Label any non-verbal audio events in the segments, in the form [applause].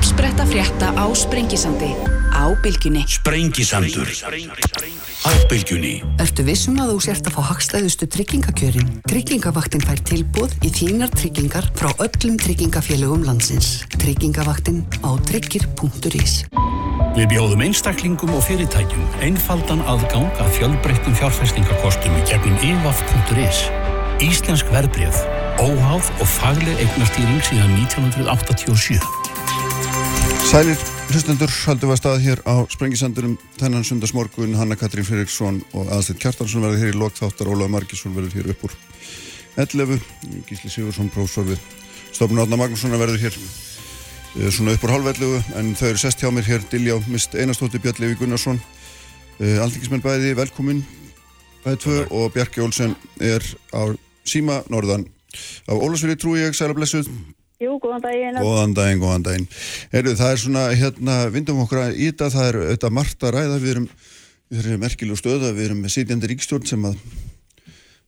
Uppspretta frétta á Sprengisandi á Bilginni. Sprengisandur á Bilginni. Ertu vissum að þú sért að fá hagstæðustu tryggingakjörin? Tryggingavaktin fær tilbúð í þínar tryggingar frá öllum tryggingafélögum landsins. Tryggingavaktin á tryggir.is Við bjóðum einstaklingum og fyrirtækjum einfaldan aðgang að fjölbreyttum fjárfestingakostum í gegnum evaf.is. Íslensk verbreyð, óháð og fagleg eignastýring síðan 1987. Sælir, hlustendur, haldum við að stað hér á Sprengisandurum þennan sundarsmorgun, Hanna Katrín Fredriksson og Aðstedt Kjartarsson verður hér í lokþáttar, Ólaður Markísson verður hér upp úr 11, Gísli Sigursson, prófsor við Stofnun Átna Magnússon verður hér uh, svona upp úr halvveldu, en þau eru sest hjá mér hér, Diljá Mist Einarstóttir, Björn Levi Gunnarsson, uh, Aldingismenn bæði, velkomin, bæði tvö. Og Bjarki Olsen er á síma norðan. Á Ólasvili trúi ég, sæla blessuð. Jú, góðan daginn. Góðan daginn, góðan daginn. Heru, það er svona, hérna, vindum okkur að íta, það er auðvitað margt að ræða, við erum, við erum merkilegu stöða, við erum með sitjandi ríkstjórn sem að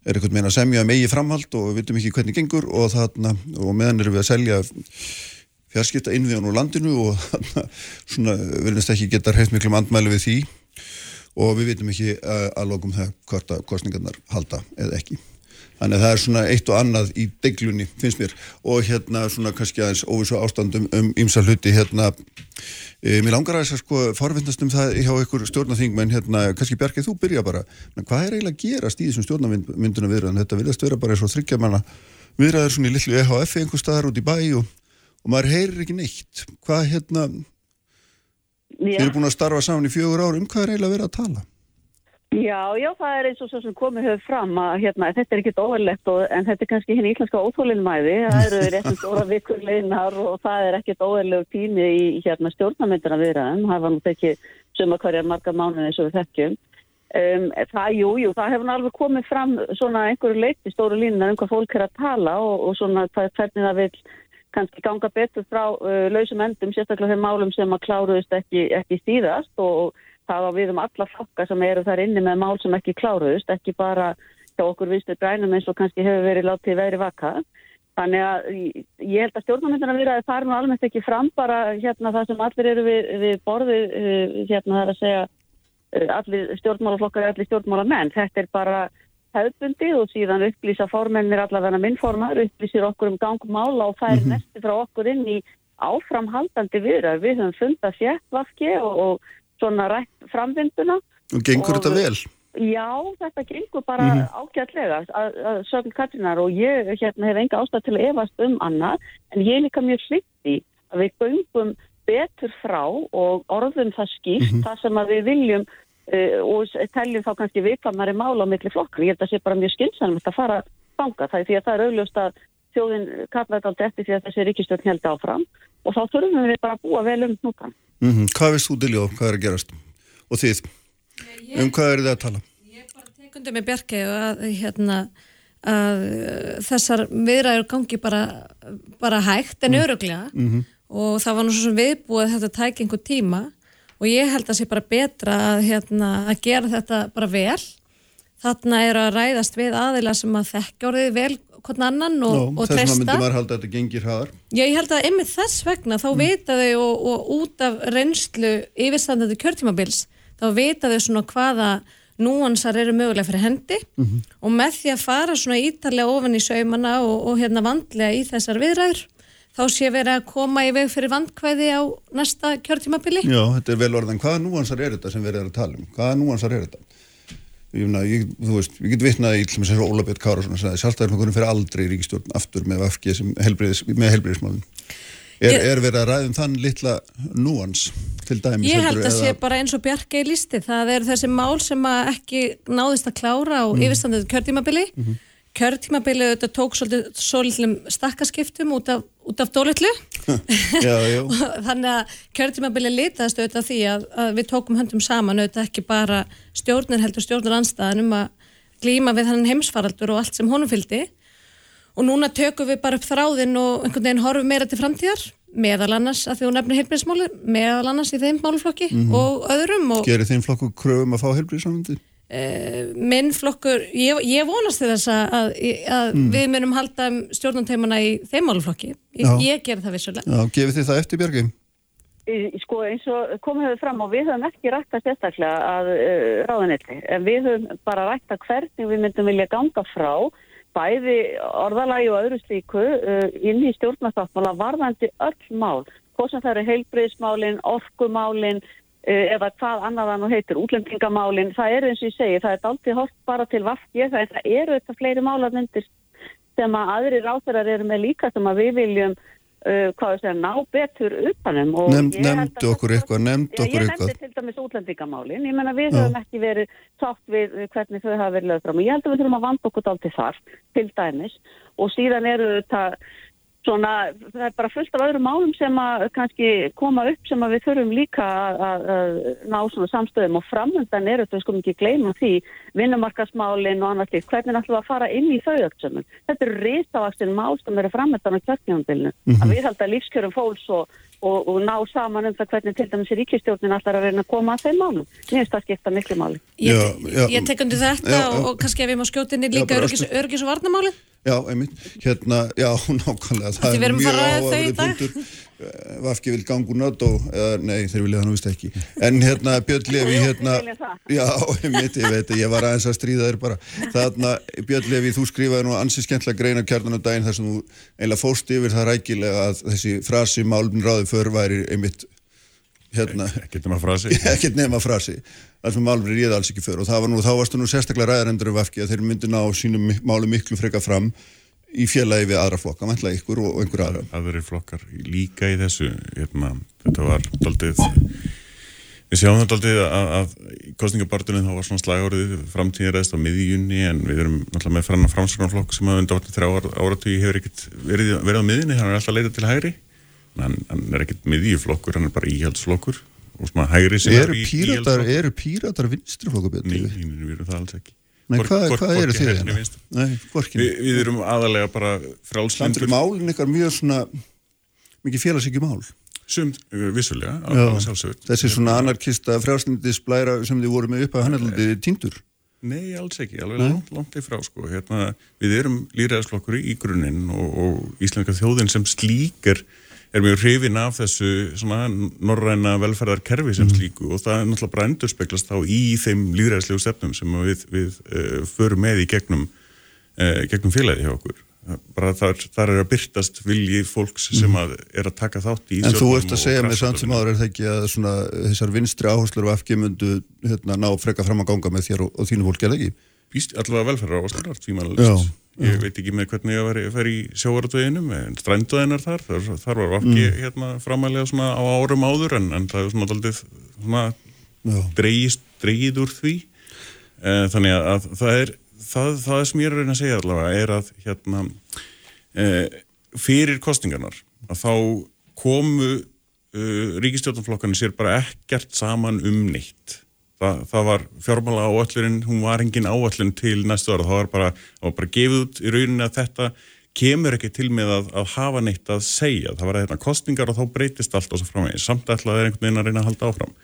er eitthvað meina að semja megi framhald og við veitum ekki hvernig gengur og þarna, og meðan erum við að selja fjarskipta innvíðan úr landinu og þarna, svona, viljast ekki geta hreitt miklu andmælu við því og við veitum ekki að, að lókum það hvort að kostningarnar halda eða ekki. Þannig að það er svona eitt og annað í deglunni, finnst mér, og hérna svona kannski aðeins óvissu ástandum um ymsa hluti, hérna, e, mér langar að þess að sko forvindast um það hjá ykkur stjórnaþingmenn, hérna, kannski Bjarkið, þú byrja bara, Men hvað er eiginlega að gerast í þessum stjórnamynduna viðröðan, þetta viljast vera bara eins og þryggja manna viðröðar svona í lillu EHF einhver staðar út í bæ og, og maður heyrir ekki neitt, hvað hérna, þið eru búin að starfa saman í fjögur ár, um hvað er eiginlega að vera að tala? Já, já, það er eins og svo sem komið höfð fram að hérna, þetta er ekkit óverlegt en þetta er kannski hinn íslenska óþólinmæði, það eru [laughs] réttum stóra vikurleinar og það er ekkit óverlegu tími í hérna, stjórnamyndina viðraðum, það var nú ekki suma hverjar marga mánuði eins og við þekkjum. Um, það, jú, jú, það hefur alveg komið fram svona einhverju leiti stóru línunar um hvað fólk er að tala og, og svona hvernig það vil kannski ganga betur frá uh, lausum endum, sérstaklega þeim málum sem að kláruðist ekki, ekki síðast og það var við um alla flokka sem eru þar inni með mál sem ekki kláruðust, ekki bara hjá okkur viðstu grænum eins og kannski hefur verið látið verið vaka. Þannig að ég held að stjórnarmyndina við að það er nú almennt ekki fram bara hérna það sem allir eru við, við borðið, hérna það er að segja allir stjórnmálaflokkar er allir stjórnmálamenn. Þetta er bara hefðbundið og síðan upplýsa formennir allavega minnformar, upplýsir okkur um gangmála og fær mm -hmm. næstu frá okkur inn í áframhaldandi viðra. Við höfum fundað fjettvaski og, og svona rætt framvinduna. Og gengur og, þetta vel? Já, þetta gengur bara mm -hmm. ágætlega að, að sögum Katrinar og ég hérna, hef enga ástæð til að efast um annað en ég er líka mjög hlitti að við göngum betur frá og orðum það skýrt mm -hmm. það sem við viljum uh, og teljum þá kannski viðklamari mála á milli flokkar. Ég held að það sé bara mjög skynnsanum að fara fanga það því að það er auðljóst að þjóðin kallaði alltaf eftir því að þessi ríkistjórn held áfram og þá þurfum við bara að búa vel um nútan. Mm -hmm. Hvað veist þú til hvað er að gerast? Og þið? Ég, um hvað er þið að tala? Ég bara tekundi með Bjarki að, hérna, að þessar viðræður gangi bara, bara hægt en mm. öruglega mm -hmm. og það var nú svo sem viðbúið að þetta tæki einhver tíma og ég held að það sé bara betra að, hérna, að gera þetta bara vel. Þarna er að ræðast við aðila sem að þekkja orðið vel hvern annan og, Nó, og treysta. Þess vegna myndi maður halda að þetta gengir haðar. Já, ég held að yfir þess vegna þá mm. vita þau og, og út af reynslu yfirstandandi kjörtímabils þá vita þau svona hvaða núansar eru mögulega fyrir hendi mm -hmm. og með því að fara svona ítarlega ofan í saumana og, og hérna vandlega í þessar viðræður þá sé verið að koma í veg fyrir vandkvæði á næsta kjörtímabili. Já, þetta er vel orðan. Hvaða núansar er þetta sem erum að tala um? Hvaða núansar er þetta? Ég, þú veist, ég get vitnað í sem Óla Björn Kárasson að sjálfstæðarflokkurinn fyrir aldrei í ríkistjórn aftur með VFG helbriðis, með helbriðismálun er, er verið að ræðum þann litla núans til dæmis Ég held að sé bara eins og Bjarki í listi það er þessi mál sem ekki náðist að klára á mm. yfirstandið kjörtímabili. Mm -hmm kjörtímabilið þetta tók svolítið stakkaskiptum út af, af dólitlu [laughs] þannig að kjörtímabilið litaðist auðvitað því að, að við tókum höndum saman auðvitað ekki bara stjórnir heldur stjórnir anstæðan um að glíma við þannig heimsfaraldur og allt sem honum fylgdi og núna tökum við bara upp þráðinn og einhvern veginn horfum meira til framtíðar meðal annars að því hún nefnir heilbríðismáli meðal annars í þeim málflokki mm -hmm. og öðrum og Gerir þeim flokku kröfum að fá heilbríðismáli? Uh, minn flokkur, ég, ég vonast þess að, að, að mm. við munum halda um stjórnanteimana í þeim máluflokki ég, ég ger það vissulega. Já, gefið þið það eftir Björgi? Sko eins og komum við fram og við höfum ekki rætta sérstaklega að uh, ráðanetti en við höfum bara rætta hvernig við myndum vilja ganga frá bæði orðalagi og öðru slíku uh, inn í stjórnarsáttmála varðandi öll mál, hvort sem það eru heilbreyðsmálin, orkumálin eða hvað annað það nú heitir, útlendingamálin, það er eins og ég segi, það er aldrei hort bara til vaffið, það, er- eru þetta fleiri málarnyndir sem að aðri ráþarar eru með líka sem að við viljum uh, hvað við segja, ná betur utanum Nefnd- ég nefndu að okkur eitthvað, nefndu okkur Ég eitthvað. nefndi til dæmis útlendingamálin, ég menna við Já. höfum ekki verið sátt við hvernig þau hafa verið lögð fram og ég held að við þurfum að vanda okkur dálítið þar til dæmis og síðan eru þetta svona, það er bara fullt af öðrum málum sem að kannski koma upp sem að við þurfum líka að, að, að ná svona samstöðum og framöndan eru þetta, við skulum ekki gleyma því vinnumarkasmálin og annars líkt, hvernig ætlum við að fara inn í þau öll sömum. Þetta eru risavakstin mál sem eru framöndan á kjörnjónbilinu, að við held að lífskjörum fólks og, og, og ná saman um það hvernig til dæmis í ríkistjórnin allar að reyna að koma að þeim málum. Mér finnst það skipta miklu máli. Ég, Já, já. ég tek undir þetta Já, já. Og, og kannski ef Já, einmitt, hérna, já, [laughs] nákvæmlega, það er mjög dag. punktur, Eh, Vafki vil gangur nött og, eða, nei, þeir vilja það nú vist ekki, en hérna, Björn Levi, hérna, já, einmitt, ég veit, ég var aðeins að stríða þér bara, þarna, Björn Levi, þú skrifaði nú ansið skemmtilega greina kjarnan um daginn þar sem þú eiginlega fóst yfir það rækilega að þessi frasi málum ráði för væri einmitt, hérna, Ekkert að frasi. ekkert nema frasi. [laughs] Þar sem málum réði alls ekki för. Og það var nú, þá varstu nú sérstaklega ræðarendur um Vafki að þeir myndi ná sínum málum miklu freka fram í félagi við aðra flokka, vantlega ykkur og, og einhver aðra aðrir flokkar líka í þessu hérna, þetta var daldið við sjáum það daldið að, að í kostningabartunum þá var svona slagárið framtíðaræðist á miðjunni en við erum náttúrulega með framsvörnarflokk sem að undan þrjá áratví hefur ekkert verið, verið á miðjunni, hann er alltaf leitað til hægri hann, hann er ekkert miðjuflokkur hann er bara íhaldsflokkur og svona hægri sem eru í- píratar, eru píratar vinstri flokka Nei, nei, við erum það alls ekki. Nei, Hvorki- hvað, hvað eru þið hérna? Nei, Vi, við erum aðalega bara frálslindur málin ykkar mjög svona mikið félagsíkju mál sumt uh, vissulega, alveg sjálfsögur þessi svona anarkista frjálslindis blæra sem þið voru með upp að hann er alltaf tindur Nei, alls ekki, alveg langt, langt í frá sko. hérna, við erum líræðisflokkur í grunninn og, og íslenska þjóðin sem slíkar er mjög hrifin af þessu svona norræna velferðarkerfi sem slíku og það er náttúrulega bara endur speglast þá í þeim líræðislegu stefnum sem við, við uh, förum með í gegnum, uh, gegnum félagi hjá okkur bara þar, þar er að byrtast vilji fólks sem að er að taka þátt í En þú ert að segja grassrótarvinnu. samt sem áður er það ekki að svona, þessar vinstri áherslur og afgi myndu hérna, ná freka fram að ganga með þér og, og þínu fólk er það ekki? Allavega velferðar áherslunar, Já, tvímælalist. Ég veit ekki með hvernig ég var að fara í sjóvartveginu, en strænduðinnar þar, þar, þar var vafki Mm. hérna framalega svona á árum áður, en, en það er svona aldrei svona dreigist, dreigið úr því. Eh, Þannig að, að það er, það, það sem ég er að reyna að segja allavega er að hérna, eh, fyrir kostingarnar, að þá komu uh, ríkistjórnflokkarnir sér bara ekkert saman um neitt. Þa, það var fjármála áallurinn, hún var engin áallun til næstu ára, það var bara, það var bara gefið út í rauninni að þetta kemur ekki til með að, að hafa neitt að segja, það var að hérna kostningar og þá breytist allt og svo framvegis, samt ætlaði þeir einhvern veginn að reyna að halda áfram.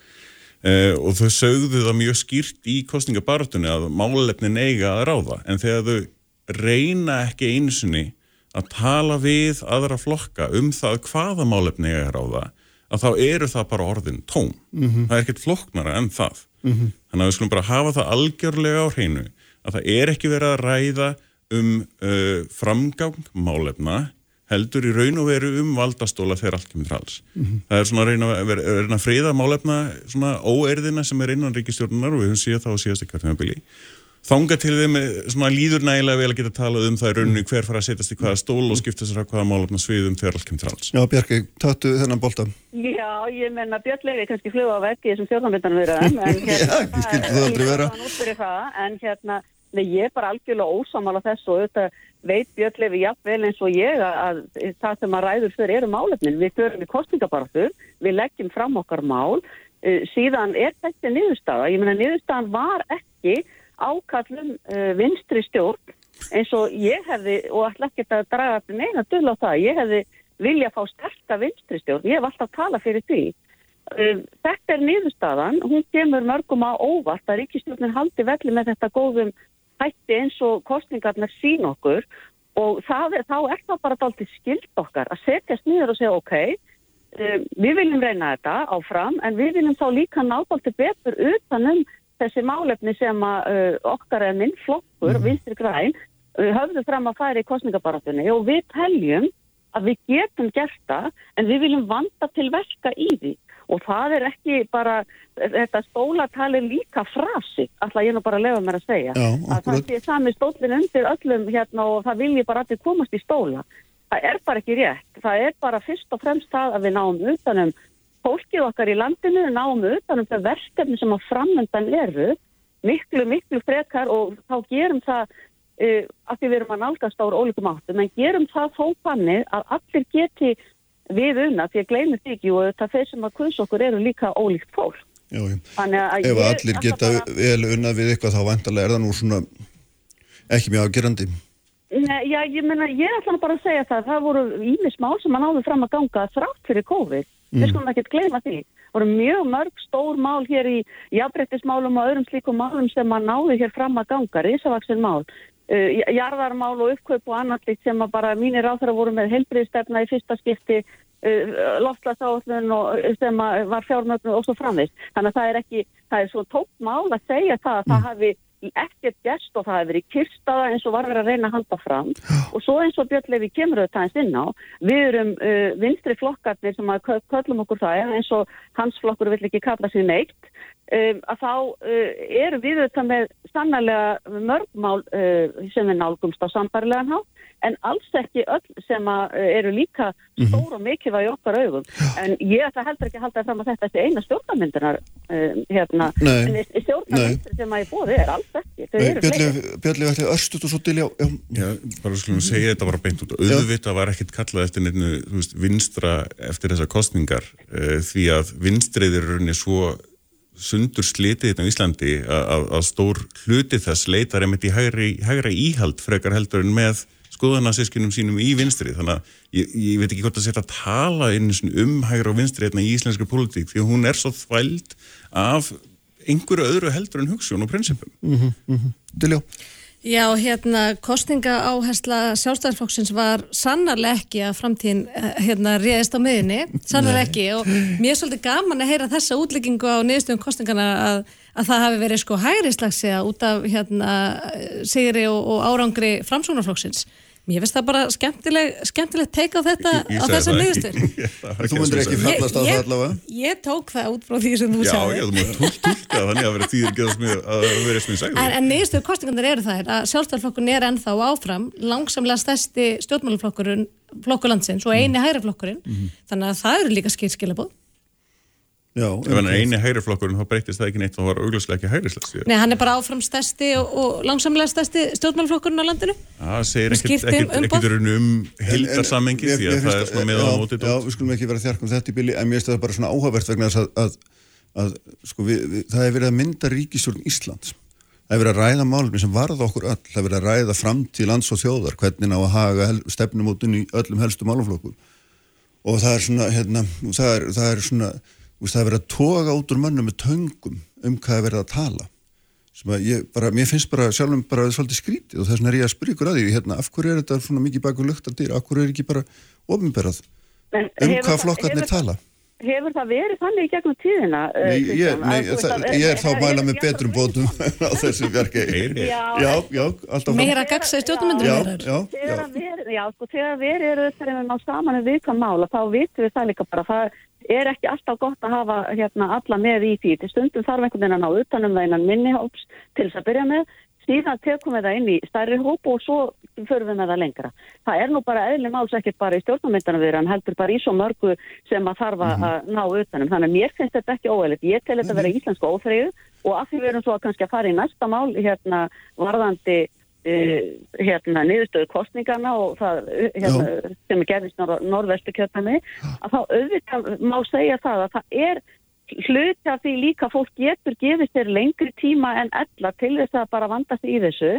Uh, og þau sögðu það mjög skýrt í kostningabarutunni að málefnin eiga að ráða, en þegar þau reyna ekki einu sinni að tala við aðra flokka um það hvaða málefni eiga að ráða, að þá eru það bara orðin tóm. Það er ekkert flokknara en það. Þannig að við skulum bara hafa það algjörlega á hreinu að það er ekki verið að ræða um uh, framgang málefna heldur í raun og veru um valdastóla þegar allt kemur til alls. Það er svona að reyna að, að reyna að friða málefna svona óerðina sem er innan ríkistjórnunar og við höfum síðan þá að síðast ekki hvernig þanga til þeim svona líður nægilega vel að geta talað um það í rauninu hver fara að setjast í hvaða stól og skipta sér að hvaða málefna sviðum þegar allt kemur til alls. Já, Bjarki, tattu þennan bolta. Já, ég menna Björn Levi kannski fluga á veggi þessum stjórnarmyndanum vera [laughs] en hérna, Já, ég skildi það aldrei vera. Er það, en hérna, nei, ég er bara algjörlega ósamála þessu og auðvitað veit Björn Levi jafnvel eins og ég að, að það sem að ræður fyrir eru málefnin. Við förum í kostningabaratu, við leggjum fram okkar mál, uh, síðan er þetta niðurstaða. Ég menna niðurstaðan var ekki ákallum uh, vinstri stjórn eins og ég hefði, og ætla ekki að draga neina dull á það, ég hefði vilja fá sterka vinstri stjórn, ég hef alltaf talað fyrir því. Uh, Þetta er niðurstaðan, hún kemur mörgum á óvart að ríkistjórnin haldi velli með þetta góðum hætti eins og kostningarnar sín okkur og er, þá er það bara dálítið skild okkar að setjast niður og segja ok, uh, við viljum reyna þetta áfram en við viljum þá líka náttúrulega betur utanum þessi málefni sem að uh, okkar er minn flokkur, mm. vinstri græn, uh, höfðu fram að færa í kostningabaratunni og við teljum að við getum gert það en við viljum vanda til verka í því. Og það er ekki bara, þetta stólatali líka frasi, alltaf ég nú bara lefa mér að segja, Já, að það sé sami stólinn undir öllum hérna og það vilji bara allir komast í stóla. Það er bara ekki rétt, það er bara fyrst og fremst það að við náum utanum fólkið okkar í landinu, náum utanum það verkefni sem að framöndan eru, miklu, miklu frekar og þá gerum það uh, að því við erum að nálgast ára ólíkum áttum, en gerum það þó þannig að allir geti við unna, því að gleymið því ekki og það þeir sem að kunsa okkur eru líka ólíkt fólk. Já, já. Ef allir geta bara- vel unnað við eitthvað þá vantarlega er það nú svona ekki mjög afgerandi. Nei, já, ég meina, ég ætla bara að segja það, það voru ímis mál sem að náðu fram að ganga þrátt fyrir COVID. Við skulum ekkert gleyma því. Það voru mjög mörg stór mál hér í jafnbrettismálum og öðrum slíkum málum sem að náðu hér fram að ganga, risavaksin mál, uh, jarðarmál og uppkaup og annað slíkt sem bara mínir áþara voru með helbriðstefna í fyrsta skipti, uh, loftlasáallun og sem var fjármögnu og svo framvist. Þannig að það er ekki, það er svo tótt mál að segja það að það hafi ekkert gest og það hefur verið kyrstaða eins og var verið að reyna að halda fram. Og svo eins og Björn Levi kemur auðvitað eins inn á við erum uh, vinstri flokkarnir sem að kö- köllum okkur það eins og hans flokkur vill ekki kalla sér neitt um, að þá uh, eru við auðvitað með sannarlega mörgmál uh, sem við nálgumst á sambarilegan hátt en alls ekki öll sem að uh, eru líka stór og mikilvæg í okkar augum en ég ætla heldur ekki að halda fram að þetta er eina stjórnarmyndunar um, hérna, Nei. en stjórnarmyndur sem að ég bóði er alls ekki þau eru fleiri. Björli, ætli örstut og svo til, já, já. Já, bara skulum segja þetta bara beint út auðvitað var ekkit kallað eftir veist, vinstra eftir þessar kostningar uh, því að vinstriðir er rauninni svo sundur slitið þetta á Íslandi að, stór hluti þess leitar einmitt í hægri, hægra íhald frekar heldur en með skoðanarsískinum sínum í vinstri. Þannig að ég, ég veit ekki hvort að setja að tala um hægra og vinstri hérna í íslenskri pólitík því að hún er svo þvæld af einhverju öðru heldur en hugsun og prinsipum. Mm -hmm, Diljá. Já, hérna, kostninga áhersla sjálfstæðarflokksins var sannarlega ekki að framtíðin eh, hérna réðist á miðinni, sannarlega ekki. Og mér er svolítið gaman að heyra þessa útleggingu á niðurstöðum kostningana að, að það hafi verið sko hægrislagsja út af hérna sigri og, og árangri framsóknarflokksins. Mér finnst það bara skemmtileg, skemmtilegt teika á þetta Ég- ég á það. Ég- [laughs] það var Þú það myndir ég ekki fallast á það allavega? Ég tók það út frá því sem þú Já, sagði. já, þú múið tólka þannig að vera tíðir geða smið að vera sem ég sagði. En, en niðurstöðu kostningarnir eru þær að sjálfstæðarflokkurinn er ennþá áfram langsamlega stærsti stjórnmáluflokkurinn flokkur landsins og eini hægri flokkurinn þannig að það eru líka skilskilabóð Já, Ef hann er eini hægri flokkurinn, þá breytist það ekki neitt, þá var augljóslega ekki hægri slags. Nei, hann er bara áfram stærsti og, og langsamlega stærsti stjórnmáluflokkurinn á landinu. Það segir ekkert, um um hildarsammengi Mér- því að það er svona með á móti Já, við skulum ekki vera þjarkum þetta í bili en mér finnst það bara svona áhugavert vegna þess að, að, að sko, við, við, það er verið að mynda ríkistjórn Íslands. Það er verið að ræða málumni sem varða okkur öll. Það er verið að ræða framtíð lands og þjóðar hvernig ná að haga hel, stefnumótun í öllum helstu málumflokkum og það er svona hérna, það er, það er svona veist, það er verið að toga út úr mönnum með töngum um hvað er verið að tala. Sem að ég bara, mér finnst bara sjálfum bara svolítið skrítið og þess vegna er ég að spyrja ykkur að því hérna, af hverju er þetta svona mikið baku luktardyr, af hverju er ekki bara ofinberað um hvað það- flokkarnir tala? Hefur það verið þannig í gegnum tíðina? uh, Nei, ég, Kristján, nei, að það, að- ég er þá að mæla með betrum bótum [laughs] á þessu verki. Heyri. Já, já, já, alltaf meira gagsa í stjórnmyndur já, þeirra já, Þegar já, að verið, já, sko, þegar verið eru þegar við ná saman um viðkvæm mála, þá vitum við það líka bara, það er ekki alltaf gott að hafa hérna alla með í því, til stundum þarf einhvern veginn að ná utanum það innan minni hóps til þess að byrja með, síðan tekum við það inn í stærri hóp og svo förum við með það lengra. Það er nú bara eðli máls ekkert bara í stjórnarmyndana við hann heldur bara í svo mörgu sem að þarf að Mhm. ná utanum. Þannig að mér finnst þetta ekki óeðlegt. Ég tel þetta vera íslensku óþreyju og af því við erum svo að kannski að fara í næsta mál hérna varðandi hérna niðurstöðu kostningana og það hérna, sem er gerðist norð, norðvestu kjötami að þá auðvitað má segja það að það er hluti af því líka að fólk getur gefið sér lengri tíma en ella til þess að bara vanda sig í þessu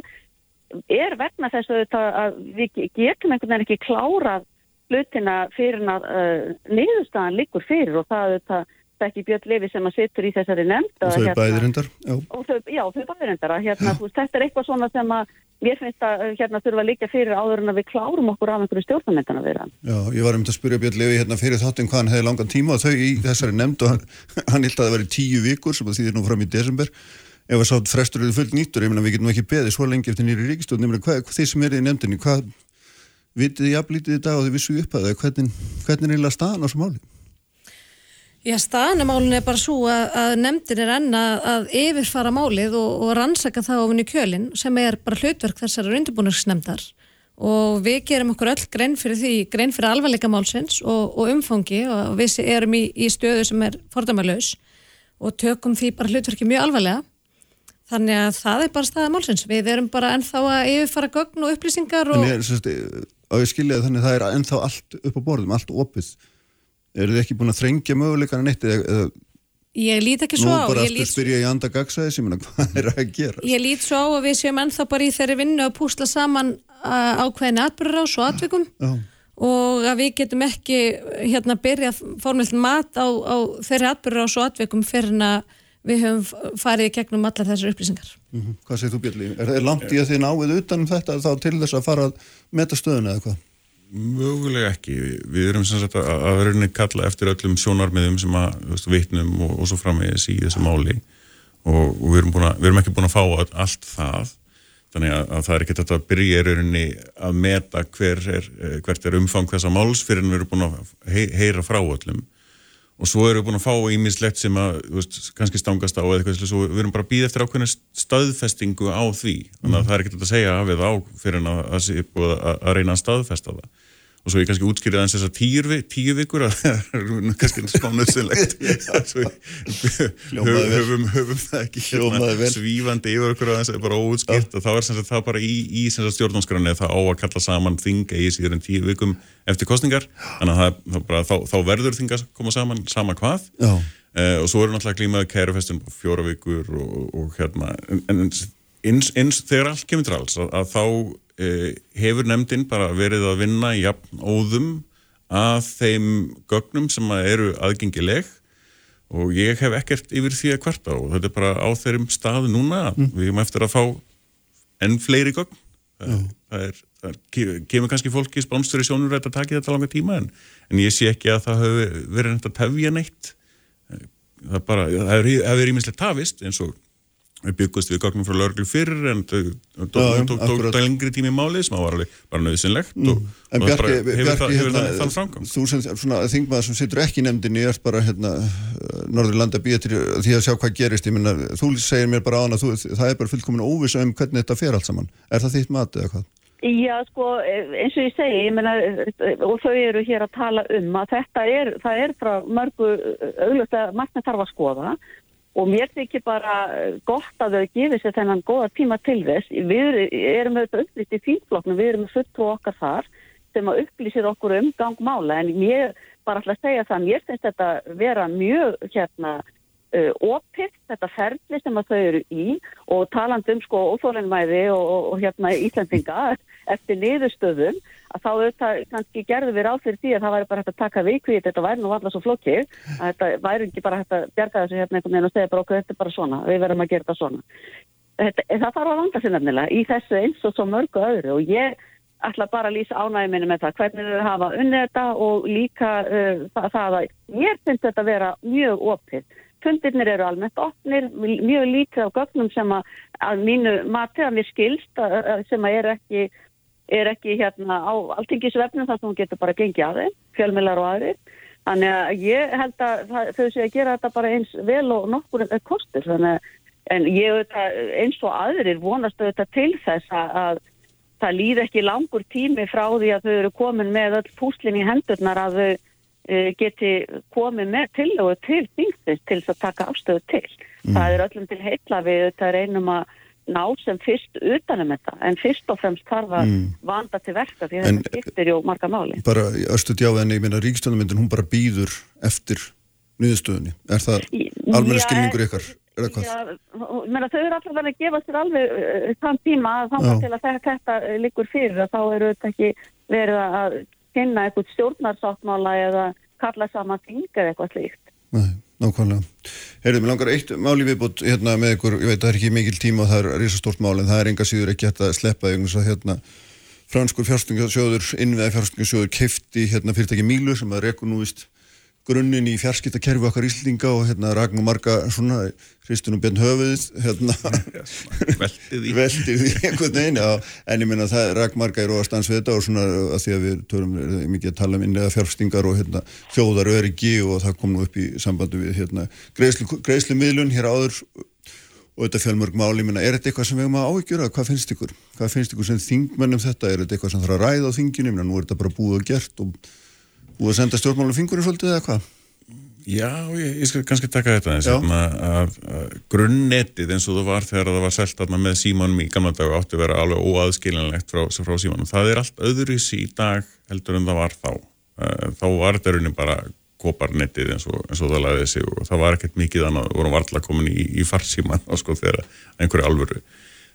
er vegna þess að við getum einhvern veginn ekki klárað hlutina fyrir að uh, niðurstaðan liggur fyrir og það auðvitað ekki Björn Levi sem að situr í þessari nefnd og að, þau hérna, bæðir hendar já, já, þau bæðir endara hérna, þú veist, þetta er eitthvað svona sem að mér finnst að uh, hérna þurfa að líka fyrir áður en að við klárum okkur af einhverju stjórnarmyndana við hann. Já, ég var um til að spyrja Björn Levi hérna fyrir þáttinn hvað hann hefði langan tíma og þau í þessari nefnd og hann, [laughs] hann held að það veri tíu vikur sem það þýðir nú fram í desember ef að sátt frestur eru fullt nýttur, ég meina við getum ekki beðið svo lengi eftir nýri ríkistjóð, meina hvað, þið sem er í nefndinni, hvað vitið þið jafnlítið í dag og þið vissu upp að það, hvernig, hvernig er eiginlega staðan á þessu máli? Já, staðanumálun er bara svo að, að nefndin er enna að yfirfara málið og, og rannsaka það ofin í kjölinn sem er bara hlutverk þessari undirbúinusnefndar og við gerum okkur öll grein fyrir því, grein fyrir alvarleika málsins og, og umfangi og við erum í, í stöðu sem er fordæmalauðs og tökum því bara hlutverki mjög alvarlega. Þannig að það er bara staða málsins. Við erum bara ennþá að yfirfara gögn og upplýsingar og... Sérst, á ég skilja þannig að það er ennþá allt upp á borðum, allt opið eru þið ekki búin að þrengja möguleikana neitt eða Ég lít ekki svo Nú á bara ég aftur lít, spyrja ég anda gagsæðis, [laughs] hvað er að gera? ég lít svo á að við séum ennþá bara í þeirri vinnu að púsla saman ákveðinni atbyrðarás og atvikum Já, og að við getum ekki hérna byrjað formelt mat á, á þeirri atbyrðarás og atvikum fyrir en að við höfum farið gegnum allar þessar upplýsingar. mhm. Hvað segir þú Björli? Er það langt í að þið náið utan um þetta þá til þess að fara að meta stöðuna eða hvað? Mögulega ekki. Við erum sem sagt að, að rauninni kalla eftir öllum sjónarmiðum sem að veist, vitnum og, og svo framvegis í þessu máli. Og, og við, erum að, við erum ekki búin að fá all- allt það. Þannig að, að það er ekki þetta að byrja rauninni að meta hver er, eh, hvert er umfang þessa máls fyrir en við erum búin að heyra frá öllum. Og svo erum við búin að fá ímislegt sem að veist, kannski stangast á eða eitthvað svo við erum bara að býða eftir ákveðna staðfestingu á því. Þannig að það er ekkert að segja af eða á fyrir en að, að, að, að reyna að staðfesta það og svo ég kannski útskýrið aðeins þessar tíu, vi- tíu vikur að [laughs] það er kannski [laughs] vel. höfum, höfum það ekki vel. svífandi yfir okkur aðeins er bara óutskýrt og þá er sagt það bara í, í stjórnámskráni það á að kalla saman þinga í síður en tíu vikum eftir kostningar þannig að það, það bara, þá, þá verður þinga að koma saman sama hvað. Uh, og svo eru náttúrulega glímaði kærufestun på fjóra vikur og, og hérna en, en eins, eins þegar allt kemur til alls að, að þá hefur nefndin bara verið að vinna í jafn óðum að þeim gögnum sem að eru aðgengileg og ég hef ekkert yfir því að kvarta og þetta er bara á þeirrum stað núna við erum eftir að fá enn fleiri gögn. Það, það, er, það er, ke- kemur kannski fólki í sjónurætt að taki þetta langa tíma en, en ég sé ekki að það hefur verið neitt að tefja neitt. Það er bara, það hefur- ímislegt tafist eins og við byggust við gögnum frá lörglu fyrir en það tók, tók, tók, lengri tími málið sem var alveg bara nöðsynlegt og, En og það Bjarki, hefur, Bjarki það, hefur hérna, það, þann framgang? þú sem svona, þingmaður sem situr ekki í nefndinni ert bara hérna, Norðurlanda býja til því að sjá hvað gerist ég minna, þú segir mér bara á hana þú, það er bara fullkomin óvisa um hvernig þetta fer allt saman. Er það þitt mat eða hvað? Já, sko, eins og ég segi, ég meina, og þau eru hér að tala um að þetta er, það er frá mörgu auðvitað að margna þarf að skoða og mér þykir bara gott að þau gefið sér þennan góða tíma til þess. Við erum auðvitað upplýst í fínflokknum, við erum fulltrú okkar þar sem að upplýsir okkur um gangmála en ég bara ætla að segja það, mér finnst þetta vera mjög hérna uh, opið þetta ferli sem að þau eru í og talandi um sko óþólinmæði og, og, og hérna Íslandinga eftir niðurstöðum að þá auðvitað kannski gerðu við ráð fyrir því að það væri bara hægt að taka viku í þetta, væri nú alltaf svo flokkið þetta væri ekki bara hægt að bjarga þessu hérna einhvern veginn og segja bara okkur þetta er bara svona, við verðum að gera þetta svona. Þetta, það þarf að vanda sér nefnilega í þessu eins og svo mörgu öðru og ég ætla bara að lýsa ánægum minni með það hvernig þau hafa unnið þetta og líka uh, það, það að ég finnst þetta að vera mjög opið. Fundirnir eru almennt opnir, mjög lítið á gögnum sem að, að mínu mati að mér skilst sem að er ekki, er ekki hérna á alltingisvefnum þar sem hún getur bara gengið að þeim, fjölmilar og aðrir. Þannig að ég held að þau sé að gera þetta bara eins vel og nokkur kostur. Þannig að en ég auðvitað eins og aðrir vonast auðvitað til þess að, að það líð ekki langur tími frá því að þau eru komin með öll púslinn í hendurnar að þau uh, geti komið með tillögu til þingstins til þess að taka afstöðu til. Það er öllum til heitla við þetta reynum að ná sem fyrst utanum þetta en fyrst og fremst þarf að vanda til verka því En- þetta skiptir jó marga máli. bara í östu djáði en ég meina ríkstjónumyndin hún bara býður eftir niðurstöðunni, er það almenna skilningur ykkar, er það hvað? Já, ég meina, þau eru alltaf að gefa sér alveg uh, þann tíma að Já. til að þetta, þetta uh, liggur fyrir að þá eru þetta ekki verið að finna eitthvað stjórnarsáttmála eða kalla saman þing eða eitthvað slíkt. Nei, nákvæmlega. Heyrðu, mér langar eitt máli viðbútt hérna með ykkur, ég veit það er ekki mikil tíma og það er risastórt mál en það er enga síður ekki hægt að sleppa einhvers að hérna franskur fjárstungasjóður, innviða fjárstungasjóður kefti hérna fyrirtæki Mílu sem að reku nú vist grunninn í fjarskiptakerfi okkar Íslinga og hérna Ragnar Marga svona Kristun og Björn Höfuð hérna Veltið í. veltið í einhvern veginn en ég minna það Ragnar Marga er óastans við þetta og svona að því að við törum mikið að tala um innlega fjárstingar og hérna þjóðar öryggi og það kom nú upp í sambandi við hérna greiðslu, greiðslu miðlun hér áður og þetta fjölmörg máli, minna, er þetta eitthvað sem við erum að áhyggjura, hvað finnst ykkur? Hvað finnst ykkur sem þingmennum þetta? Er þetta eitthvað sem þarf að ræða á þinginu? Minna, nú er þetta bara búið og gert og búið að senda stjórnmálum fingurinn svolítið eða hvað? Já, ég, ég skal kannski taka þetta eins Já. hérna, grunnnetið eins og það var þegar það var selt með símanum í gamla dag átti að vera alveg óaðskilinlegt frá, frá símanum. Það er allt öðruvísi í dag heldur en það var þá. Eh, Þá var þetta raunin bara koparnetið eins og, eins og það laðið sig og það var ekkert mikið annað, við vorum varla komin í, í farsíman á sko þegar einhverju alvöru.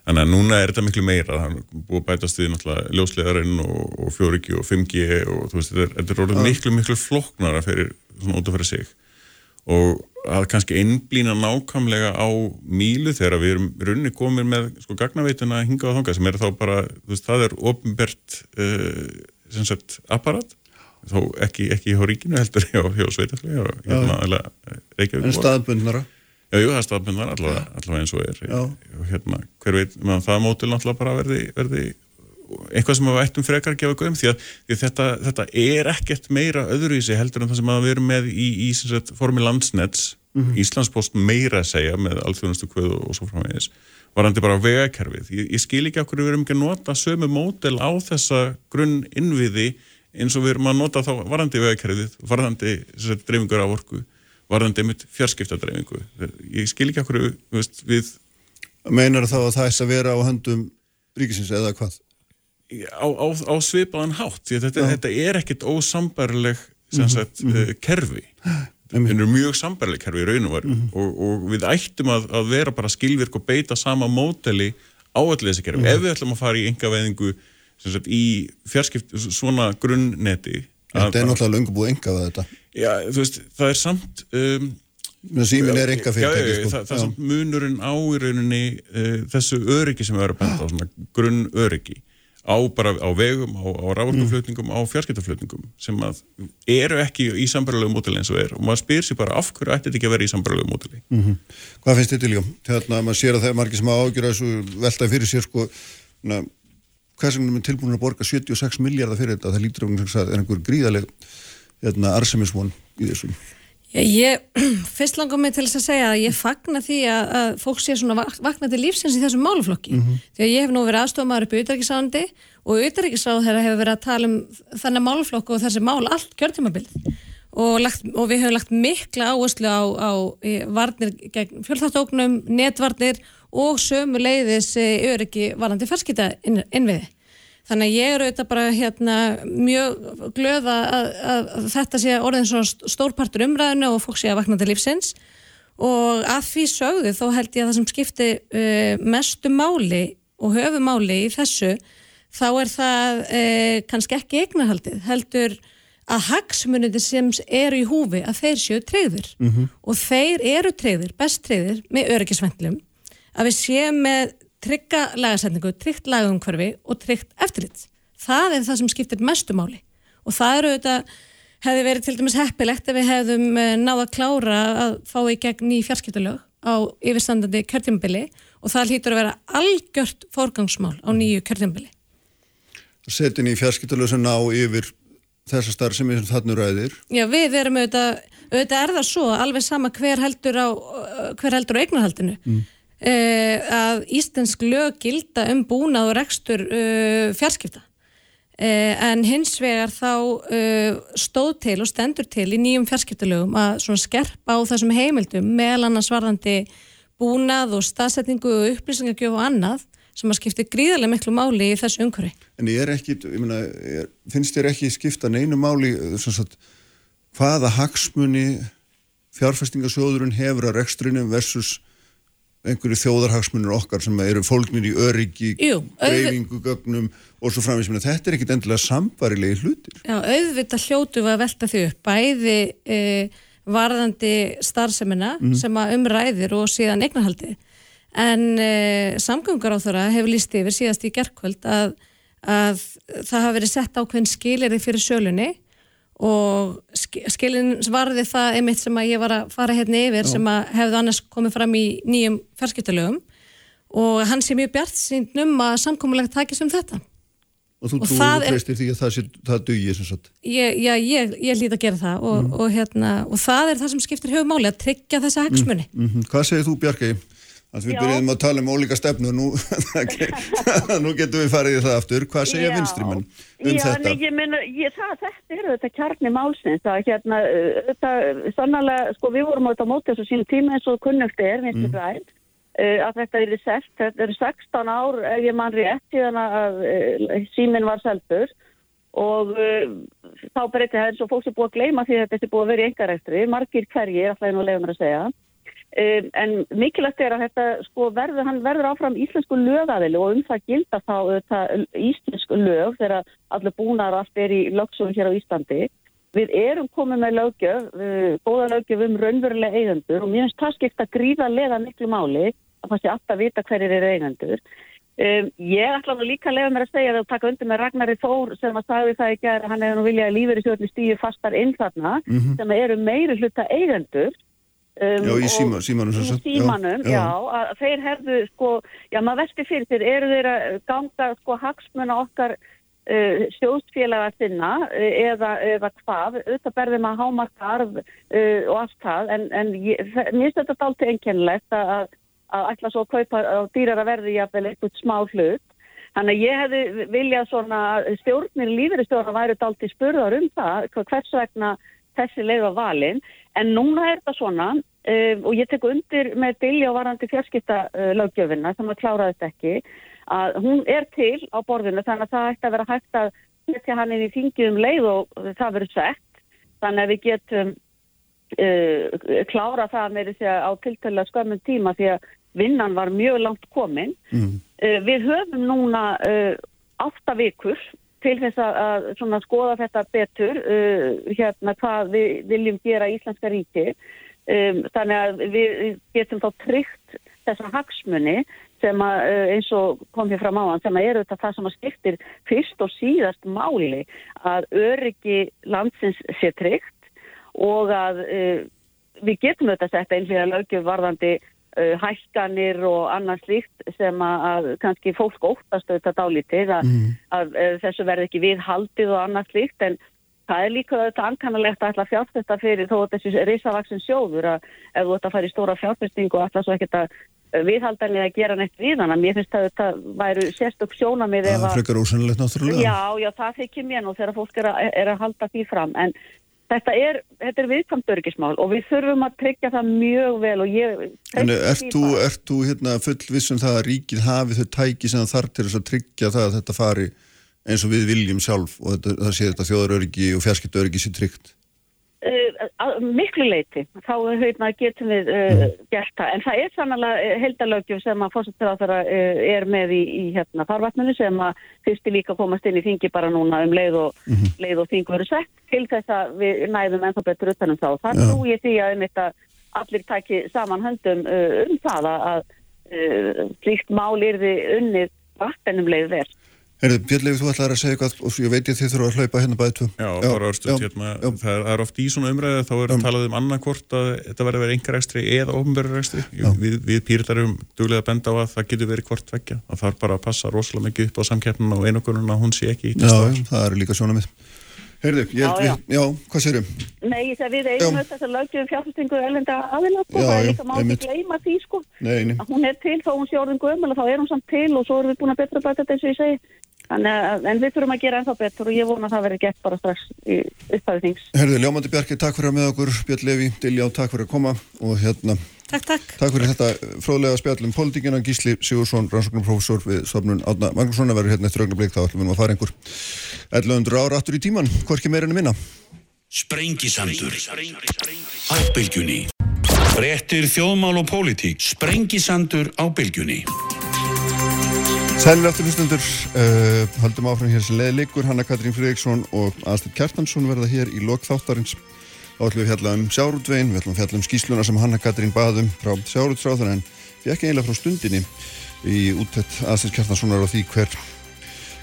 Þannig að núna er þetta miklu meira, það er búið að bætast við náttúrulega ljósleðarinn og, og 4G og 5G og þú veist, þetta er, þetta er orðið miklu, miklu flóknara fyrir, svona út af fyrir sig. Og að kannski einblýna nákvæmlega á mílu þegar við erum runni komið með sko gagnaveituna hinga á þanga sem er þá bara, þú veist, það er ofnbært uh, sem sagt apparat. Þá ekki, ekki hjá ríkinu heldur [laughs] hjá, hjá sveitaflega og hérna alveg Reykjavík En staðbundnara? Já, jú, það er staðbundar allavega, allavega eins og er. Og hérna, hver veit, meðan það mótil náttúrulega bara verði, verði eitthvað sem við ættum frekar að gefa göm því að, því þetta, þetta er ekkert meira öðruvísi heldur en það sem að við erum með í, í sagt, formi landsnets Íslandspost meira að segja með alþjónustu kvöð og svo framvegis varandi bara vegakerfið. Ég, ég skil ekki okkur við erum ekki að nota sömu mótel á þessa grunn innviði eins og við erum að nota þá varandi vegakerfið varandi sagt, dreifingur af orku varandi mitt fjarskiptadreifingu. Ég skil ekki okkur veist, við Meinar þá að það er að vera á höndum ríkisins eða hvað? á, á, á svipaðan hátt þetta, þetta er ekkit ósambærleg sem sagt, mm kerfi. Þetta er mjög sambærleg kerfi í raun og veru. Og, og við ættum að, að vera bara skilvirk og beita sama móteli á öllu þessi kerfi. Ef við ætlum að fara í enga veðingu í fjarskipt svona grunnneti Þetta er náttúrulega löngu búið enga við þetta. Já, þú veist, það er samt um, Men símin er enga fyrirtæki, sko. það, er samt munurinn á í rauninni uh, þessu öryggi sem við erum að benda á, svona grunn öryggi á bara á vegum, á, á rávorkuflutningum, á fjarskiptaflutningum sem að eru ekki í sambarlegu mótili eins og er og maður spyr sér bara af hverju ætti þetta ekki að vera í sambarlegu mótili Mm. Hvað finnst þetta líka? Hérna, maður sér að það er margir sem að ágjöra þessu velta fyrir sér, sko, na, hvað sem er tilbúin að borga 76 miljardar fyrir þetta, það lítur um að það er einhver gríðaleg hérna, arsemisvon í þessu. Ég, [clears throat] fyrst langar mig til þess að segja að ég fagna því að, að fólk sé svona vak- vakna til lífsins í þessum máluflokki. Því að ég hef nú verið aðstofamaður upp í utarrikiðsáðandi og utarrikiðsáð þeirra hefur verið að tala um þennan máluflokk og þessi mál allt kjörtímabilið. Og, lagt, og við höfum lagt mikla áherslu á, á varnir gegn fjölþáttóknum, netvarnir og sömu leiðis e, öryggi varandi ferskita innviði. Þannig að ég er auðvitað bara hérna mjög glöð að, að, þetta sé orðin svona st- stórpartur umræðinu og fólk sé að vakna til lífsins. Og að því sögðu þó held ég að það sem skipti uh, mestu máli og höfumáli í þessu þá er það uh, kannski ekki eignarhaldið heldur að hagsmunandi sem eru í húfi að þeir séu treyður og þeir eru treyður, best treyður með öryggisvendlum að við séum með trygga lagasetningu, tryggt lagumhverfi og tryggt eftirlit. Það er það sem skiptir mestu máli og það eru auðvitað, hefði verið til dæmis heppilegt ef við hefðum eh, náð að klára að fá í gegn ný fjarskiptalög á yfirstandandi kjörtjumbili og það hlýtur að vera algjört fórgangsmál á nýju kjörtjumbili. Setin í fjarskiptalösun á yfir þessa starf sem þarna ræðir. Já, við erum auðvitað, auðvitað er það svo alveg sama hver heldur á, hver heldur á eignarhaldinu mm. Að íslensk lög gilda um búnað og rekstur uh, fjarskipta uh, en hins vegar þá stóð til og stendur til í nýjum fjarskiptalögum að skerpa á þessum heimildum meðal annars varðandi búnað og staðsetningu og upplýsingagjöf og annað sem að skipti gríðarlega miklu máli í þessu umhverfi. En ég er ekki, ég meina, finnst þér ekki skipta neinu máli, sagt, hvaða hagsmuni fjárfestingasjóðurinn hefur að rekstrinum versus einhverju þjóðarhagsmunir okkar sem eru fólknir í öryggi, dreifingu, gögnum og svo framins. Meina, Þetta er ekkit endilega sambarilegi hlutir. Já, auðvitað hljótu við að velta því upp, bæði e, varðandi starfsemina sem að umræðir og síðan eignarhaldi en uh, samgöngur á þeirra hefur líst yfir síðast í gerkvöld að, að það hafi verið sett ákveðin skilirði fyrir sölunni og sk- skilin varði það einmitt sem að ég var að fara hérna yfir sem að hefði annars komið fram í nýjum fjarskiptalögum. Og hann sé mjög bjart sínd um að samkomulega takist um þetta. Og þú Og og treystir því að það, það dugi sem sagt. ég, já, ég, ég hlýt að gera það og, og, hérna, og það er það sem skiptir höfumáli að tryggja þessa hagsmunni Mm Hvað segir þú Bjarkei? Að við Já. byrjuðum að tala um ólíka stefnu nú, [laughs] [laughs] nú getum við farið í það aftur hvað segja Já. vinstrimenn um Já, þetta? Nei, ég meina, ég, það, þetta er þetta kjarni málsins að hérna, þetta, sannlega, sko, við vorum á þetta móti þessu sín tíma eins og kunnugt er, mm. græn, uh, að þetta er sett, þetta eru 16 ár, ef ég mann rétt, síðan að uh, síminn var seldur og uh, þá breytið það eins og fólks er búið að gleyma því að þetta er búið að vera í engaræktri, margir hverjir, alltaf einu leiðum að segja. Um, en mikilvægt er að þetta sko verður, hann verður áfram íslensku lögaðili og um það gilda þá þetta, íslensku lög þegar allir búnar allt er í lögsum hér á Íslandi. Við erum komið með lögjöf, uh, góða lögjöf um raunverulega eigendur og mér finnst það skipta gríðarlega miklu máli að það sé alltaf vita hverjir eru eigendur. Um, ég ætla nú líka að lefa mér að segja að taka undir með Ragnari Þór sem að sagði það ekki að hann hefði nú viljað að lífeyri stjórni stíu fastar inn þarna sem eru meiri hluta eigendur Um, Já, í síma- símanum í símanum, já. já, að þeir hefðu sko, já maður velti fyrir þeir eru þeir að ganga sko hagsmuna okkar uh, sjóðsfélaga sinna uh, eða, eða hvað, auðvitað berðum að hámarka arf uh, og allt það en, en ég, mér finnst þetta dálítið einkennilegt að, að, að ætla svo að kaupa á dýrara verði jafnvel eitthvað smá hlut Þannig að ég hefði viljað svona að stjórnir lífeyristjórna væri dálítið spurðar um það, hvers vegna þessi leið var valin. En núna er þetta svona um, og ég tek undir með Dilja varandi fjarskipta uh, löggjöfina sem að klára þetta ekki, að hún er til á borðinu þannig að það ætti að vera hægt að setja hann inn í þingið um leið og það verður sett. Þannig að við getum uh, klára það með þessi á tiltölu skömmun tíma því að vinnan var mjög langt komin. Mm. Uh, við höfum núna uh, átta vikur til þess að, svona, skoða þetta betur, uh, hérna hvað við viljum gera Íslenska ríki. Um, þannig að við getum þá tryggt þessa hagsmunni sem að, uh, eins og kom hér fram áðan, sem að eru þetta það sem að skiptir fyrst og síðast máli að öryggi landsins sé tryggt og að uh, við getum auðvitað sett einhverja lögjöf varðandi uh, hækkanir og annars slíkt sem að, að kannski fólk óttast auðvitað dálítið að, að, að þessu verði ekki við haldið og annars slíkt en það er líka auðvitað ankannalegt að ætla að fjárfesta fyrir þó að þessi risavaksin sjóður að ef þú ætla að fara í stóra fjárfestingu og ætla svo ekkert að viðhalda henni að gera neitt við hann mér finnst að þetta væru sérstök sjónamið Það að frekar ósennilegt náttúrulega. Já, já, það þykir mér nú þegar fólk er að, er að halda því fram en þetta er, þetta er viðkvæmt örgismál og við þurfum að tryggja það mjög vel og ég En ert þú, ert þú hérna, fullvissum það að ríkið hafi þau tæki sem þarf til þess að tryggja það að þetta fari eins og við viljum sjálf og þetta, það sé þetta þjóðaröryggi og fjarskiptaöryggi sér tryggt? Uh, miklu leiti, þá hérna, getum við uh, gert það, en það er sannlega heldalögjum sem að þeirra uh, er með í, í hérna farvatninu sem að fyrsti líka komast inn í þingi bara núna um leið og, leið og þingu verið sett til þess að við næðum ennþá betur utanum þá. Það Já. trú ég því að um þetta allir taki saman höndum um það að slíkt mál yrði unnið vatnum leið verð. Herðu, Björnleif, þú ætlar að segja eitthvað og ég veit ég þið þurfa að hlaupa hérna bæði tvö. Já, bara örstuð, hérna, já. það er, það oft í svona umræðu þá er talað um annarkvort að þetta verður að vera einhverjastri eða ofnbjörgræstri við, við pýrtar erum duglega að benda á að það getur verið hvort vekja að það er bara að passa rosalega mikið upp á samkeppnuna og einogununa hún sé ekki í Já, staðar. það er líka svona. Herðu, ég held Já, við, já, hvað sérum? Nei, ég segi við eigum Já. öll þess að lögjum fjárfestingu elenda aðila, sko, Já, það er já, líka má ekki einmitt. gleyma því, sko. Nei, nei. að hún er til þó hún sé orðin gömul og þá er hún samt til og svo erum við búin að betra bæta þetta eins og ég segi að, en við þurfum að gera ennþá betur og ég vona að það verði gett bara strax í upphæðu þings. Herðu, Ljómandi Bjarki, takk fyrir að með okkur, Björn Levi, Diljá, takk fyrir að koma. Og hérna, Takk, takk. takk fyrir þetta fróðlega spjall um pólitíkina, Gísli Sigursson, rannsóknarprófessor við stofnun Átna Magnússon að verður hérna eftir augnablik, þá ætlum við að fara einhver 1100 ára aftur í tíman, hvorki meira en minna. Sprengisandur. Á bylgjunni. Frettir þjóðmál og pólitík. Sprengisandur á bylgjunni Sælir aftur hlustundur, uh, haldum áfram hér sem leði leikur, Hanna Katrín Fredriksson og Aðstur Kjartansson verða hér í lok þáttarins. Þá ætlum við fjalla um sjárútvegin, við ætlum fjalla um skýsluna sem Hanna Katrín baðum frá sjárútsráður en fekk eiginlega frá stundinni í úttett aðstæðs Kjartanssonar á því hver,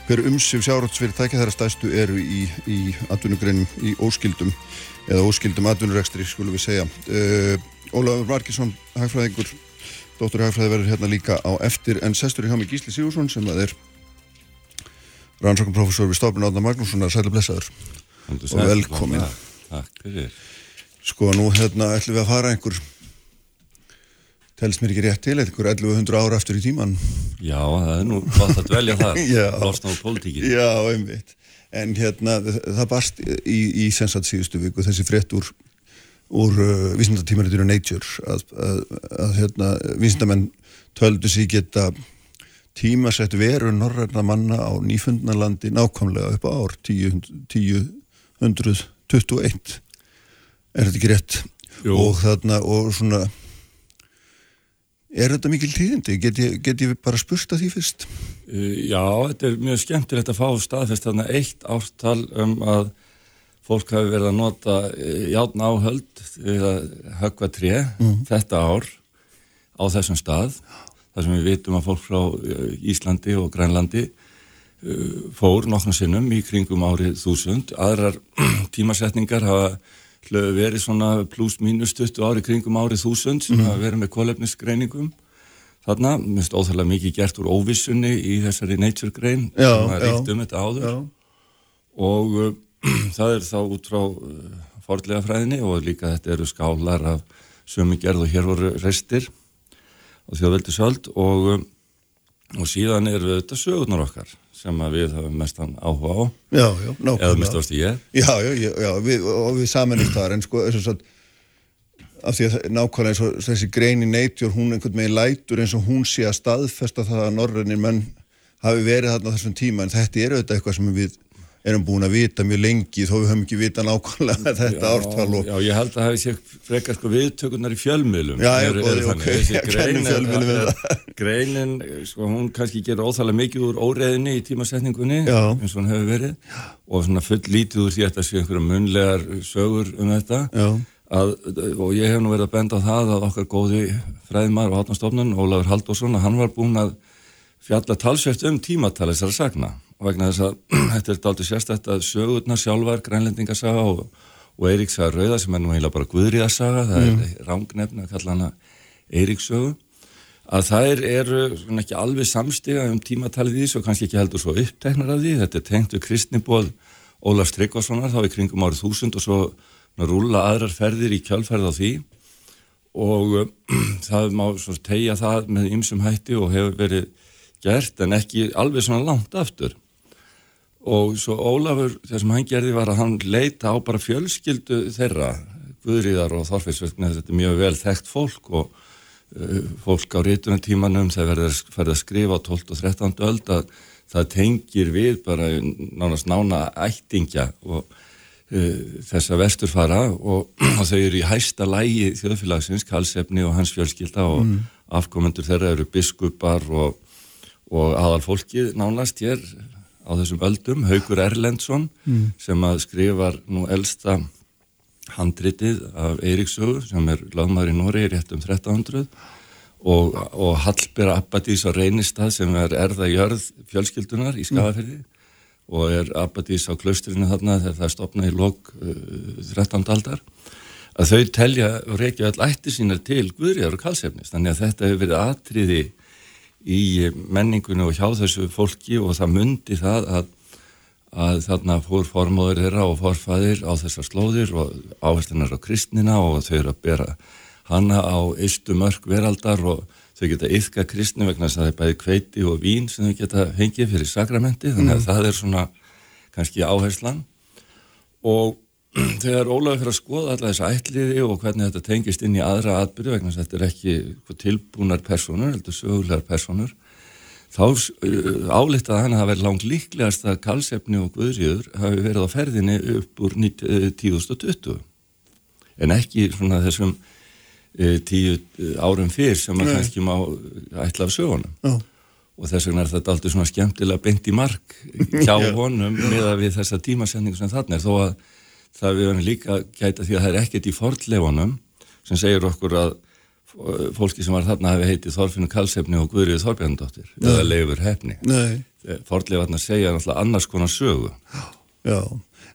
hver umsif sjárútsfyrir tækja þeirra stæstu eru í, í atvinnugreinum í óskildum eða óskildum atvinnurekstri skulum við segja. Uh, Ólafur Markisson, hagfræðingur, dóttur hagfræði verður hérna líka á eftir en sestur í hjá mig Gísli Sigursson sem að er rannsóknprofessor við stofnun Átna Magnússonar, sæli blessaður. Og velkomin. Takk fyrir. Sko nú hérna ætlum við að fara einhver telst mér ekki rétt til einhver 1100 ára aftur í tíman Já, það er nú gott að dvelja það [laughs] losna á pólitíkin Já, einmitt. En hérna það barst í, í sensat síðustu viku þessi frétt úr uh, vísindatímaritinu Nature að, að, að hérna vísindamenn töldu sig geta tímasett veru norræna manna á nýfundnalandi nákvæmlega upp á ár 10, 1021 er þetta ekki rétt? Jú. og þarna og svona er þetta mikil tíðindi? Get ég, get ég bara spurst að því fyrst? Uh, Já, þetta er mjög skemmtilegt að fá staðfest þarna eitt ártal um að fólk hafi verið að nota uh, játn áhöld við að höggva tré þetta ár á þessum stað þar sem við vitum að fólk frá uh, Íslandi og Grænlandi uh, fór nokkrum sinnum í kringum árið þúsund aðrar [clears throat] tímasetningar hafa verið svona pluss mínus 20 ári kringum árið þúsund sem hafa verið með kolefnisgreiningum þarna, minnst óþarlega mikið gert úr óvissunni í þessari nature grein Já, sem já. ríkt um þetta áður Já. og [clears throat] það er þá út frá uh, fordlega fræðinni og líka þetta eru skálar af sömu gerð og hér voru restir og þjóðveldi söld og, og síðan eru þetta sögurnar okkar sem við hafum mestan áhuga á. Já, já, eða mest ást ég. Já, já, já, já við, og við samanist þar en sko, þess að af því að nákvæmlega eins og þessi grein í Nature, hún einhvern veginn lætur eins og hún sé að staðfesta það að norrænir menn hafi verið þarna þessum tíma en þetta er auðvitað eitthvað sem við erum búin að vita mjög lengi þó við höfum ekki vita nákvæmlega [laughs] þetta ártal og Já, ég held að hafi sér frekar sko viðtökurnar í fjölmiðlum. Já, góði, eru ok. grein kennum fjölmiðlum við er, greinin, sko, hún kannski gerur óþálega mikið úr óreðinni í tímasetningunni Já. eins og hún hefur verið og svona full lítið úr því að þetta sé einhverja munlegar sögur um þetta. Að, og ég hef nú verið að benda á það að okkar góði fræðmar og hátnastofnun, Ólafur Halldórsson, að hann var búinn að fjalla talsvert um tímatal þessara sagna og vegna þess að [clears throat] þetta er dálítið sérstætt að sögurnar sjálfar, grænlendingasaga og, og Eiríksaga Rauða sem er nú heila bara Guðriðasaga, það er rángnefn að kalla hana Eiríkssögu að þær eru svona ekki alveg samstiga um tímatalið í þessu og kannski ekki heldur svo uppteknar af því, þetta er tengt við kristnibóð Ólafs Tryggvasonar þá í kringum árið þúsund og svo rúla aðrar ferðir í kjálferð á því. Og uh, [clears throat] það má svo tegja það með ymsum hætti og hefur verið gert en ekki alveg svona langt aftur og svo Ólafur, það sem hann gerði var að hann leita á bara fjölskyldu þeirra Guðriðar og Þorfisverkni þetta er mjög vel þekkt fólk og uh, fólk á rítunartímanum þegar verður ferð að skrifa á 12 og 13. öld að það tengir við bara nánast nána ættingja og uh, þessa vesturfara og, [clears throat] og þau eru í hæsta lægi þjóðfélagsins, Karlsefni og hans fjölskylda og afkomendur þeirra eru biskupar og, og aðal fólkið nánast hér á þessum öldum, Haugur Erlendsson sem að skrifar nú elsta handritið af Eiríksögu sem er lögmaður í Nóri rétt um 1300 og, og Hallbera Abbadís á Reynistad sem er erða jörð fjölskyldunar í Skafafyrði og er Abbadís á klaustrinu þarna þegar það stopnað í lok uh, 13. aldar að þau telja og reykja all ætti sínar til Guðriðar og Kalsefnis þannig að þetta hefur verið atriði í menningunni og hjá þessu fólki og það mundi það að, að þarna fór formóður þeirra og forfæðir á þessar slóðir og áherslunar á kristnina og þau eru að bera hana á eistu mörg veraldar og þau geta yfka kristni vegna þess að það er bæði kveiti og vín sem þau geta hengið fyrir sakramenti þannig að það er svona kannski áherslan. Og þegar Ólafur fyrir að skoða alla þessa ætliði og hvernig þetta tengist inn í aðra atbyrju vegna þetta er ekki tilbúnar personur, er sögulegar personur þá uh, álíktaði hann að það verið langt líklegast að Karlsefni og Guðriður hafi verið á ferðinni upp úr 1020 en ekki svona þessum uh, tíu uh, árum fyrr sem að kannski má ætla af sögunum. Já. og þess vegna er þetta aldrei svona skemmtilega beint í mark hjá [laughs] honum með að við þessa tímasendingu sem þarna er. Þó að það við verðum líka gæta því að það er ekkert í fordleifunum sem segir okkur að fólki sem var þarna hafi heitið Þorfinu Kalsefni og Guðrið Þorbjörndóttir eða Leifur Hefni. Fordleifarnar segja náttúrulega annars konar sögu. Já,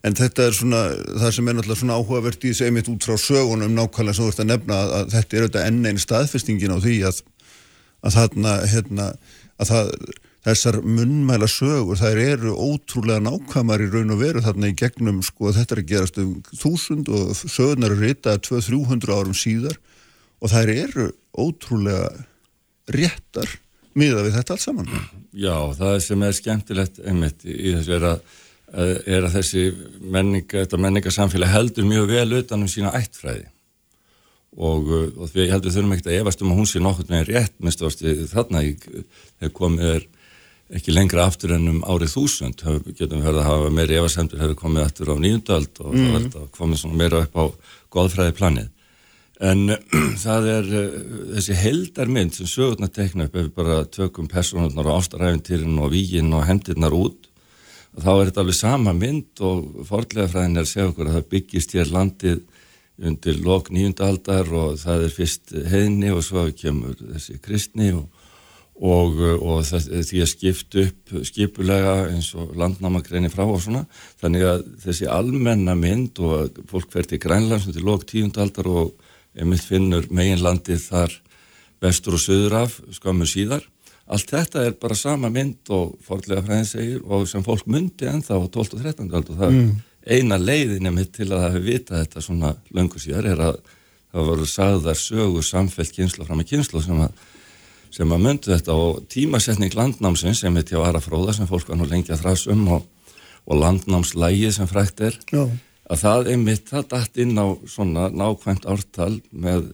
en þetta er svona það sem er náttúrulega svona áhugavert í þessu einmitt út frá sögunum nákvæmlega svo að nefna að, að þetta er auðvitað enn einn staðfestingin á því að, að þarna hérna, að það þessar munnmæla sögur, þær eru ótrúlega nákvæmar í raun og veru þarna í gegnum, sko, þetta er að gerast um þúsund og sögurnar eru ritaði 200-300 árum síðar og þær eru ótrúlega réttar miða við þetta allt saman. Já, það sem er skemmtilegt einmitt í þessu er að, er að þessi menninga, þetta menningarsamfélag heldur mjög vel utanum sína ættfræði og, og því heldur þurfum ekkert að efast um að hún sé nokkur með rétt minnstu ástu þarna þegar komið er ekki lengra aftur enn um árið þúsund getum við verið að hafa meiri efasemtur hefur komið aftur á nýjundöld og mm. það að komið svona meira upp á goðfræði planið en [clears throat] það er uh, þessi heldarmynd sem sögurnar tekna upp ef við bara tökum personurnar og ástaræfintýrin og vígin og hendirnar út þá er þetta alveg sama mynd og fordlega fræðin er að segja okkur að það byggist hér landið undir lok nýjundaldar og það er fyrst heðni og svo kemur þessi kristni og og, og það, því að skipt upp skipulega eins og landnámagreinir frá og svona þannig að þessi almenna mynd og fólk verði í Grænlands til lók tíundaldar og einmitt finnur meginlandið þar vestur og söður af skamur síðar allt þetta er bara sama mynd og fórlega fræðin segir og sem fólk myndi ennþá á 12. og 13. ald og það mm. eina leiðin er mitt til að það hefur vitað þetta svona löngu síðar er að það voru sagðar sögur samfellt kynslu fram í kynslu sem að sem að myndu þetta og tímasetning landnámsins sem er til að vara fróða sem fólk var nú lengi að þrásum og, og landnámslægi sem frækt er Já. að það einmitt það dætt inn á svona nákvæmt ártal með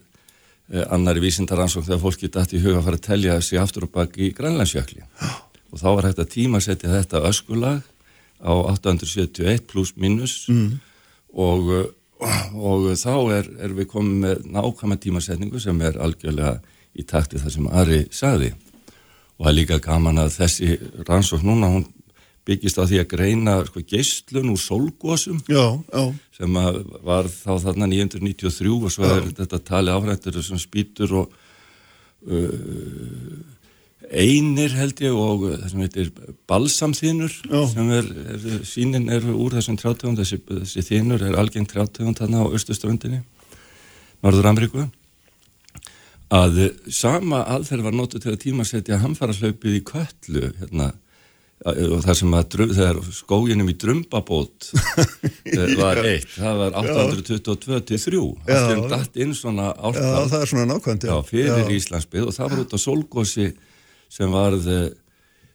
eh, annari vísindaransók þegar fólki dætt í huga að fara að telja þessi aftur og baki í Grænlandsjökli og þá var hægt að tímasetja þetta öskulag á 871 pluss minus mm. og, og þá er, er við komið með nákvæma tímasetningu sem er algjörlega í takti það sem Ari sagði. Og það er líka gaman að þessi rannsókn núna hún byggist á því að greina sko, geistlun úr solgósum sem var þá þarna 993 og svo já. er þetta tali áhrættur sem spýtur og uh, einir held ég og það sem heitir balsamþínur sem er, er sínin er úr þessum trjátegund þessi, þessi þínur er algengt trjátegund þarna á Östuströndinni Norður Amríku að sama aðferð var nótu til að tímasetja hamfarahlaupið í köllu hérna, og það sem að þegar skóginum í Drumbabót [laughs] eh, var eitt, það var 822-3 það er dætt inn svona ártal það er svona nákvæmt já, fyrir já. Íslandsbyð og það var út á Solgósi sem varð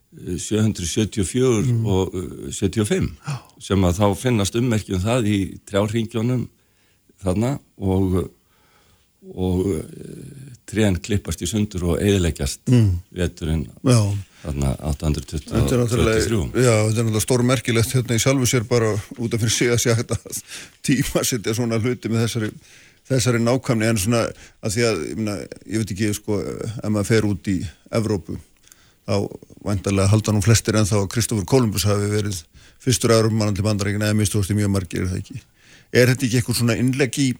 774 mm. og 75 já. sem að þá finnast ummerkjum það í trjárringjónum þarna og og trén klippast í sundur og eðileggjast mm. veturinn þarna 823 Já, þetta er náttúrulega stórmerkilegt hérna í sjálfu sér bara út af fyrir sig að sé að tíma setja svona hluti með þessari, þessari nákvæmni. En svona að því að ég, myna, ég veit ekki sko ef maður fer út í Evrópu þá vantarlega halda nú flestir en þá að Kristófur Kolumbus hafi verið fyrstur aðrum mann til bandarækina eða mistóðast í mjög margir er er þetta ekki eitthvað svona innlegg í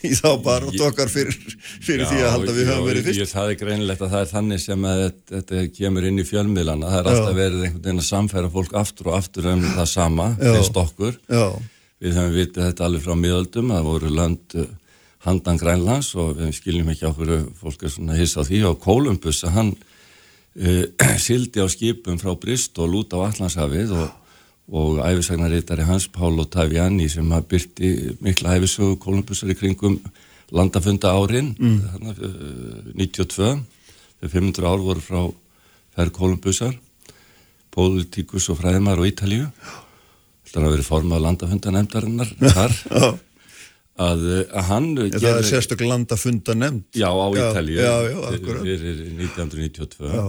[laughs] í þá bara og dokkar fyrir, fyrir já, því að halda við höfum verið fyrst. Ég, það er greinilegt að það er þannig sem að þetta, kemur inn í fjölmiðlana. Það er já. alltaf verið einhvern veginn að samfæra fólk aftur og aftur um það sama, finnst okkur. Já. Við höfum vitið þetta alveg frá miðöldum, það voru land uh, handan Grænlands og við skiljum ekki okkur fólk er svona hiss á því og Kolumbus að hann uh, [clears throat] sildi á skipum frá Bristol út á Allandshafið og og æfisagnaritari Hans Pálo Taviani sem hafði byrti mikla æfisögu Kolumbusar í kringum landafunda árin mm. 92 þegar 500 ár voru frá færð Kolumbusar pólitíkus og fræðimar og Ítalíu. Þetta har verið formað landafundanemdarinnar [laughs] þar. Að, að hann það er sérstaklega landafundanemnd já á Ítalíu fyrir 1992 já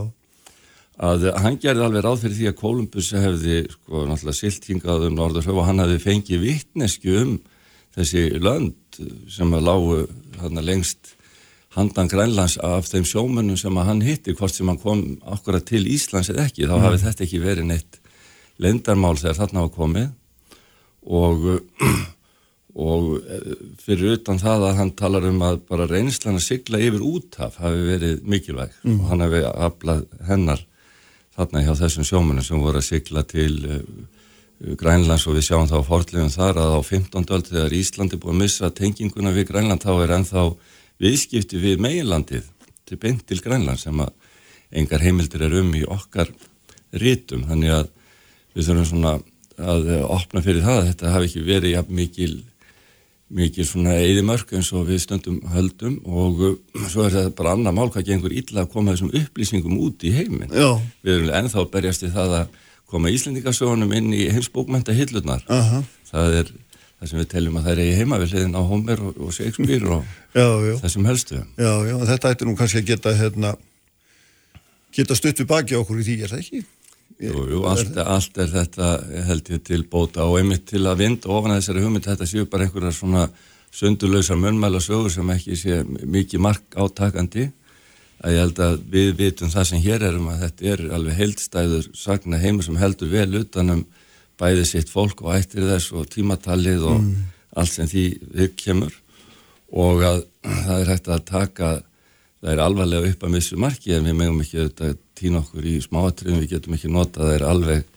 að hann gerði alveg ráð fyrir því að Kolumbus hefði sko náttúrulega siltingað um Norðurhöf og hann hefði fengið vittnesku um þessi lönd sem að lágu hann lengst handan Grænlands af þeim sjómönnum sem að hann hitti hvort sem hann kom akkurat til Íslands eða ekki þá mm. hafi þetta ekki verið neitt lendarmál þegar þarna hafa komið og [clears throat] og eh, fyrir utan það að hann talar um að bara reynslan að sigla yfir útaf hafi verið mikilvæg mm. og hann hafi aflað hennar þarna hjá þessum sjómunum sem voru að sigla til uh, Grænlands og við sjáum þá fórlegum þar að á 15. öll þegar Íslandi búið að missa tenginguna við Grænland þá er ennþá viðskipti við meginlandið til beint til Grænland sem að engar heimildir er um í okkar rítum þannig að við þurfum svona að opna fyrir það að þetta hafi ekki verið mikil mikið svona eði mörg eins og við stöndum höldum og uh, svo er þetta bara annar mál hvað gengur illa að koma þessum upplýsingum út í heiminn. Við erum ennþá berjast í það að koma Íslendingasögunum inn í heimsbókmenta hillunar. Uh -huh. Það er það sem við teljum að það er í heimavillin á Homer og, og Shakespeare og [laughs] já, já. þessum helstu. Já, já, þetta ætti nú kannski að geta hérna, geta stutt við baki okkur í því, er það ekki? Jú, jú, allt, allt er þetta held ég til bóta og einmitt til að vind ofan að þessari hugmynd þetta séu bara einhverjar svona sundulösa mönnmæla sögur sem ekki sé mikið mark átakandi að ég held að við vitum það sem hér erum að þetta er alveg heildstæður sagna heimur sem heldur vel utanum bæði sitt fólk og ættir þess og tímatalið og mm. allt sem því við kemur og að [clears throat] það er hægt að taka það er alvarlega upp að missu marki en við megum ekki auðvitað týna okkur í smáatriðum, við getum ekki notað þeir alveg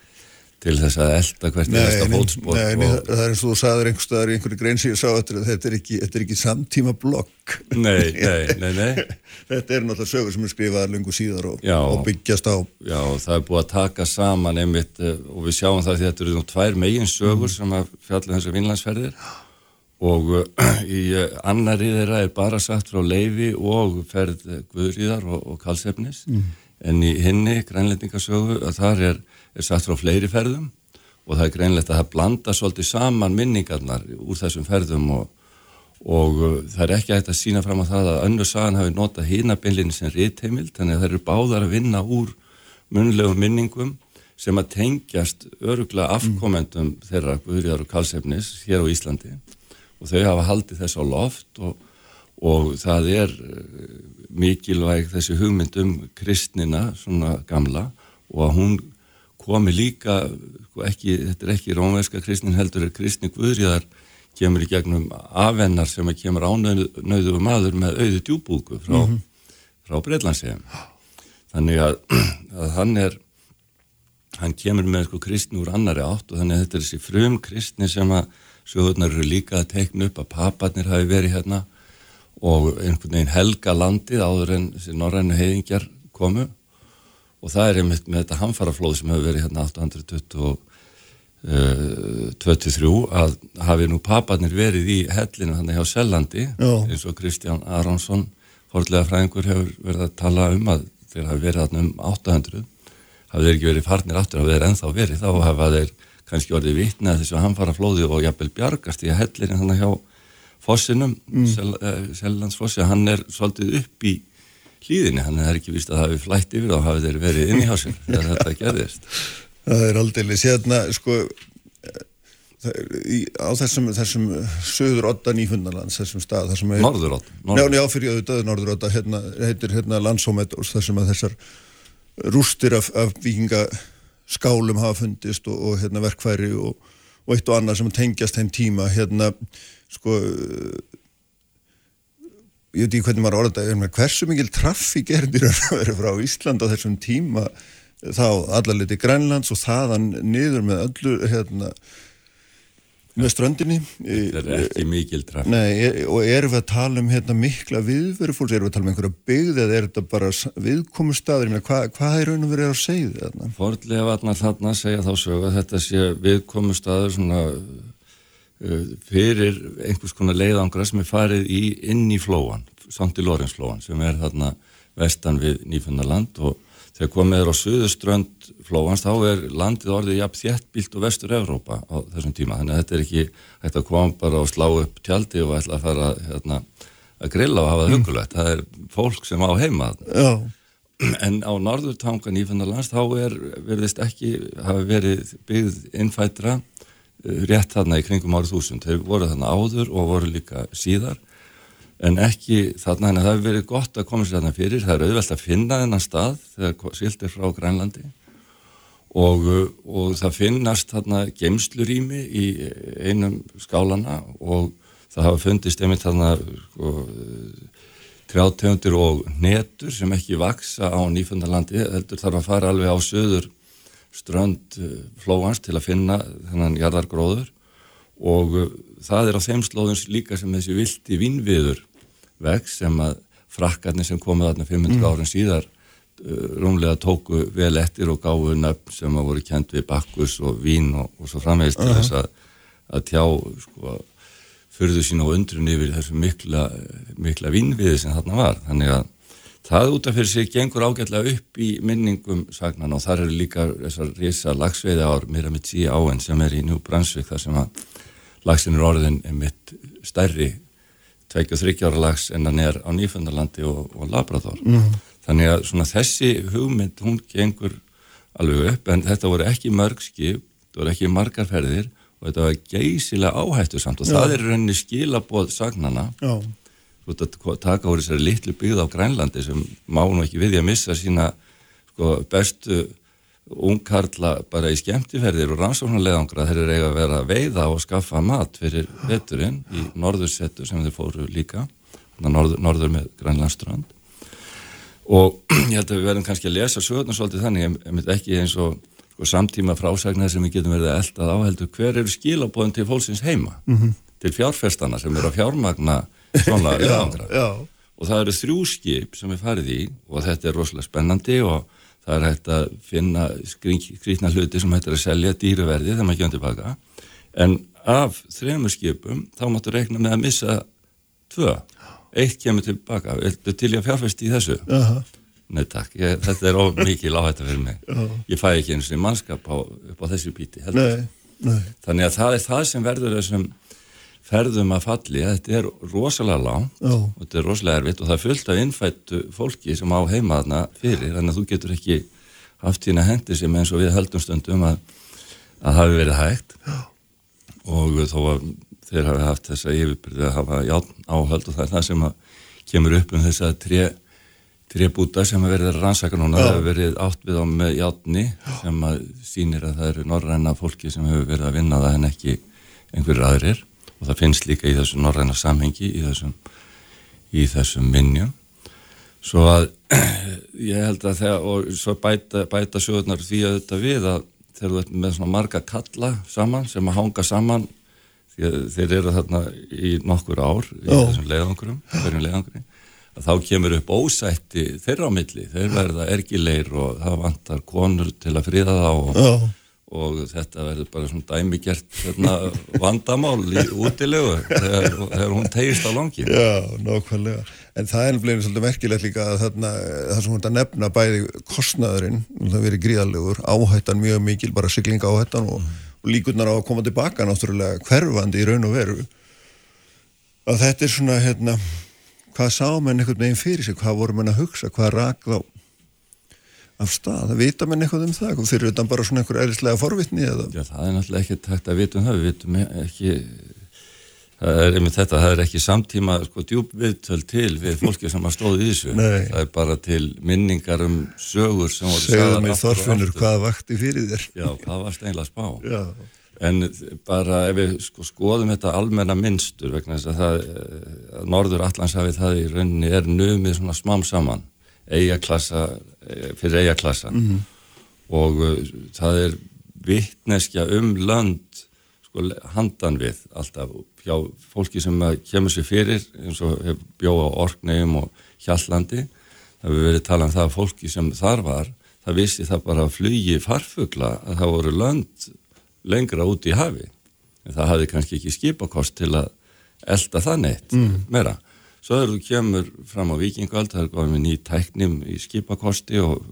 til þess að elda hvert í næsta fótspor. Nei, nei, það er eins og þú sagður einhverstaðar í einhverju grein sem ég sá þetta, þetta er ekki, þetta er ekki samtíma blokk. Nei, [laughs] nei, nei, nei. þetta er náttúrulega sögur sem er skrifað lengur síðar og, og byggjast á. Já, það er búið að taka saman einmitt eh, og við sjáum það því þetta eru nú tvær megin sögur mm. sem að fjalla þessar vinlandsferðir og uh, [clears throat] í uh, annari þeirra er bara sagt frá leifi og ferð Guðríðar og, og Kalsefnis mm. En í hinni, grænlendingasögu, að þar er, er sagt frá fleiri ferðum og það er greinlegt að það blanda svolítið saman minningarnar úr þessum ferðum og, og uh, það er ekki hægt að sína fram á það að önnu sagan hafi notað hínabinlinni sem rítheimild, þannig að það eru báðar að vinna úr munlegum minningum sem að tengjast öruglega afkomendum mm. þeirra Guðríðar og Kalsefnis hér á Íslandi og þau hafa haldið þess á loft og, og það er eh, mikilvæg þessi hugmynd um kristnina svona gamla og að hún komi líka, sko, ekki, þetta er ekki rómverska kristnin heldur er kristni guðriðar kemur í gegnum afennar sem að kemur ánöðu maður með auðu djúbúku frá, mm -hmm. frá Breitlandsegum þannig að, [clears throat] að hann er hann kemur með sko kristni úr annari átt og þannig að þetta er þessi frum kristni sem að sögurnar eru líka að teikna upp að paparnir hafi verið hérna og einhvern veginn helga landið áður en norrænu heiðingjar komu. Og það er einmitt með þetta hamfaraflóð sem hefur verið hérna 1823 uh, að hafi nú paparnir verið í hellinu hann hjá Sellandi eins og Kristján Aronsson fórlega fræðingur hefur verið að tala um að þeir hafi verið hérna um 800 hafið þeir ekki verið farnir aftur hafið þeir ennþá verið þá hafa þeir kannski orðið vitna þessu hamfara flóði og jafnvel bjargast í að hellirinn hann hjá fossinum, mm. Sel, uh, Sellandsfossi, hann er svolítið upp í hlýðinni, hann er ekki vist að hafi flætt yfir og hafi þeir verið inn í hásinn þegar þetta gerðist. [laughs] Það er aldrei sérna, sko í, á þessum, þessum söður 8 nýfundarlands, þessum stað Norður 8 Já, fyrir auðvitað Norður 8 hérna, heitir hérna landsómet þessum að þessar rústir af, af vikinga skálum hafa fundist og, og hérna, verkfæri og, og eitt og annað sem tengjast þeim tíma hérna sko ég veit ekki hvernig maður orða hversu mikil trafík er að vera frá Ísland á þessum tíma þá allarleiti Grænlands og þaðan niður með öllu hérna með ströndinni. Þetta er ekki mikil trafn Nei, og erum við að tala um hérna, mikla viðveru fólks, erum við að tala um einhverja byggð eða er þetta bara viðkomustadur hvað hva er raun og verið að segja þetta? Fordlega vatnar þarna segja þá sög að þetta sé viðkomustadur svona fyrir einhvers konar leiðangra sem er farið í, inn í flóan, samt í Lórinsflóan sem er þarna vestan við Nýfundaland og þegar komið er á Suðuströnd flóans þá er landið orðið jafn þjættbílt og vestur Evrópa á þessum tíma þannig að þetta er ekki hægt að koma bara og slá upp tjaldi og ætla að fara hérna, að grilla og hafa það mm. hugulegt það er fólk sem á heima Já. [clears throat] en á norðurtangan í Fennarlands þá er verðist ekki hafi verið byggð innfætra eh, rétt þarna í kringum árið þúsund. Þeir voru þarna áður og voru líka síðar en ekki þarna, að það hefur verið gott að koma sér þarna fyrir, það er auðvelt að finna þennan stað þegar silt er frá Grænlandi og, og það finnast þarna geimslurými í einum skálana og það hafa fundist einmitt þarna sko, trjátegundir og netur sem ekki vaksa á nýfundarlandi heldur þarf að fara alveg á söður strönd uh, flóans til að finna þennan jarðargróður og uh, það er á þeim slóðums líka sem þessi vilti vinnviður vex sem að frakkarnir sem komið þarna 500 mm. árin síðar uh, rúmlega tóku vel eftir og gáðu nöfn sem að voru kent við bakkus og vín og, og svo framvegist uh -huh. þess að, að tjá sko fyrðu sín og undrun yfir þessu mikla, mikla vinnviði sem þarna var. Þannig að það út af fyrir sig gengur ágætlega upp í minningum sagnan og þar eru líka þessar risa lagsveiði ár mér að mitt síða áenn sem er í Njú Bransvik þar sem að lagsin er orðin mitt stærri 23 ára lags en hann er á Nýfundarlandi og, og Labrador. Mm. Þannig að svona þessi hugmynd hún gengur alveg upp en þetta voru ekki mörg skip, þetta voru ekki margar ferðir og þetta var geysilega áhættu samt og Já. það er rauninni skilaboð sagnana þú veist að taka úr þessari litlu byggð á Grænlandi sem má nú ekki við að missa sína sko, bestu ungkarla bara í skemmtiferðir og rannsóknarleðangra þeir eru eiga að vera að veiða og skaffa mat fyrir veturinn í norðursettu sem þeir fóru líka norður, norður með Grænlandstrand og [clears throat] ég held að við verðum kannski að lesa sögurnar svolítið þannig, myndi ekki eins og sko, samtíma frásagnar sem við getum verið að elda áheldur, hver eru skilabóðin til fólksins heima, mm -hmm. til fjárfestana sem eru að fjármagna svona leðangra og það eru þrjú skip sem við farið í og þetta er rosalega spennandi og það er hægt að finna skrítna hluti sem hægt er að selja dýruverði þegar maður kemur tilbaka en af þrejum skipum þá máttu rekna með að missa tvö, eitt kemur tilbaka, til ég að fjárfesti í þessu uh -huh. Nei takk, ég, þetta er of mikið láhætt fyrir mig. Já. Ég fæ ekki eins og mannskap á, upp á þessu píti. Nei, nei. Þannig að það er það sem verður þessum ferðum að falli. Þetta er rosalega langt Já. og þetta er rosalega erfitt og það er fullt af innfættu fólki sem á heima þarna fyrir. Þannig að þú getur ekki haft hérna hendi sem eins og við höldum stundum að, að hafi verið hægt. Já. Og þó að þeir hafi haft þessa yfirbyrði að hafa áhöld og það er það sem kemur upp um þess að tre trébúta sem hefur verið að rannsaka núna, það hefur verið átt við á með játni sem að sýnir að það eru norræna fólki sem hefur verið að vinna það en ekki einhverjir aðrir og það finnst líka í þessu norræna samhengi í þessum, í þessum minnjum svo að [clears throat] ég held að þegar og svo bæta, bæta sjóðunar því að þetta við að þeir eru með svona marga kalla saman sem að hanga saman því að þeir eru þarna í nokkur ár í Ó. þessum leiðangurum, leiðangurum þá kemur upp ósætti þeirra á milli, þeir verða ergileir og það vantar konur til að friða það og, og þetta verður bara svona dæmigert hérna, [laughs] vandamál í útilegu þegar, þegar hún tegist á langin Já, nákvæmlega, en það er nefnilega svolítið merkilegt líka að þarna, það sem hún nefna bæði kostnaðurinn það verið gríðalegur, áhættan mjög mikil bara syklinga áhættan og, og líkurnar á að koma tilbaka náttúrulega hverfandi í raun og veru. Að þetta er svona hérna hvað sá menn einhvern veginn fyrir sig, hvað voru menn að hugsa, hvað rak þá af stað, það vita menn eitthvað um það fyrir utan bara svona einhver eðlislega forvitni eða? Já, það er náttúrulega ekki takt að vita um það, við vitum ekki það er einmitt þetta, það er ekki samtíma sko djúbviðtöl til við fólki sem að stóði í þessu, [laughs] Nei. það er bara til minningar um sögur sem voru Segðu mig þorfinur hvað vakti fyrir þér? Já, hvað var steinlega spá? Já. En bara ef við sko skoðum þetta almenna minnstur vegna þess að það, eh, að Norður Allandshafið það í rauninni er numið svona smám saman, eigaklassa eh, fyrir eigaklassa mm -hmm. og uh, það er vittneskja um lönd sko handan við alltaf hjá fólki sem kemur sér fyrir eins og bjóða á Orknegjum og Hjallandi, það hefur verið talað um það að fólki sem þar var, það vissi það bara að flugi farfugla að það voru lönd lengra út í hafi en það hafði kannski ekki skipakost til að elda það neitt mm. meira. Svo þegar þú kemur fram á vikingöld, það er með ný tæknim í skipakosti og,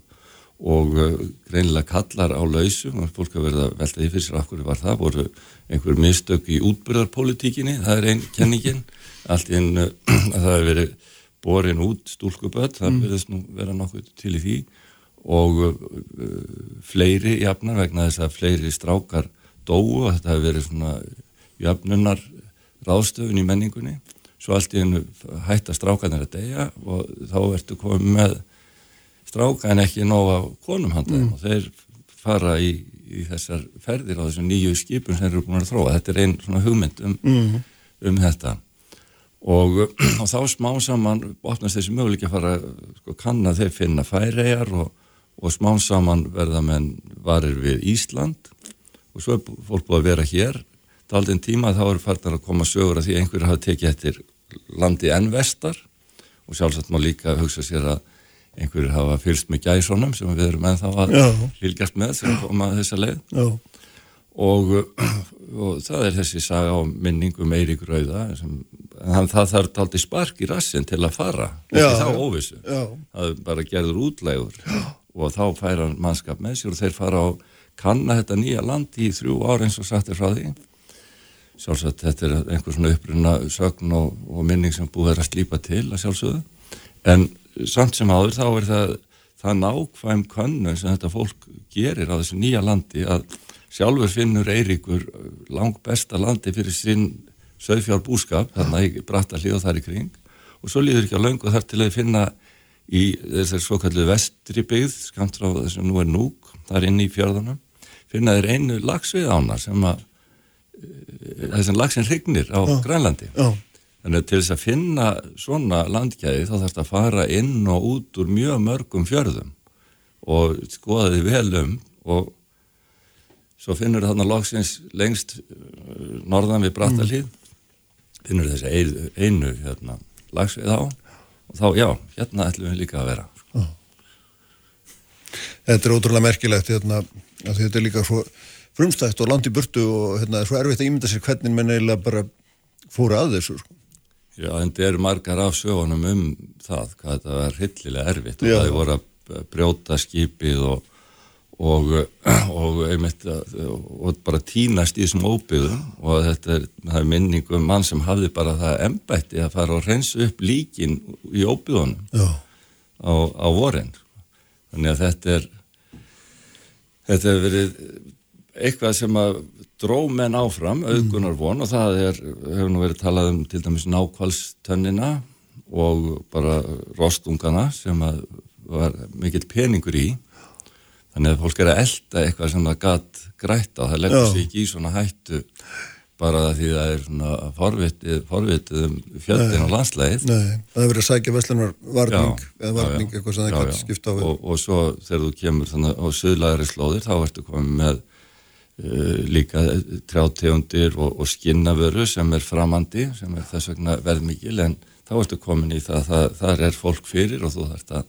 og uh, greinilega kallar á lausum og fólk að velta því fyrir sér af hverju var það, voru einhver mistök í útbyrðarpolitíkinni, það er einn kenningin, [laughs] allt inn uh, [clears throat] að það hefur verið borin út stúlkuböld, það mm. verðist nú vera nokkuð til í því. Og uh, fleiri jafnar vegna þess að fleiri strákar dóu og þetta hefur verið svona jöfnunar ráðstöfun í menningunni svo allt í hennu hætta strákanir að deyja og þá ertu komið með stráka en ekki nóga konumhandlegum mm. og þeir fara í, í þessar ferðir á þessum nýju skipum sem eru búin að þróa. Þetta er einn svona hugmynd um, Mhm. um þetta og, [clears throat] og þá smá saman opnast þessi möguleik að fara sko, kanna þeir finna færegar og, og smá saman verða menn varir við Ísland og svo er fólk búið að vera hér daldinn tíma þá eru farnar að koma sögur að því einhverju hafa tekið eftir landi enn vestar og sjálfsagt má líka hugsa sér að einhverju hafa fylst með gæsónum sem við erum ennþá að Já. fylgjast með sem koma þessa leið. Já, og, og það er þessi saga á minningum Eirík Rauða sem, en það þarf taldi spark í rassin til að fara Já, ekki þá já. óvissu. Já, það bara gerður útlægur og þá færa mannskap með sér og þeir fara á kanna þetta nýja land í þrjú ár eins og sagt er frá því sjálfsagt þetta er einhver svona uppruna sögn og, og minning sem búið er að slípa til að sjálfsögðu. En samt sem áður þá er það það nákvæm könnun sem þetta fólk gerir á þessu nýja landi að sjálfur finnur Eiríkur lang besta landi fyrir sinn söðfjár búskap, þarna í bratta og þar í kring. Og svo líður ekki á löngu þar til að finna í þessar svo kallu vestri byggð skamt frá þessum nú er núk þar inn í fjörðunum finna þeir einu lagsvið ána sem að eh, þessum lagsin hrygnir á Grænlandi. Já, þannig að til þess að finna svona landgæði þá þarf þetta að fara inn og út úr mjög mörgum fjörðum og skoða því vel um og svo finnur þarna loksins lengst eh, norðan við Bratalíð finnur þessi einu, einu hérna, lagsvið á og þá já, hérna ætlum við líka að vera þetta er ótrúlega merkilegt hérna, að þetta er líka svo frumstætt og langt í burtu og hérna, er svo erfitt að ímynda sér hvernig menn eiginlega bara fóru að þessu sko. Já, en þetta eru margar af sögunum um það, hvað þetta var hryllilega erfitt og Já. það er voru að brjóta skipið og, og, [clears throat] og, einmitt, og bara tínast í þessum óbyggðum og þetta er, það er minning um mann sem hafði bara það embætti að fara og reynsa upp líkin í óbyggðunum Já, á, á vorin. Þannig að þetta er, þetta hefur verið eitthvað sem að dró menn áfram, auðgunar von og það er, hefur nú verið talað um til dæmis nákvalstönnina og bara rostungana sem að var mikill peningur í. Þannig að fólk er að elda eitthvað sem það gatt grætt á, það leggur sig ekki í svona hættu bara því það er svona forvitið, forvitið um fjöldin og landslægið nei, það er verið að sækja veslunar varning Já, eða varning, eitthvað sem það já. skipta á og, og svo þegar þú kemur þannig á söðlæðari slóðir þá ertu komið með líka trjátegundir og, og skinnavöru sem er framandi sem er þess vegna verðmikil en þá ertu komin í það, það þar er fólk fyrir og þú þarft að,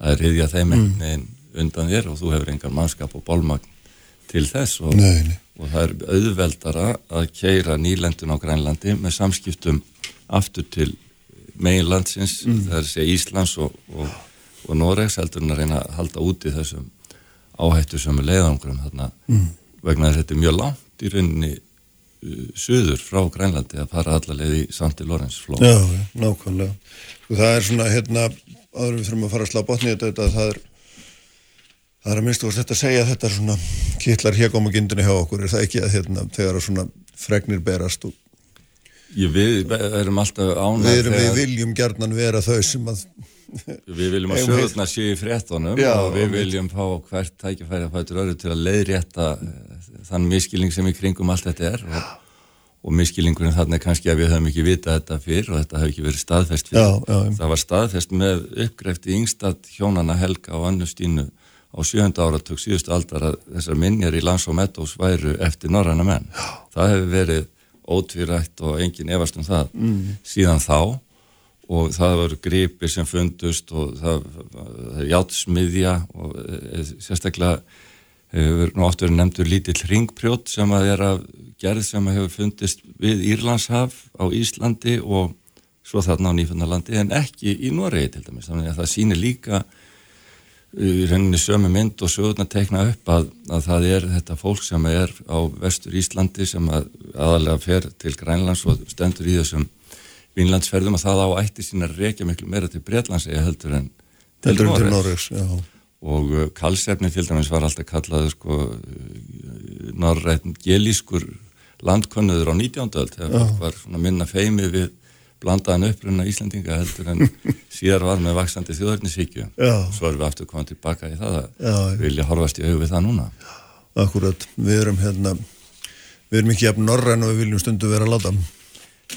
að riðja þeim Mm. veginn undan þér og þú hefur engan mannskap og bólmagn til þess og, Nei, nei. og það er auðveldara að keira nýlendun á Grænlandi með samskiptum aftur til meginlandsins, Mm. það er að segja Íslands og, og, og Noregs heldur en að reyna að halda úti þessum áhættu sem er leiðangrum þarna Mm. Vegna þess að þetta er mjög langt í rauninni uh, suður frá Grænlandi að fara allarleið í Sandi Lorenz fló. Já, nákvæmlega. Sko það er svona, hérna, áður við þurfum að fara að slá botni þetta, það er, það er að minnstu að þetta segja þetta er svona kittlar hégóm og gindinu hjá okkur, er það ekki að hérna, þegar að svona fregnir berast og Ég, við erum alltaf ánægð við, við viljum gjarnan vera þau sem að, Við viljum að sögurnar séu í fréttunum Já, og við viljum fá hvert tækifæri að fætur öru til að leiðrétta eh, þann miskilning sem í kringum allt þetta er og, og miskilningurinn þarna er kannski að við höfum ekki vitað þetta fyrr og þetta hefur ekki verið staðfest fyrir. Já, já. Það var staðfest með uppgrefti yngstad hjónana Helga og Annu Stínu á sjönda áratug síðustu aldar að þessar minjar í Lands og Meadows væru eftir norræna menn. Það hefur verið ótvírætt og engin efast um það Mm. síðan þá og það voru gripir sem fundust og það, það er játsmiðja og e, sérstaklega hefur nú oft verið nefndur lítill ringprjót sem að er að gerð sem að hefur fundist við Írlandshaf á Íslandi og svo þarna á Nýfundalandi en ekki í Noregi til dæmis. Þannig að það sýnir líka í rauninni sömu mynd og sögurnar tekna upp að, að það er þetta fólk sem er á vestur Íslandi sem að aðalega fer til Grænlands og stendur í þessum Vínlandsferðum að það á ætti sín að reykja miklu meira til Bretlands eða heldur en til já. og uh, kalsefni til dæmis var alltaf kallaður sko norrætt gelískur landkönnuður á 19. öld þegar var svona minna feimi við blandaðan upprunna Íslandinga heldur en [laughs] síðar var með vaksandi þjóðarnisíkju svo erum við aftur komað tilbaka í það að vilja horfast í það núna. Akkurat, við erum hérna við erum ekki jafn norræn og við viljum stundu vera láta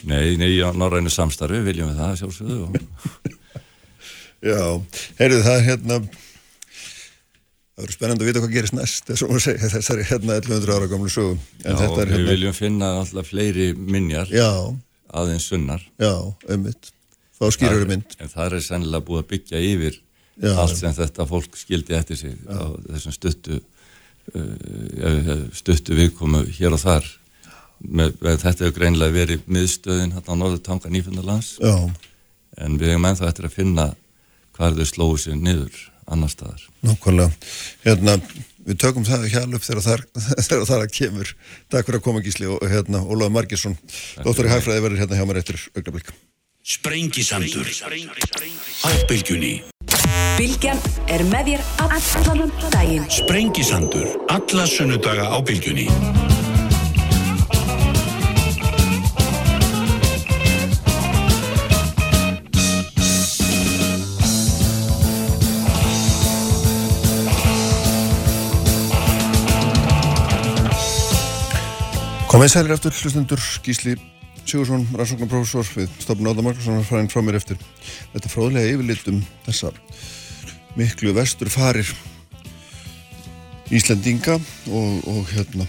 Nei, nei, norrænu samstarfi viljum við það sjálfsögðu og [laughs] Já, heyrðu það hérna það verður spennandi að vita hvað gerist næst segja þessari hérna 1100 ára gamlu sögum en Já, er við hérna viljum finna alltaf fleiri minjar Já, aðeins sunnar. Já, einmitt. Þá skýrur við mynd. en það er sennilega búið að byggja yfir Já. allt sem þetta fólk skildi eftir sig á þessum stuttu uh, stuttu viðkomu hér og þar með, með þetta hefur greinlega verið miðstöðin hérna á norður tanga nýfundarlands Já, en við hefum ennþá eftir að finna hvað þau slóðu sér niður annar staðar. Nákvæmlega. Hérna, við tökum það hjálp upp [laughs] þegar þar að kemur. Takk fyrir að koma Gísli og hérna Ólaður Margesson Dóttor í Hæfræði verður hérna hjá mér eftir augnablík Sprengisandur. Á bylgjunni Bylgjan er með þér allan daginn. Sprengisandur. Alla sunnudaga á bylgjunni Komið sælir eftir hlustendur Gísli Sigursson, rannsóknarprofessor við stofnun Áða Markarssonar fræðin frá mér eftir þetta fróðlega yfirlit um þessar miklu vestur farir Íslendinga og, og hérna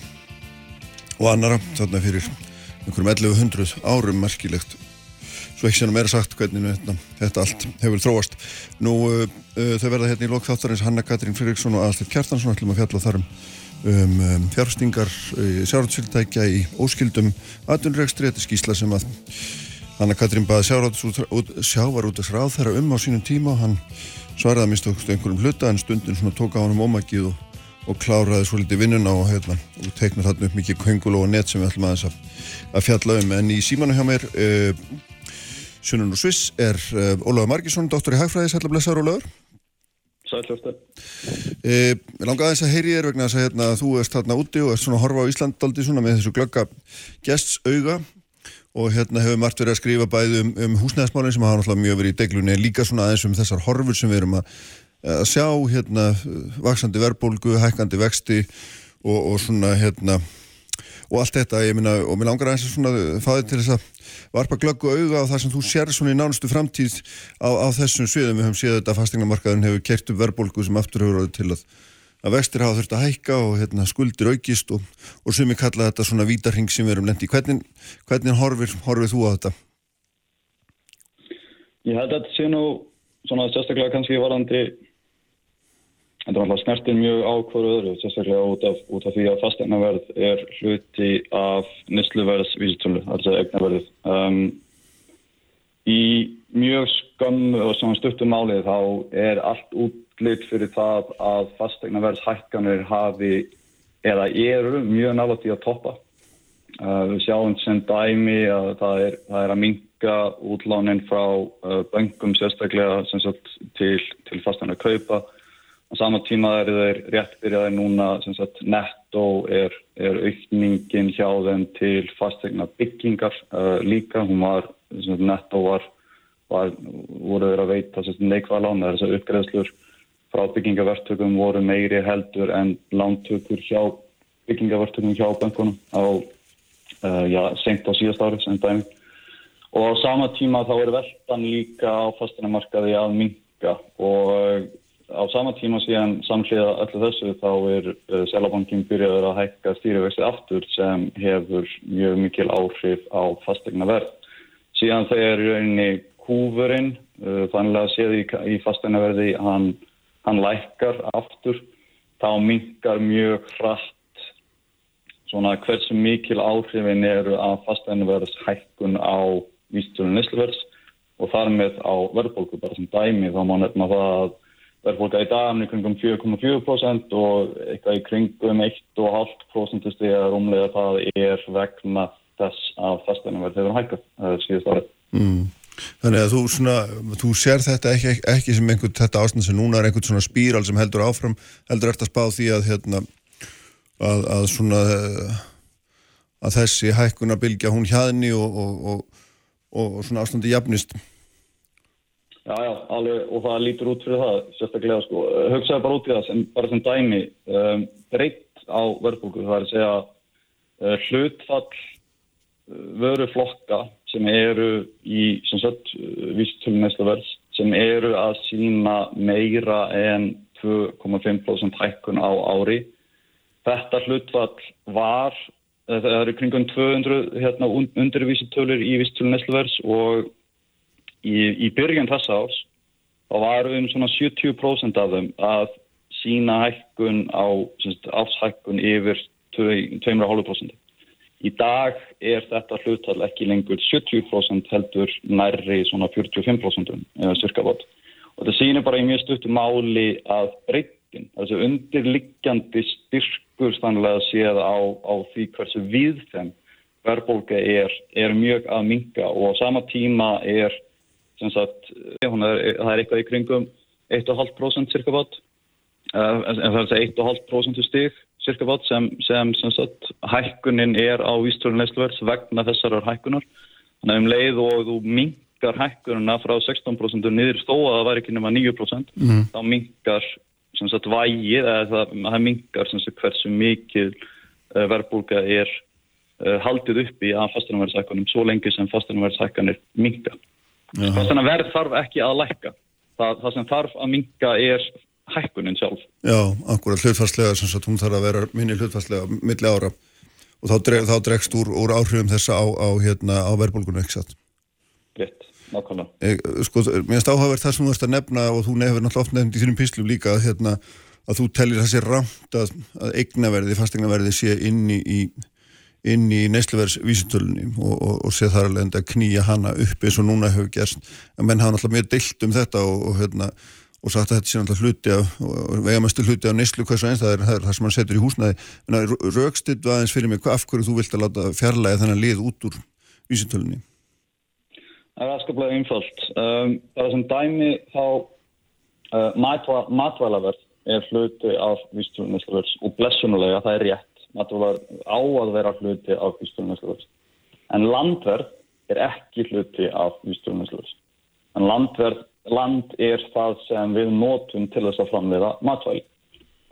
og annara þarna fyrir einhverjum 1100 árum merkilegt. Svo ekki sem meira sagt hvernig þetta, þetta allt hefur þróast. Nú uh, uh, þau verða hérna í lokþáttarins Hanna Katrín Friðriksson og Aðalsteit Kjartansson ætlum að fjalla þar um um, fjárfstingar uh, sjárhaldsfyrirtækja í óskildum atvinnrekstri, þetta er skýsla sem að Hanna Katrín baði sjávarútasráð þeirra um á sínum tíma og hann svaraði að mista einhverjum hluta en stundin svona tók á hann um ómækið og, og kláraði svo litið vinnuna og, hérna, og teiknar þarna upp mikið köngul og net sem við ætlum aðeins að, að fjalla um. En í símanu hjá mér uh, Sunnun og Sviss er uh, Ólaður Margisson, doktor í Hagfræði, sætla blessaður Ólaður Sæljóftur. Eh, Mér langar aðeins að heyri þér vegna þess að hérna, þú erst þarna úti og ert svona að horfa á Íslandaldi svona með þessu glögga gests auga og hérna hefur margt verið að skrifa bæði um, um húsnæðismálinn sem hafa náttúrulega mjög verið í deglunni en líka svona aðeins um þessar horfur sem við erum að, að sjá hérna vaksandi verbólgu, hækkandi vexti og, og svona hérna og allt þetta, ég minna, og mér langar aðeins að svona fáið til þess að varpa glöggu auga á það sem þú sér svona í nánustu framtíð á, á þessum sviðum, við höfum séð þetta að fastegnamarkaðin hefur kert upp verðbólgu sem aftur hefur orðið til að, að vextir hafa þurft að hækka og hérna, skuldir aukist og, og sumi kalla þetta svona vítarhing sem við erum lendi. Hvernig, hvernig horfir, horfir þú á þetta? Ég held að þetta sé nú svona sérstaklega kannski varandi þetta er alltaf snertir mjög á hverju öðru sérstaklega út af, út af því að fastegnaverð er hluti af nýsluverðs vísitölu, altså egnaverðið um, í mjög skömmu og svona stuttum málið þá er allt útlitt fyrir það að fastegnaverðs hækkanir hafi eða eru mjög því að toppa Uh, við sjáum sem dæmi að það er, það er að minka útlánin frá uh, böngum sérstaklega sagt, til, til fasteina kaupa. Á sama tíma er þeir rétt byrjaði núna sem sagt, netto er, er aukningin hjá þeim til fasteina byggingar uh, líka. Hún var, sem sagt, netto var, var voru þeir að veita neikvæða lán, þess að uppgreðslur frá byggingavertökum voru meiri heldur en lántökur hjá byggingavertökum hjá böngunum á Uh, já, senkt á síðast árið sem dæmi og á sama tíma þá er veldan líka á fastinamarkaði að minga og á sama tíma síðan samhliða öllu þessu þá er uh, Selabankin byrjaður að hækka stýrivexti aftur sem hefur mjög mikil áhrif á fastegna verð síðan þegar rauninni kúfurinn uh, þannig að séði í, í fastegna verði hann, hann lækkar aftur þá mingar mjög hratt svona hversu mikil áhrifin eru að fastæðinverðs hækkun á vístölu nýsluverðs og þar með á verðbólku bara sem dæmi þá má nefna það að verðbólka í dag er kringum 4,4% og eitthvað í kringum 1,5% eða rúmlega það er vegna þess að fastæðinverð hefur hækkað síðust árið. Mm. Þannig að þú, svona, þú sér þetta ekki, ekki sem einhvern þetta ástand sem núna er einhvern svona spíral sem heldur áfram, heldur eftir að spá því að hérna að, að svona að þessi hækkunabilgja hún hjaðni og, og, og, og svona ástandi jafnist. Já, já, alveg, og það lítur út fyrir það, sérstaklega, sko, hugsaði bara út í það sem, bara sem dæmi, um, breytt á verðbólku, það er að segja uh, hlutfall uh, vöruflokka sem eru í, sem sagt, uh, vísitölum næsta verðs, sem eru að sína meira en 2,5% hækkun á ári. Þetta hlutfall var, það eru kringum 200 hérna, undir vísitölur í vísitölum næsta verðs og í, í byrjun þessa árs þá varum um svona 70% af þeim að sína hækkun á áshækkun yfir 2,5%. Í dag er þetta hlutall ekki lengur 70% heldur nærri svona 45% eða styrka bort. Og þetta sýnir bara í mjög stuttu máli að breytin, þessu undirliggjandi styrkur stannlega séð á, á því hversu við þeim verðbólka er, er mjög að minga og á sama tíma er Sagt, er, það er eitthvað í kringum 1,5% cirka bát en það er 1,5% stík cirka bát sem, sem, sem sagt, hækkunin er á vísturinn leysluverðs vegna þessarar hækkunar. Þannig að um leið og þú mingar hækkununa frá 16% niður þó að það væri ekki nema 9% mm. þá mingar sagt, vægið eða það, það mingar sagt, hversu mikið verðbólka er haldið upp í að fastanverðshækkunum svo lengi sem fastanverðshækkanir mingar Þannig að verð þarf ekki að lækka. Það, það sem þarf að minga er hækkunin sjálf. Já, akkurat hlutfastlega sem sagt hún þarf að vera minni hlutfastlega milli ára og þá, dreg, þá dregst úr, úr áhrifum þessa á, á, hérna, á verðbólgunum, ekki satt? Rétt, nákvæmlega. E, sko, mér finnst áhugaverð það sem þú veist að nefna og þú nefnir náttúrulega oft nefnd í þínum píslum líka að, hérna, að þú tellir þessi rámt að, að eignaverði, fastegnaverði sé inn í, í inn í neysluverðsvísitölunni og, og, og sé þar alveg að knýja hana upp eins og núna hefur gerst. En menn hafa náttúrulega mjög deilt um þetta og, og hérna, sagt að þetta sé náttúrulega hluti af vegamestu hluti af neyslu hvers og eins það er það, er það sem hann setur í húsnaði raukstitt aðeins fyrir mig af hverju þú vilt að láta fjarlæga þennan lið út úr vísitölunni? Það er aðskaplega einfalt. Um, bara sem dæmi þá uh, matvælaverð er hluti af vísitölunni og blessunulega það er rétt matvælar á að vera hluti af vístölunarsluðs. En landverð er ekki hluti af vístölunarsluðs. En landverð, land er það sem við notum til þess að framleiða matvæli.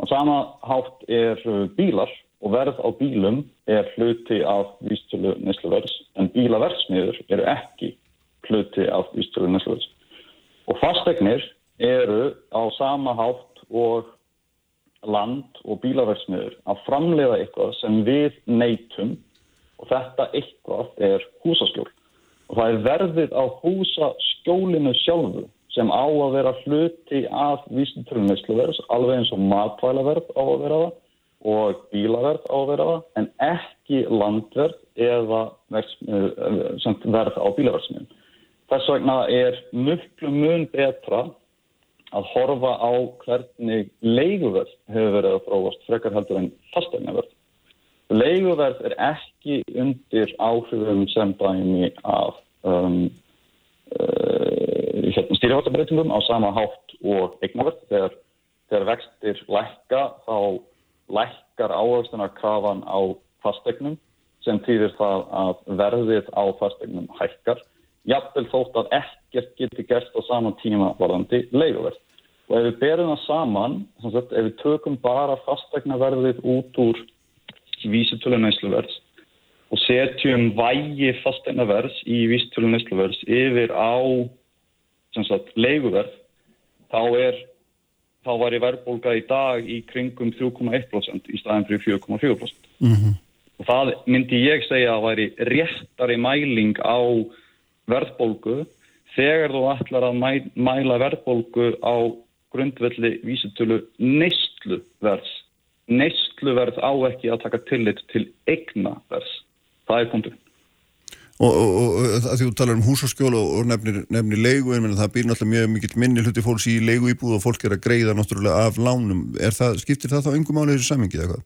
Á sama hátt er bílar og verð á bílum er hluti af vístölunarsluðs en bílaverðsmiður eru ekki hluti af vístölunarsluðs. Og fastegnir eru á sama hátt og land og bílaverksmiður að framleiða eitthvað sem við neytum og þetta eitthvað er húsaskjól. Og það er verðið á húsaskjólinu sjálfu sem á að vera hluti af vísitölunveitsluverðs, alveg eins og matvælaverð á að vera það og bílaverð á að vera það, en ekki landverð eða verð á bílaverðsmiðin. Þess vegna er mjög mun betra að horfa á hvernig leiguverð hefur verið að fróast frekar heldur en fastegnaverð. Leiguverð er ekki undir áhrifum sem dæmi af um, uh, hérna, stýriháttabreitingum á sama hátt og eignaverð. Þegar, þegar vextir lækka þá lækkar áherstunarkrafan á fastegnum sem týðir það að verðið á fastegnum hækkar jafnvel þótt að ekkert geti gert á saman tíma varðandi leiguverð. Og ef við berum það saman, sagt, ef við tökum bara fastegna verðið út úr vísitölu næsluverðs og setjum vægi fastegna verðs í vísitölu næsluverðs yfir á sagt, leiguverð, þá er þá var í verðbólka í dag í kringum 3,1% í staðin fyrir 4,4%. Mm -hmm. Og það myndi ég segja að væri réttari mæling á verðbólgu þegar þú ætlar að mæla verðbólgu á grundvelli vísitölu neistluverðs. Neistluverð á ekki að taka tillit til eignaverðs. Það er punktur. Og, og, og að því þú talar um húsaskjól og, og nefnir, nefnir leigu, en það býr náttúrulega mjög mikill minni hluti fólks í leigu íbúð og fólk er að greiða náttúrulega af lánum. Það, skiptir það þá yngum álega þessu samingið eða hvað?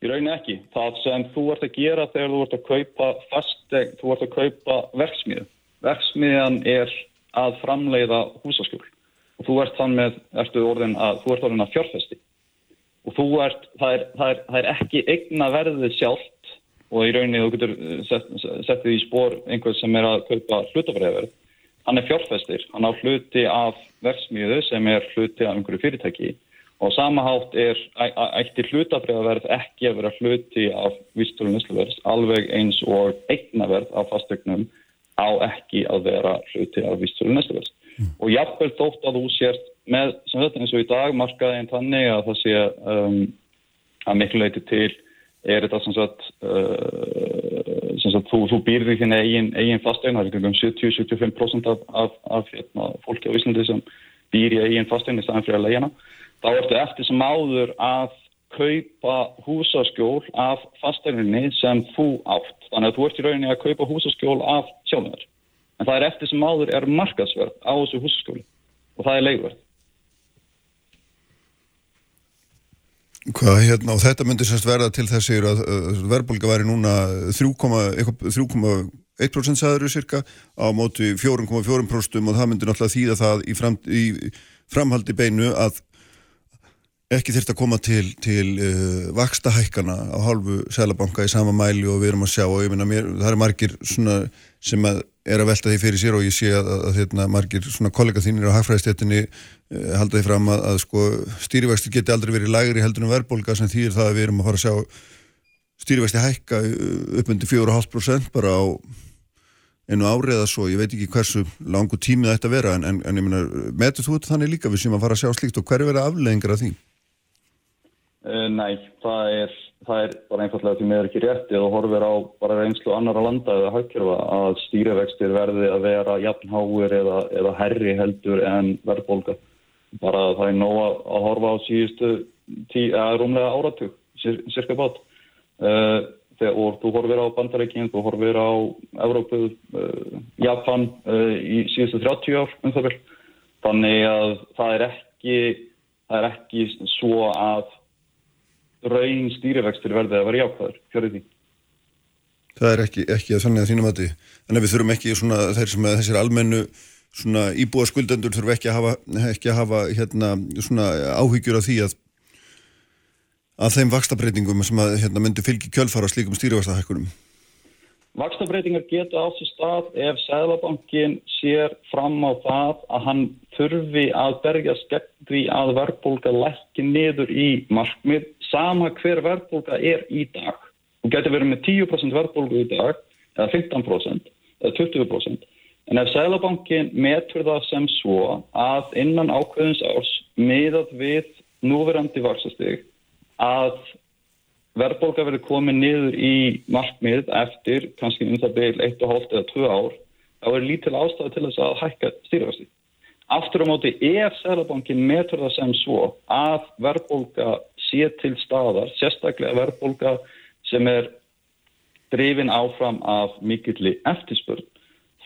Ég raunir ekki. Það sem þú ert að gera þegar þú ert að kaupa fasteg, þú ert að kaupa verksmiðu. Verksmiðan er að framleiða húsaskjól og þú ert þann með, ertu orðin að, þú ert orðin að fjárfesti. Og þú ert, það er, það er, það er ekki eigna verðið sjálft og í rauninni þú getur eh, sett, settið í spór einhver sem er að kaupa hlutafræðverð hann er fjárfestir, hann á hluti af verksmiðu sem er hluti af einhverju fyrirtæki. Og samahátt er ætti hlutafræðverð ekki að vera hluti af vístölu nýsluverðs alveg eins og eignaverð af fastegnum á ekki að vera hluti af vístölu nýsluverðs mm. og jafnveg þótt að þú sést með sem þetta eins og í dag markaði en þannig að það sé um, að miklu leiti til er þetta sem sagt, uh, sem sagt þú, þú býrði þín eigin, eigin fastegn, það er um 70-75% af, af, af hérna, fólki á Íslandi sem býr í eigin fastegn í staðan fyrir að leiðina, þá ertu eftir sem áður að kaupa húsaskjól af fastegninni sem þú átt. Þannig að þú ert í rauninni að kaupa húsaskjól af sjálfnöður. En það er eftir sem áður er markasverð á þessu húsaskjóli og það er leigverð. Hvað, hérna, og þetta myndi sérst verða til þessir að uh, verðbólka væri núna 3,1% saður cirka á móti 4,4% og það myndi náttúrulega þýða það í, fram, í framhaldi beinu að ekki þurft að koma til, til uh, vaksta hækkana á halvu selabanka í sama mæli og við erum að sjá og ég minna mér, það er margir svona sem að er að velta því fyrir sér og ég sé að, að, að hérna, margir svona kollega þínir á hagfræðistéttinni uh, halda því fram að, að sko, stýrivægstu geti aldrei verið lægri heldur en verðbólka sem þýr það að við erum að fara að sjá stýrivægstu hækka uppmyndi 4,5% bara á einu árið eða svo, ég veit ekki hversu langu tímið þetta vera en, en, en ég meina, metur þú þetta þannig líka við sem að fara að sjá slíkt og hverju verða afleggingar af því? Uh, nei, það er það er bara einfallega því með ekki rétti og horfir á bara reynslu annara landa eða hagkjörfa að stýrivextir verði að vera jafnháir eða, eða herri heldur en verðbólka. Bara það er nóg að horfa á síðustu tí, rúmlega áratug, cirka bát. Uh, og þú horfir á bandarækinn, þú horfir á Evrópu, uh, Japan uh, í síðustu 30 ár um það vel. Þannig að það er ekki, það er ekki svo að raun stýrivextur verði að vera jákvæður fjörði því. Það er ekki, ekki að þannig að þínum að því. Þannig að við þurfum ekki svona þeir sem að þessir almennu svona íbúa skuldendur þurfum ekki að hafa, ekki að hafa hérna svona áhyggjur af því að að þeim vakstabreitingum sem að hérna myndi fylgi kjölfara slíkum stýrivextahækkunum. Vakstabreitingar geta á þessu stað ef Sæðlabankin sér fram á það að hann þurfi að berja skemmt því að verðbólka lækki niður í markmið sama hver verðbólka er í dag. Þú getur verið með 10% verðbólku í dag, eða 15%, eða 20%. En ef Sælabankin metur það sem svo að innan ákveðins árs miðað við núverandi varsastig að verðbólka verið komið niður í markmið eftir kannski um það beil 1,5 eða 2 ár, þá er lítil ástæði til þess að hækka stýrfasti. Aftur á móti, ef Sælabankin metur það sem svo að verðbólka sé til staðar, sérstaklega verðbólka sem er drifin áfram af mikilli eftirspurn,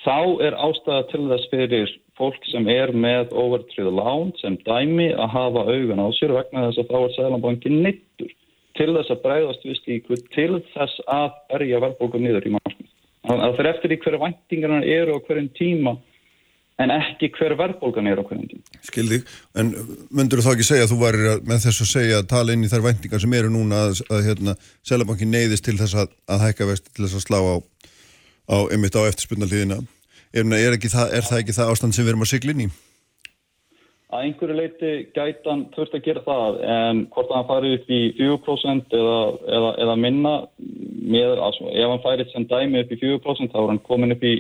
þá er ástæða til þess fyrir fólk sem er með overtriðu lán sem dæmi að hafa augun á sér vegna þess að þá er Sælanbankin neittur til þess að breyðast við stíku til þess að erja verðbólku niður í markmið. Það fyrir eftir í hverju væntingarna eru og hverjum tíma en ekki hver verðbólgan er á hverjum tíma. Skilði, en myndur þú þá ekki segja að þú væri með þess að segja að tala inn í þær væntingar sem eru núna að, að hérna, Sælabankin neyðist til þess að, að hækka vest til þess að slá á, á einmitt á eftirspunnalíðina. Er, er, er það ekki það ástand sem við erum að sigla inn í? Að einhverju leiti gætan þurft að gera það en hvort hann farið upp í 4% eða, eða, eða minna með, altså, ef hann farið sem dæmi upp í 4% þá er hann komin upp í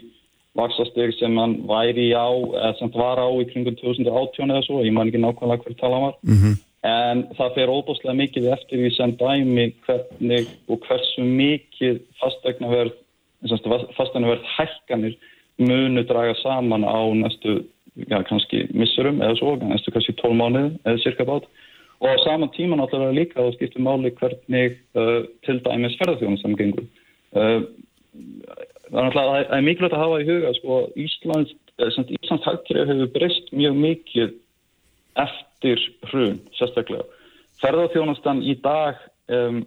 vaksasteg sem hann væri á, sem var á í kringum 2018 eða svo, ég man ekki nákvæmlega hver tala var, mm -hmm. en það fer óbúslega mikið eftir því sem dæmi hvernig og hversu mikið fastegnaverð, fastegnaverð hækkanir munu draga saman á næstu, já kannski missurum eða svo, næstu kannski 12 mánuð eða cirka bát. Og á saman tíma náttúrulega líka þá skiptir máli hvernig uh, til dæmis ferðarþjóðum sem gengur. Uh, það er, mikilvægt að hafa í huga sko, Íslands, eh, Íslands hagkerfi hefur breyst mjög mikið eftir hrun sérstaklega. Ferðarþjónastan í dag um,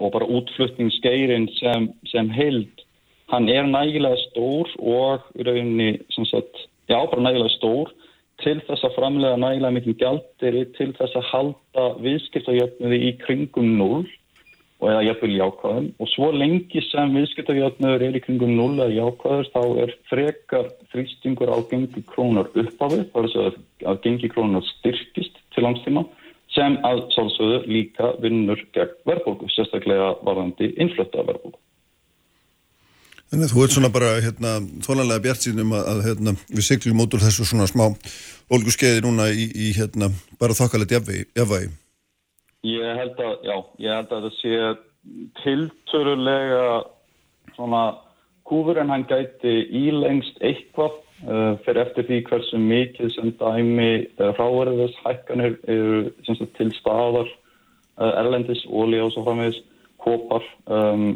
og bara útflutningsgeirin sem, sem held hann er nægilega stór og rauninni sem sagt, já bara nægilega stór til þess að framlega nægilega mikið gældir til þess að halda viðskiptajöfnuði í kringum 0 og eða jafnvel jákvæðum og svo lengi sem viðskiptajöfnur er í kringum 0 eða jákvæður þá er frekar þrýstingur á gengi krónar uppafið, það er að að gengi krónar styrkist til langstíma sem að sálsögðu líka vinnur gegn verðbólku, sérstaklega varðandi innflötta verðbólku. Þannig að þú ert svona bara hérna, þólanlega bjart sínum að, hérna, við syklum út úr þessu svona smá olgu skeiði núna í, í hérna, bara þokkalegt jafnvægi. Ég held að, já, ég held að það sé tiltörulega svona kúfur en hann gæti ílengst eitthvað uh, fyrir eftir því hversu mikið sem dæmi uh, ráverðis hækkanir eru til staðar uh, erlendis, ólí og svo framvegis kopar, um,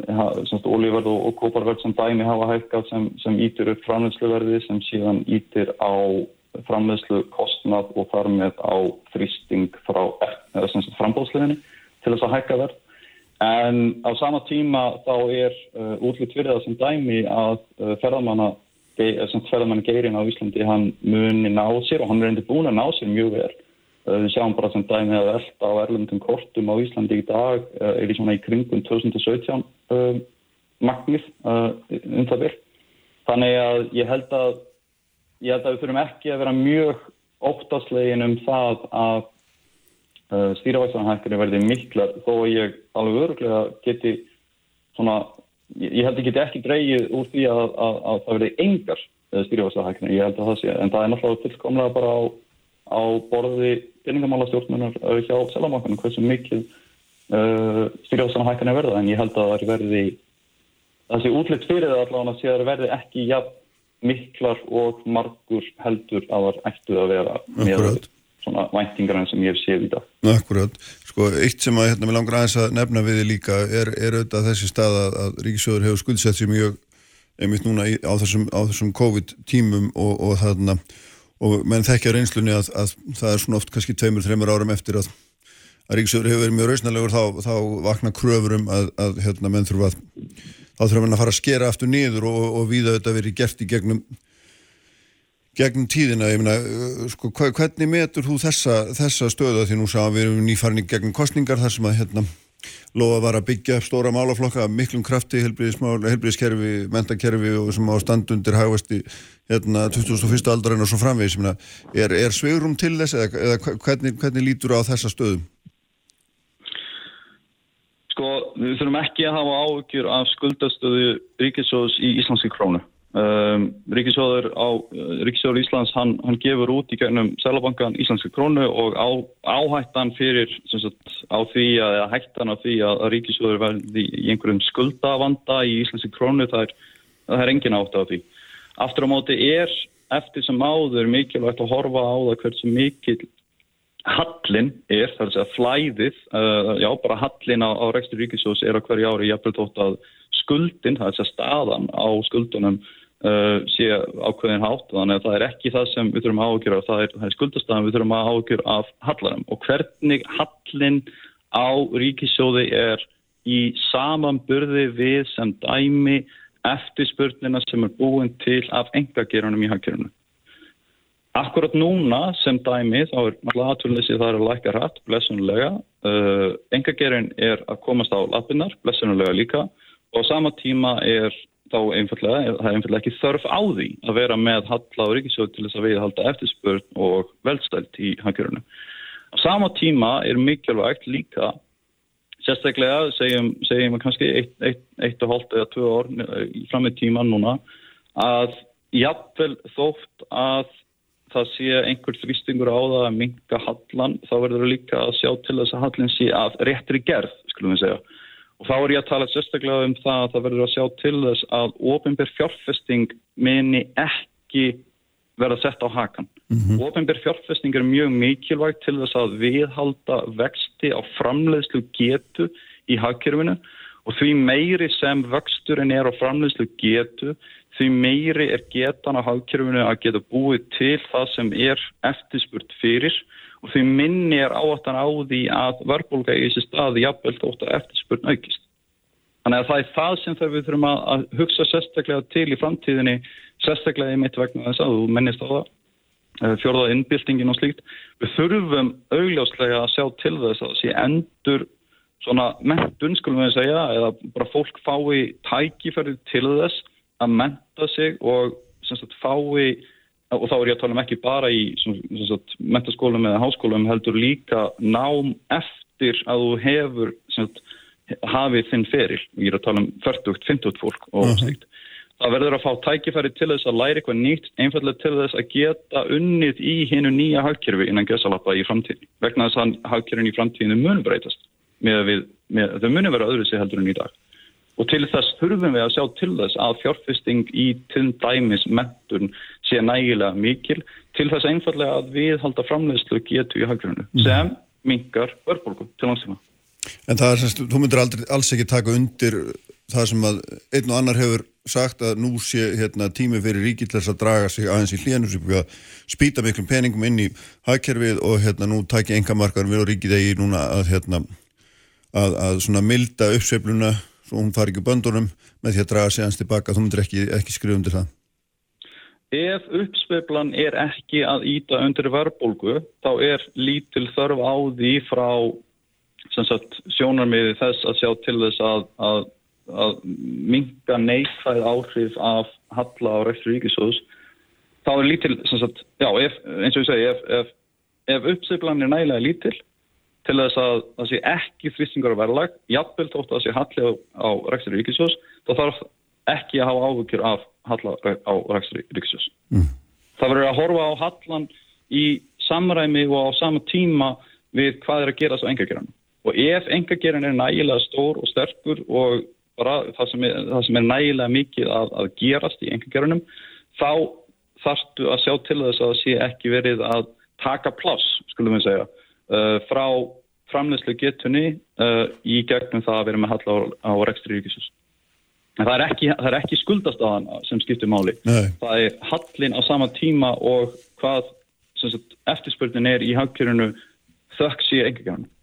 olíverð og, og koparverð sem dæmi hafa hækkað sem, sem ítir upp framleysluverði sem síðan ítir á framleyslu kostnad og þar með á þrýsting frá frambóðsleginni til þess að hækka verð. En á sama tíma þá er uh, útlýtt fyrir það sem dæmi að uh, ferðamanna ferðamann Geirin á Íslandi hann muni ná sér og hann er endur búin að ná sér mjög vel Eh, við sjáum bara sem dæmi að velta á erlendum kortum á Íslandi í dag eh, er í svona í kringum 2017 uh, magnir uh, um það byrj. Þannig að ég held að, ég held að við þurfum ekki að vera mjög óttaslegin um það að uh, stýravægsanhækkunni verði miklar þó að ég alveg öruglega geti svona, ég held að ég geti ekki dreyið úr því að, að, að það verði engar stýravægsanhækkunni, ég held að það sé, en það er náttúrulega tilkomlega bara á á borði peningamálastjórnunar uh, hjá selamankanum hversu mikið uh, er verða en ég held að það er verði sé útlitt fyrir það allavega sé að verði ekki jafn miklar og margur heldur að það ættu að vera með svona væntingar enn sem ég hef séð í dag. Akkurat, sko eitt sem að hérna langar aðeins að nefna við líka er, er auðvitað þessi stað að, að Ríkisjóður hefur skuldsett sér mjög einmitt núna í, á þessum, þessum COVID tímum og, og þarna. Og menn þekkja reynslunni að, að það er svona oft kannski tveimur, þreimur árum eftir að, að Ríkisjóður hefur verið mjög rausnalegur þá, þá vakna kröfurum að, að hérna menn þurfa að þá þurfa menn að fara að skera aftur nýður og, og víða þetta verið gert í gegnum gegnum tíðina, ég meina sko, hvernig metur þú þessa, þessa stöða því nú sá við erum nýfarni gegnum kostningar þar sem að hérna lofa var að byggja stóra málaflokka miklum krafti, helbriðiskerfi mentakerfi og sem á standundir hægvesti hérna 2001. aldarinn og svo framvegis, er, er svegrum til þess eða, eða hvernig, hvernig lítur á þessa stöðum? Sko, við þurfum ekki að hafa áhugjur af skuldastöðu ríkisjóðs í Íslandski krónu. Um, Ríkisjóður á Ríkisjóður Íslands hann, hann gefur út í gænum Sælabankan Íslandska krónu og á, áhættan fyrir sagt, á því að hættan á því að, að Ríkisjóður verði í einhverjum skuldavanda í Íslandska krónu það er, það er engin átt á því. Aftur á móti er eftir sem áður mikilvægt að horfa á það hversu mikil hallin er, það er að segja flæðið uh, já bara hallin á, á rekstur Ríkisjóðs er á hverju ári jafnveg tótt að skuldin, það er að segja staðan á skuldunum uh, sé ákveðin hátt. Þannig að það er ekki það sem við þurfum að ágjöra það er, er skuldastafan við þurfum að ágjöra af hallarum og hvernig hallin á ríkisjóði er í samanburði við sem dæmi eftirspurnina sem er búin til af engagerunum í hagkerunum. Akkurat núna sem dæmi þá er aðtúrleysi það er að læka rætt, blessunulega. Uh, engagerun er að komast á lappinnar, blessunulega líka og á sama tíma er þá einfallega, það er einfallega ekki þörf á því að vera með halla og ríkisjóð til þess að við halda eftirspurn og veldstælt í hangjörunum. Á sama tíma er mikilvægt líka, sérstaklega segjum, við kannski eitt, eitt, eitt og hálft eða tvö ár fram í tíman núna, að jafnvel þótt að það sé einhver þrýstingur á það að minka hallan, þá verður líka að sjá til þess að hallin sé að réttri gerð, skulum við segja. Og þá er ég að tala sérstaklega um það að það verður að sjá til þess að ofinbér fjárfesting minni ekki verða sett á hakan. Mm -hmm. Ofinbér fjárfesting er mjög mikilvægt til þess að viðhalda vexti á framleiðslu getu í hagkerfinu og því meiri sem vöxturinn er á framleiðslu getu, því meiri er getan á hagkerfinu að geta búið til það sem er eftirspurt fyrir og því minni er áattan á því að verðbólka í þessi staði jafnveld ótt að eftirspurn aukist. Þannig að það er það sem þau við þurfum að hugsa sérstaklega til í framtíðinni, sérstaklega í mitt vegna þess að þú mennist á það, eh, fjörðað innbyltingin og slíkt. Við þurfum augljóslega að sjá til þess að sé endur svona mentun, skulum við segja, eða bara fólk fái tækifærið til þess að menta sig og sagt fái, og þá er ég að tala um ekki bara í sagt, mentaskólum eða háskólum, heldur líka nám eftir að þú hefur sagt, hafið þinn feril. Ég er að tala um 40, 50 fólk og slíkt. Það verður að fá tækifæri til þess að læra eitthvað nýtt, einfallega til þess að geta unnið í hinnu nýja hagkerfi innan gösalappa í framtíðin. Vegna þess að hagkerfin í framtíðinu mun breytast. Með við, með, þau muni vera öðru sig heldur en í dag. Og til þess þurfum við að sjá til þess að fjárfesting í til dæmis mentun sé nægilega mikil til þess einfallega að við halda framleiðslu getu í hagkerfinu Mhm. sem mingar örborgu til landstíma. En það er semst, þú myndir aldrei, alls ekki taka undir það sem að einn og annar hefur sagt að nú sé hérna, tími fyrir ríki til þess að draga sig aðeins í hlíðanu sem búið að spýta miklum peningum inn í hagkerfið og hérna nú taki engamarkaðan við og ríkið eigi núna að hérna að, að svona milda uppsveifluna svo hún fari ekki böndunum með því að draga sig aðeins tilbaka, þú myndir ekki, ekki skrifa undir það. Ef uppsveiflan er ekki að íta undir verðbólgu, þá er lítil þörf á því frá sagt, sjónarmiði þess að sjá til þess að, að, að minga neikvæð áhrif af halla á rekstur ríkisjóðs. Þá er lítil, sagt, já, ef, eins og ég segi, ef, ef, ef uppsveiflan er nægilega lítil til þess að það sé ekki þvistingar á verðlag, jafnvel þótt að það sé halli á, á rekstur ríkisjóðs, þá þarf ekki að hafa áhuggjur af halla á rekstur ríkisjóðs. Það verður að horfa á hallan í samræmi og á sama tíma við hvað er að gera svo engageranum. Og ef engageran er nægilega stór og sterkur og bara það sem er, það sem er nægilega mikið að, að gerast í engageranum, þá þarftu að sjá til þess að það sé ekki verið að taka pláss, skulum við segja, uh, frá framleyslu getunni uh, í gegnum það að vera með halla á, á rekstri ríkisins. En það er ekki, það er ekki skuldastafan sem skiptir máli. Nei. Það er hallin á sama tíma og hvað eftirspurnin er í hagkjörunu þökk sé engagjörnum.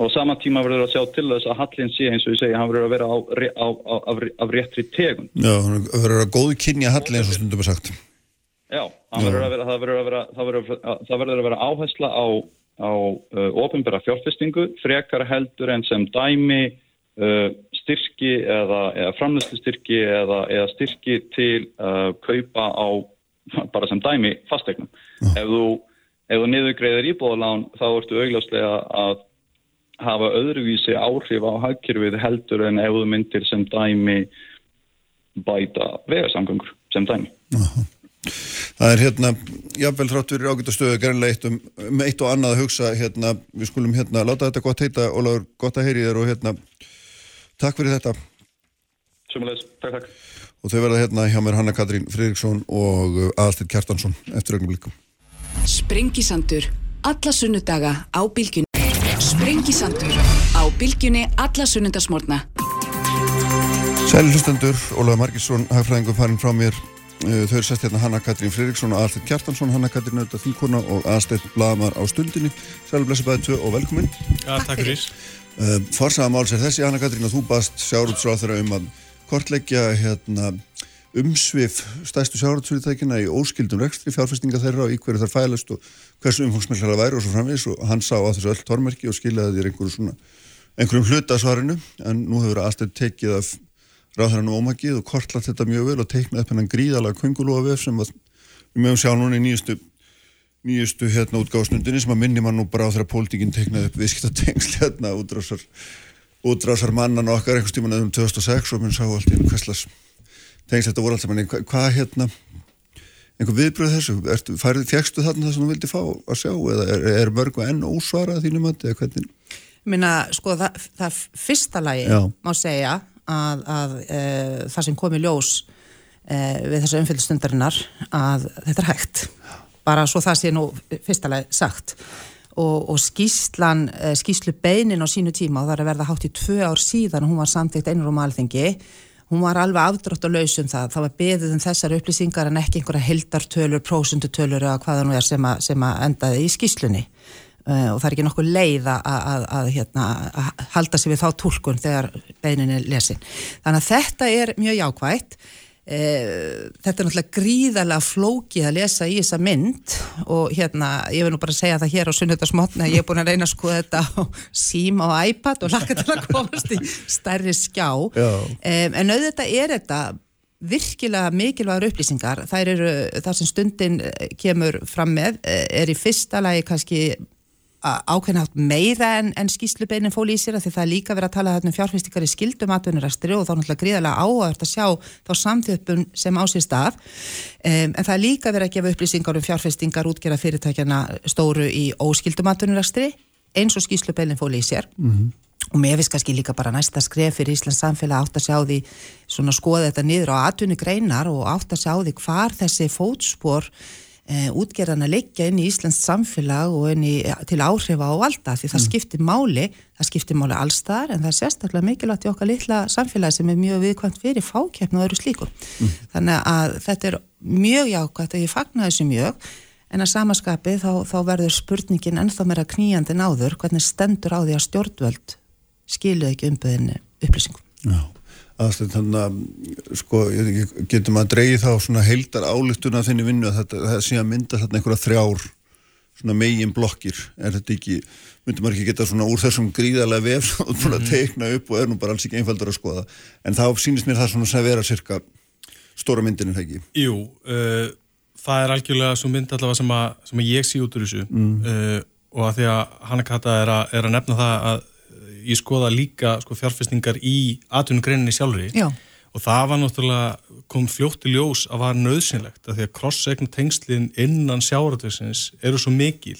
Og á sama tíma verður að sjá til þess að hallin sé eins og ég segi, hann verður að vera á, á, á, af, af réttri tegund. Já, það verður að góðu kynja halli eins og stundum er sagt. Já, hann verður að vera, það verður að vera, vera áhersla á, á uh, ofinbæra fjárfestingu, frekar heldur en sem dæmi uh, styrki eða, eða framlýslu styrki eða, eða styrki til uh, kaupa á, [laughs] bara sem dæmi, fastegnum. Ef þú, ef þú niðurgreiðir íbúðalán þá ertu augljóslega að hafa öðruvísi áhrif á hagkerfið heldur en ef þú myndir sem dæmi bæta vegarsamgöngur sem dæmi. Það er hérna, jáfnvel þrátt fyrir ágæta stöðu greinlega eitt um, um eitt og annað að hugsa hérna, við skulum hérna láta þetta gott heita, Ólafur, gott að heyri þér og hérna, takk fyrir þetta Sumulegis, takk, takk. og þau verða hérna hjá mér Hanna Katrín Friðriksson og Aðalsteinn Kjartansson eftir augnum Sprengisandur, alla sunnudaga á bylgjunni. Sprengisandur, á bylgjunni alla sunnudasmórna. Sæli hlustendur, Ólafur Margisson, hagfræðingum farin frá mér Uh, þau eru sest hérna Hanna Katrín Friðriksson og Aðalsteinn Kjartansson Hanna Katrín auðvitað þingkona og Aðalsteinn Blamar á stundinni. Sæli blessu bæði tvö og velkomin. Já, takk fyrir. uh, Forsaða máls er þessi Hanna Katrín að þú baðst sjárútsráþara um að kortleggja hérna, umsvif stæstu sjárútsfyrirtækina í óskildum rekstri fjárfestinga þeirra og í hverju þar fælast og hversu umfangsmællar það væri og svo framvegis. Og hann sá á þessu öll tormerki og skilaði þér einhverju svona einhverjum hlutasvarinu en nú hefur Aðalsteinn tekið af ráðherran og ómakið og kortlat þetta mjög vel og teiknað upp hennan gríðalega vef sem við mögum sjá núna í nýjustu nýjustu hérna útgáðsnundinni sem að minni mann nú bara á þeirra pólitíkinn teiknað upp viðskiptatengsl [laughs] hérna útrásar útrásar mannan okkar einhvers tíman um 2006 og minn sá allt í einu hverslas tengsl þetta voru allt saman. Hvað hva, hérna einhver viðbröð þessu, Ertu, færið, fjækstu þarna það sem þú vildi fá að sjá eða er, er mörgu enn ósvarað þínum að eða hvernig? Minna, sko, það, það fyrsta lagi Já. má segja að, að e, það sem kom í ljós e, við þessu umfylgstundarinnar að þetta er hægt. Bara svo það sé nú fyrsta lagi sagt. Og, og skýslan e, skýslu beinin á sínu tíma og það er að verða hátt í tvö ár síðan og hún var samtíkt einur um alþingi hún var alveg afdrátt og laus um það. Það var beðið um þessar upplýsingar en ekki einhverja hildartölur, prósundutölur eða hvaða nú er sem, að, sem að endaði í skýslunni og það er ekki nokkuð leið að, að, að, hérna, að halda sig við þá tólkun þegar beinin er lesin. Þannig að þetta er mjög jákvægt. E, þetta er náttúrulega gríðarlega flókið að lesa í þessa mynd og hérna, ég vil nú bara segja það hér á sunnudasmotna, ég er búin að reyna að skoða þetta á síma og iPad og laka til að komast í stærri skjá e, en auðvitað er þetta virkilega mikilvægur upplýsingar þær eru, það sem stundin kemur fram með, er í fyrsta lagi kannski ákveðnátt meira en, en skýslubeinin fóli í sér að því það er líka verið að tala um fjárfæstingar í skildum atvinnurastri og þá náttúrulega gríðarlega áhört að sjá þá samþjöppun sem á sér stað um, en það er líka verið að gefa upplýsingar um fjárfæstingar útgjara fyrirtækjana stóru í óskildum atvinnurastri eins og skýslubeinin fóli í sér mm -hmm. og mér finnst kannski líka bara næsta skref fyrir Íslands samfélag átt að sjá því svona skoða þetta niður á atvinnugreinar og átt að sjá því hvar þessi fótspor útgerðan að leggja inn í Íslands samfélag og inn í, til áhrifa og alltaf því það mm. skiptir máli, það skiptir máli allstar en það er sérstaklega mikilvægt í okkar litla samfélag sem er mjög viðkvæmt fyrir fákjæfn og öðru slíkum. Mm. Þannig að þetta er mjög jákvæmt að ég fagna þessu mjög en að samaskapi þá, þá verður spurningin ennþá meira kníjandi náður hvernig stendur á því að stjórnvöld skiluð ekki umböðinni upplýsingum. Já aðstönd þannig að sko getur maður að dreyja þá svona heildar álistuna þinni vinnu að þetta, það sé að mynda þarna einhverja þrjár svona megin blokkir er þetta ekki, myndur maður ekki geta svona úr þessum gríðarlega vef [laughs] og að mhm. teikna upp og er nú bara alls ekki einfaldur að skoða en þá sínist mér það svona að vera cirka stóra myndin er það ekki? Jú, uh, það er algjörlega svo mynd allavega sem að, sem að ég sé út úr þessu mm. uh, og að því að Hanna Kata er að, er að nefna það að ég skoða líka sko, fjárfestingar í atvinnugreininni sjálfri Já. og það var náttúrulega kom fljótti ljós að var nöðsynlegt að því að cross-segna tengslinn innan sjáratöksins eru svo mikil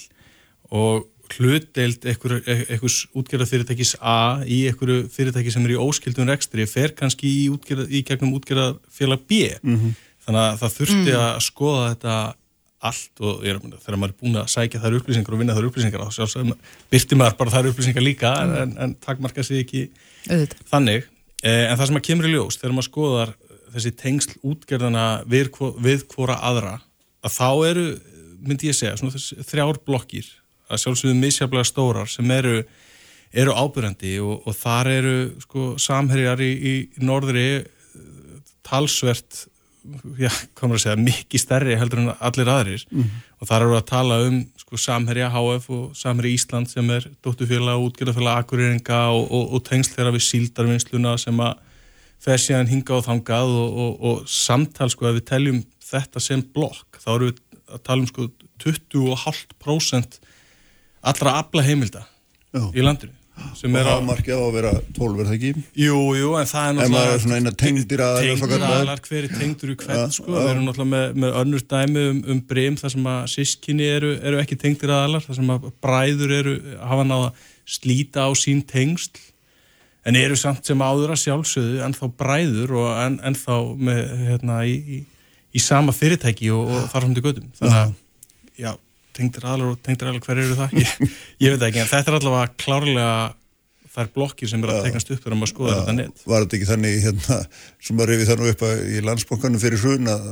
og hlutdeild einhvers útgerða fyrirtækis A í einhverju fyrirtæki sem er í óskildun rekstri fer kannski í, útgerða, í gegnum útgerða félag B mm -hmm. þannig að það þurfti mm. að skoða þetta allt og er, þegar maður er búin að sækja þær upplýsingar og vinna þær upplýsingar þá sjálfsögum byrti maður bara þær upplýsingar líka mm. en, en takmarka sig ekki Öðvita. þannig, eh, en það sem að kemur í ljós þegar maður skoðar þessi tengsl útgerðana við, við hvora aðra, að þá eru myndi ég segja, þessi þrjár blokkir að sjálfsögum misjaflega stórar sem eru, eru ábyrjandi og, og þar eru sko samherjar í, í norðri talsvert já, komur að segja, mikið stærri heldur en allir aðrir mm -hmm. og þar eru að tala um sko, Samherja HF og Samherja Ísland sem er dóttufélag útgjörðafélag Akureyringa og, og, og tengsl þeirra við síldarvinnsluna sem að fer síðan hinga og þangað og, og samtal sko að við teljum þetta sem blokk, þá eru við að tala um sko 20,5% allra afla heimilda Já. í landinu og það markið á að vera 12 er það ekki? Jú, jú, en það er náttúrulega en maður er svona eina tengdir aðeins tengdir aðlar, hver er tengdur í hvern sko, við erum náttúrulega með, með önnur dæmi um, um breym þar sem að sískinni eru, eru ekki tengdir aðlar, þar sem að bræður eru, hafa náða slíta á sín tengsl en eru samt sem áður að sjálfsögðu en þá bræður og en, en þá með, hérna, í, í, í sama fyrirtæki og, og þar samt í gödum þannig að, já tengdir aðlar og tengdir aðlar, hver eru það? Ég, ég veit ekki, en þetta er allavega klárlega þær blokkir sem er að tekast upp þegar maður skoða þetta neitt. Var þetta ekki þannig hérna, sem maður reyfi þannig upp að í landsbókanu fyrir hrun að,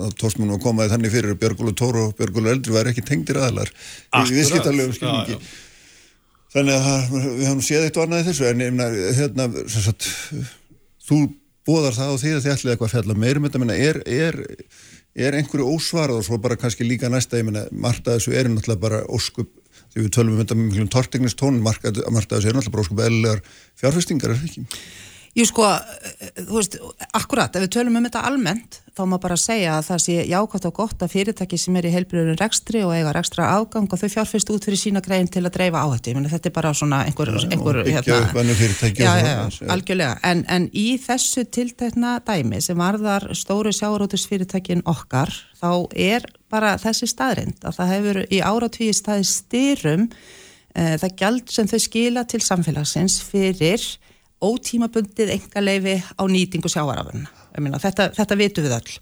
að tórsmunum að komaði þannig fyrir að Björgólu Tóru og Björgólu Eldri væri ekki tengdir aðlar í viðskiptarlegum skilningi. Þannig að við hafum séð eitt og annað í þessu en hérna, sagt, þú bóðar það á því að þið ætlið eitthvað fjalla meirum þetta, er, er er einhverju ósvarað og svo bara kannski líka næsta, ég menna, Marta þessu er náttúrulega bara óskup, því við tölum um þetta með miklum torteknistón, Marta þessu er náttúrulega bara óskup eðlilegar fjárfestingar, er það ekki? Jú sko, eh, þú veist, akkurat, ef við tölum um þetta almennt, þá má bara segja að það sé jákvæmt og gott að fyrirtæki sem er í heilbriðurinn rekstri og eiga rekstra ágang og þau fjárfyrst út fyrir sína grein til að dreifa áhættu. Ég menna þetta er bara svona einhver... Ja, einhver upp hennu fyrirtæki já, og svona. Já, já, algjörlega. En, en í þessu tiltekna dæmi sem varðar stóru sjárótusfyrirtækin okkar, þá er bara þessi staðrind að það hefur í áratvíi staði styrum e, það gjald sem þau skila til samfélagsins fyrir ótímabundið engaleifi á nýtingu sjávarafurna. Þetta, þetta vitum við öll.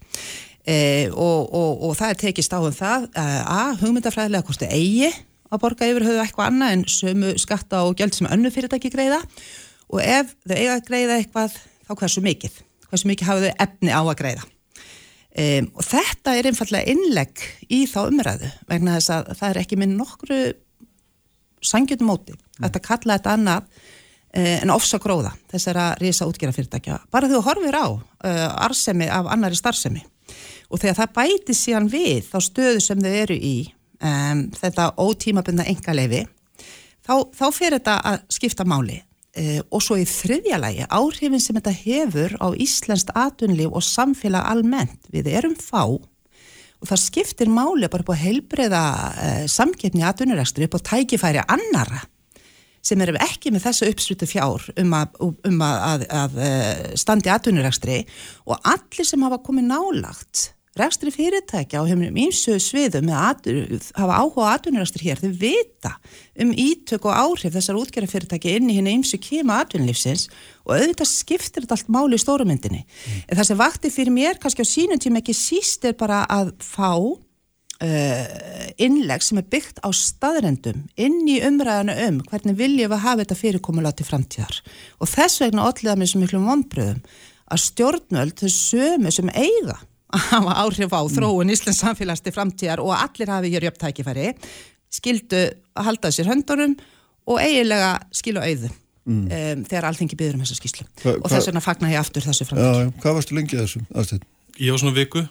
E, og, og, og það er tekist á um það að hugmyndafræðilega kosti eigi að borga yfir höfu eitthvað annað en sömu skatta og gjöld sem önnu fyrirtæki greiða og ef þau eiga að greiða eitthvað þá hversu mikið, hversu mikið hafa þau efni á að greiða. E, og þetta er einfallega innlegg í þá umræðu vegna þess að það er ekki með nokkru sangjöndum móti. Þetta kalla þetta annað en ofsa gróða þessara risa útgerðafyrirtækja bara þú horfir á uh, arsemi af annari starfsemi og þegar það bæti síðan við þá stöðu sem þau eru í um, þetta ótímabunda engaleifi þá, þá fer þetta að skipta máli. Uh, og svo í þriðja lægi áhrifin sem þetta hefur á Íslenskt atunlíf og samfélag almennt. Við erum fá og það skiptir máli bara upp á heilbreyða uh, samkeppni atunurextur upp á tækifæri annara sem eru ekki með þessu uppslutu fjár um að, um að, að, að standi atvinnurekstri og allir sem hafa komið nálagt rekstri fyrirtækja á heiminum ímsu sviðum með að hafa áhuga á atvinnurekstri hér, þau vita um ítök og áhrif þessar útgerðarfyrirtæki inn í hérna ímsu kema atvinnulífsins og auðvitað skiptir þetta allt máli í stórumyndinni. Mm. En það sem vakti fyrir mér kannski á sínum tíma ekki síst er bara að fá innleg sem er byggt á staðrendum inn í umræðinu um hvernig viljum við hafa þetta fyrirkomulega til framtíðar. Og þess vegna allir það með svo miklu vonbröðum að stjórnvöld þau sömu sem eiga að hafa áhrif á þróun Íslands samfélags til framtíðar og allir hafi hér jöfn tækifæri skildu að halda sér höndunum og eiginlega skilu auðu mm. um, þegar allþengi byður um þessa skíslu hva, og þess vegna fagnar ég aftur þessu framtíð Já, hvað varstu lengið þessum? Ég var svona viku,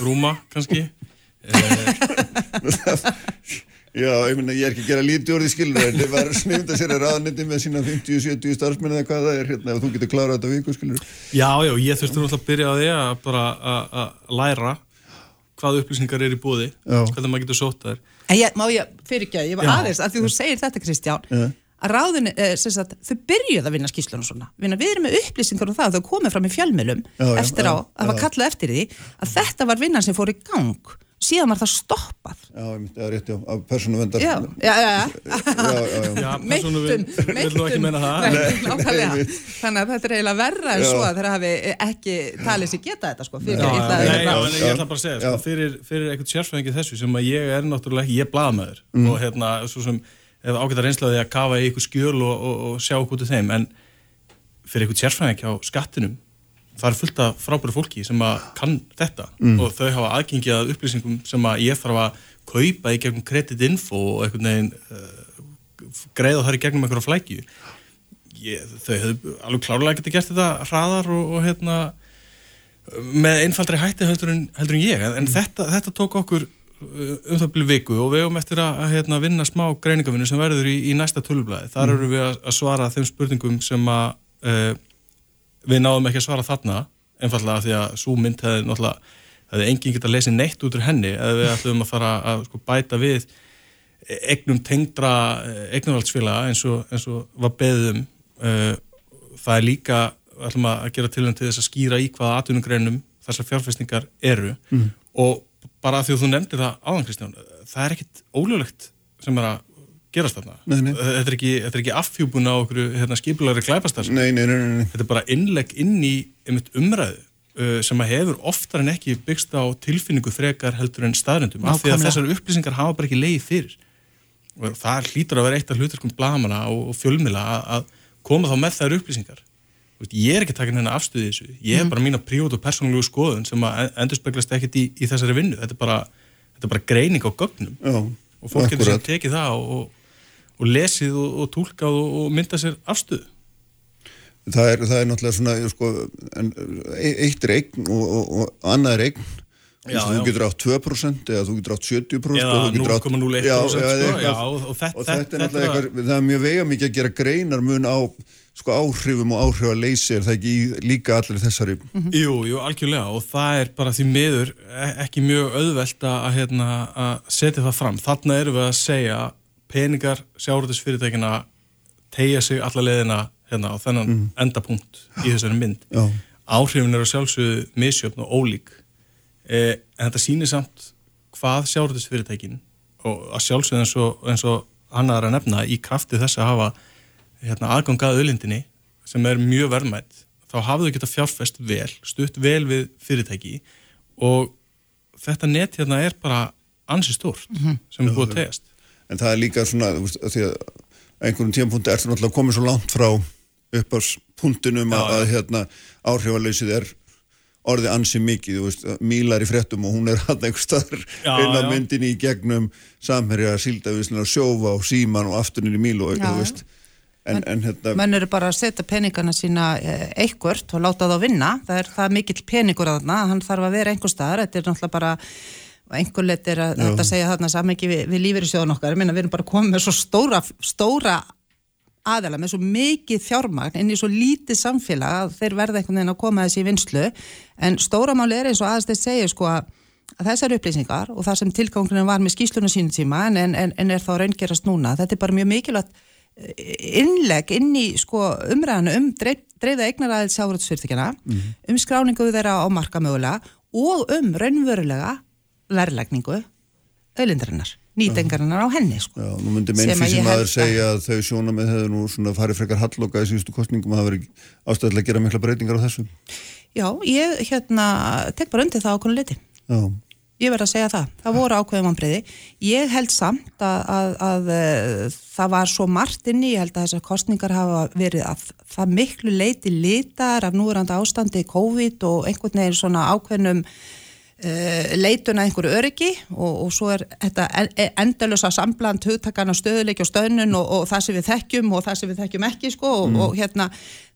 rúma kannski [laughs] [laughs] Já, ég minna, ég er ekki að gera lítið úr því skilur en það var snifnd að sér að raðniti með sína 50-70 starfsmenn eða hvað það er hérna, ef þú getur klárað þetta viku skilur Já, já, ég þurfti náttúrulega að byrja á því að bara að læra hvað upplýsingar er í búði hvernig maður getur sótt þær. En ég, má ég fyrir ekki að ég var já. aðeins að því þú segir þetta Kristján já. að ráðin, eh, sagt, þau byrjuð að vinna skýslunum svona. Vinna, við erum með upplýsingar um það þau komið fram í fjölmjölum eftir á að hafa kallað eftir því að þetta var vinnan sem fór í gang síðan var það stoppað. Já, það er rétt, já, af persónu vendar Já, já, já. Menna það. Þannig að þetta er eiginlega verra en svo að þeirra hafi ekki talið sér geta þetta sko fyrir Já, en ég ætla bara að segja sko, fyrir eitthvað sérfæðingi þessu sem að ég er náttúrulega ekki, ég er blaðamæður og hérna, svo sem ef ágættar einslaði að kafa í eitthvað skjöl og sjá okkur til þeim, en fyrir eitthvað sérfæðingi á skattinum það er fullt af frábæru fólki sem að kann þetta mm. og þau hafa aðgengið að upplýsingum sem að ég þarf að kaupa í gegnum kreditinfo og einhvern veginn uh, greiða þar í gegnum einhverja flækju ég, þau hefðu alveg klárlega getið gert þetta hraðar og, og hérna með einfaldri hætti heldur en, heldur en ég en, mm. þetta, þetta tók okkur uh, um það byrju viku og við hefum eftir að, að hérna, vinna smá greiningavinu sem verður í, í næsta tölublaði þar mm. eru við að, að svara þeim spurningum sem að uh, við náðum ekki að svara þarna einfallega því að svo mynd hefði náttúrulega hefði enginn geta lesið neitt út úr henni eða við ætlum að fara að sko, bæta við egnum tengdra egnarvaldsfélaga eins og, eins og var beðum uh, það er líka ætlum að gera til þess að skýra í hvaða atvinnugreinum þessar fjárfæstingar eru mm. og bara því að þú nefndi það áðan Kristján, það er ekkit ólöglegt sem er að gerast þarna. Nei, nei. Þetta er ekki, ekki affjúbun á okkur hérna, skipulari klæpastar. Nei, nei, nei. Þetta er bara innlegg inn í umræðu uh, sem að hefur oftar en ekki byggst á tilfinningu frekar heldur en staðrendum. Af því að þessar upplýsingar hafa bara ekki leiði fyrir. Og það hlýtur að vera eitt af hlutarkum blamana og, og fjölmila að, koma þá með þær upplýsingar. Ég er ekki takin henni afstöðið þessu. Ég hef mm. bara mína prívat og persónulegu skoðun sem að endur speglast ekkert í, í þessari vinnu. Þetta er bara, þetta er bara greining á gögnum. Já, og fólk getur sem tekið það og, og lesið og, og tólkað og, og myndað sér afstöðu? Það er, það er náttúrulega svona sko, e, eitt eign og, og annað eign Já, þú já. getur átt 2% eða þú getur átt 70% eða 0,01% sko, og þetta, er náttúrulega eitthvað, það er mjög vega mikið að gera greinar mun á sko, áhrifum og áhrif að leysi er það ekki líka allir þessari mm -hmm. Jú, jú, algjörlega og það er bara því miður e, ekki mjög auðvelt að, hérna, að setja það fram. Þarna erum við að segja peningar sjáurðisfyrirtækina tegja sig alla leðina hérna á þennan mm. endapunkt í þessari mynd Já. áhrifin eru sjálfsögðu misjöfn og ólík eh, en þetta sýnir samt hvað sjáurðisfyrirtækin og að sjálfsögðu eins og, eins og annar að nefna í krafti þess að hafa hérna, aðgangað öllindinni sem er mjög verðmætt þá hafa þau geta fjárfest vel, stutt vel við fyrirtæki og þetta net hérna er bara ansi stórt mm -hmm. sem er búið að tegast en það er líka svona veist, að því að einhvern tímpunkti er það náttúrulega komið svo langt frá uppáspunktunum að, að hérna, áhrifaleysið er orðið ansi mikið, veist, Mílar í frettum og hún er hann einhver staðar inn á myndinni í gegnum samherja síldavísina sjófa og síman og aftunin í Míl og þú veist. En, en hérna menn eru bara að setja peningana sína einhvert og láta það að vinna. Það er það mikill peningur að þarna hann þarf að vera einhver staðar, þetta er náttúrulega bara og einhver lit er að þetta segja þarna samengi við, við lífeyri sjóðan okkar, ég meina við erum bara komið með svo stóra, stóra aðela með svo mikið fjármagn inn í svo lítið samfélag að þeir verða einhvern veginn að koma þessi í vinslu en stóra máli er eins og aðeins þeir segja sko að, þessar upplýsingar og það sem tilgangurinn var með skýslunum sínum tíma en, en, en er þá raungerast núna, þetta er bara mjög mikilvægt eh, innlegg inn í sko umræðinu um dreif, dreifða eignaræðið sjáuröldsfyrirtækjana um skráningu þeirra á marka mögulega og um raunverulega verðlækningu auðlindarinnar, nýtengarinnar á henni sko. Já, nú myndi Sem að mennfísi ég maður held að- segja að þau sjónamið hefur nú svona farið frekar halloka í síðustu kostningum og það verið ástæðilega að gera mikla breytingar á þessu. Já, ég hérna tek bara undir það ákveðinu liti. Já, Ég verð að segja það. Það voru ákveðum anbriði. Ég held samt að, að, að, að það var svo margt inni, ég held að þessar kostningar hafa verið að það miklu leiti litar af núverandi ástandi COVID og einhvern veginn svona ákveðnum leitun að einhverju öryggi og, og svo er þetta en- endalösa sambland hugtakana stöðuleiki og stöðnun og, og það sem við þekkjum og það sem við þekkjum ekki sko og, og hérna,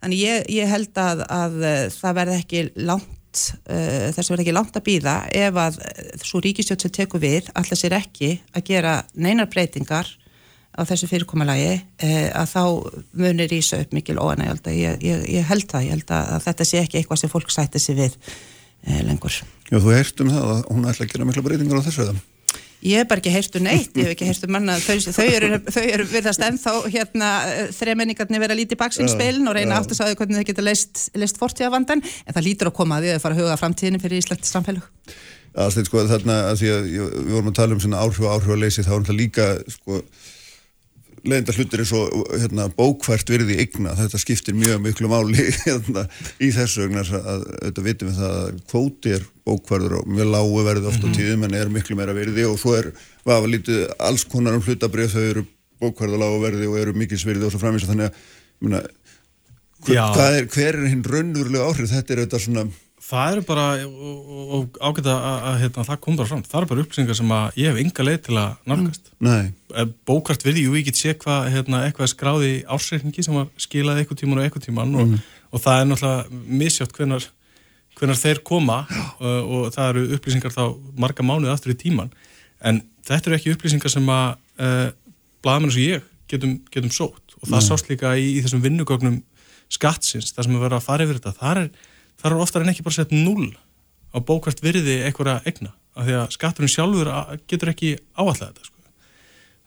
þannig ég, ég held að, að eh, það verði ekki langt uh, þess verði ekki langt að býða ef að eh, svo ríkistjótt sem tekur við alltaf sér ekki að gera neinar breytingar á þessu fyrirkommalagi uh, að þá munir ísa upp mikil óanægjald ég, ég, ég held það, ég held að, að þetta sé ekki eitthvað sem fólk sætti sig við lengur. Já þú heyrst um það að hún ætla að gera mikla breytingar á þessu eða? Ég hef bara ekki heyrstu neitt, ég hef ekki heyrstu manna, þau, þau eru, þau eru virðast ennþá hérna þremenningarnir vera lítið baksinn spilin og reyna aftur sagði hvernig þau geta leist, leist fortíðavandan, en það lítur að koma að því að fara að huga framtíðinu fyrir Íslands samfélag. Aðstætt sko þarna að því að við vorum að tala um svona áhrif og áhrif að leysi þá er náttúrulega líka sko leðinda hlutir eins og hérna, bókvært virði eigna, þetta skiptir mjög miklu máli [laughs] hérna, í þessu þess að þetta vitum við það að kvóti er bókværður og mjög lágu verði oft á tíðum en er miklu meira virði og svo er vafa lítið alls konar um hlutabrið þau eru bókværður lágu verði og eru mikilsvirði og svo framins þannig að myrna, hver, er, hver er hinn raunverulega áhrif? Þetta er auðvitað svona Það eru bara, og, og, og ágæta að, að hérna, það kom bara fram, það eru bara upplýsingar sem að ég hef enga leið til að nálgast. Mm. Bókart við, jú, ég get sé hvað hérna, eitthvað skráði ársreikningi sem skilaði eitthvað tíman og eitthvað tíman og, og það er náttúrulega misjátt hvenar, hvenar þeir koma uh, og það eru upplýsingar þá marga mánuði aftur í tíman en þetta eru ekki upplýsingar sem að uh, blaðamenn eins og ég getum, getum sótt. Og það sást líka í, í þessum vinnugögnum skattsins, það sem er verið að fara yfir þetta. Þar er, þar er oftar en ekki bara sett null á bókvært virði einhverja egna af því að skatturinn sjálfur getur ekki áallega þetta sko.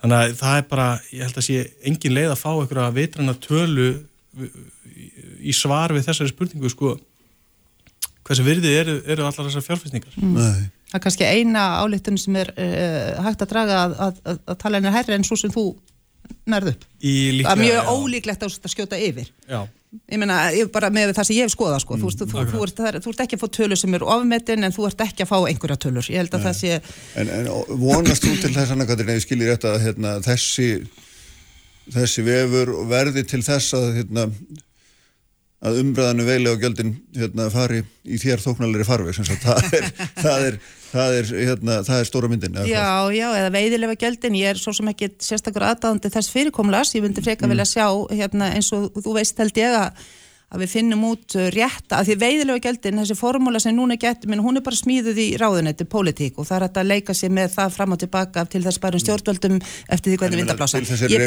þannig að það er bara, ég held að sé engin leið að fá einhverja vitrana tölu í- svar við þessari spurningu sko hversu virði eru, eru allar þessar fjárfæstingar nei Það er kannski eina álittun sem er uh, hægt að draga að, að, að, að tala henni herri en svo sem þú nærðu upp. í Það er mjög ólíklegt að að skjóta yfir. já, Ég meina, ég bara með það sem ég hef skoðað sko, þú, veist, þú, þú, það er- þú ert ekki að fá tölur sem eru ofmetin en þú ert ekki að fá einhverja tölur. Ég held að það sé, En, en vonast þú til þess að ég skilir rétt að hérna, þessi þessi vefur verði til þess að hérna, að umræðanu veili á gjöldin hérna, fari í þér þóknalari sagt, það er, [laughs] það er, það er, hérna, það er stóra myndin eða hvað? já, já, eða veiðilega gjöldin, ég er svo sem ekki sérstakur aðdáðandi þess fyrirkomlas, ég myndi freka vilja sjá hérna, eins og þú veist held ég að að við finnum út uh, rétt að því veiðilega gjöldin, þessi formúla sem núna getur minn, hún er bara smíðuð í ráðunetti pólitík og það er hægt að leika sér með það fram og tilbaka til þess bara stjórnvöldum eftir því hvernig vindablása til þess er Ég-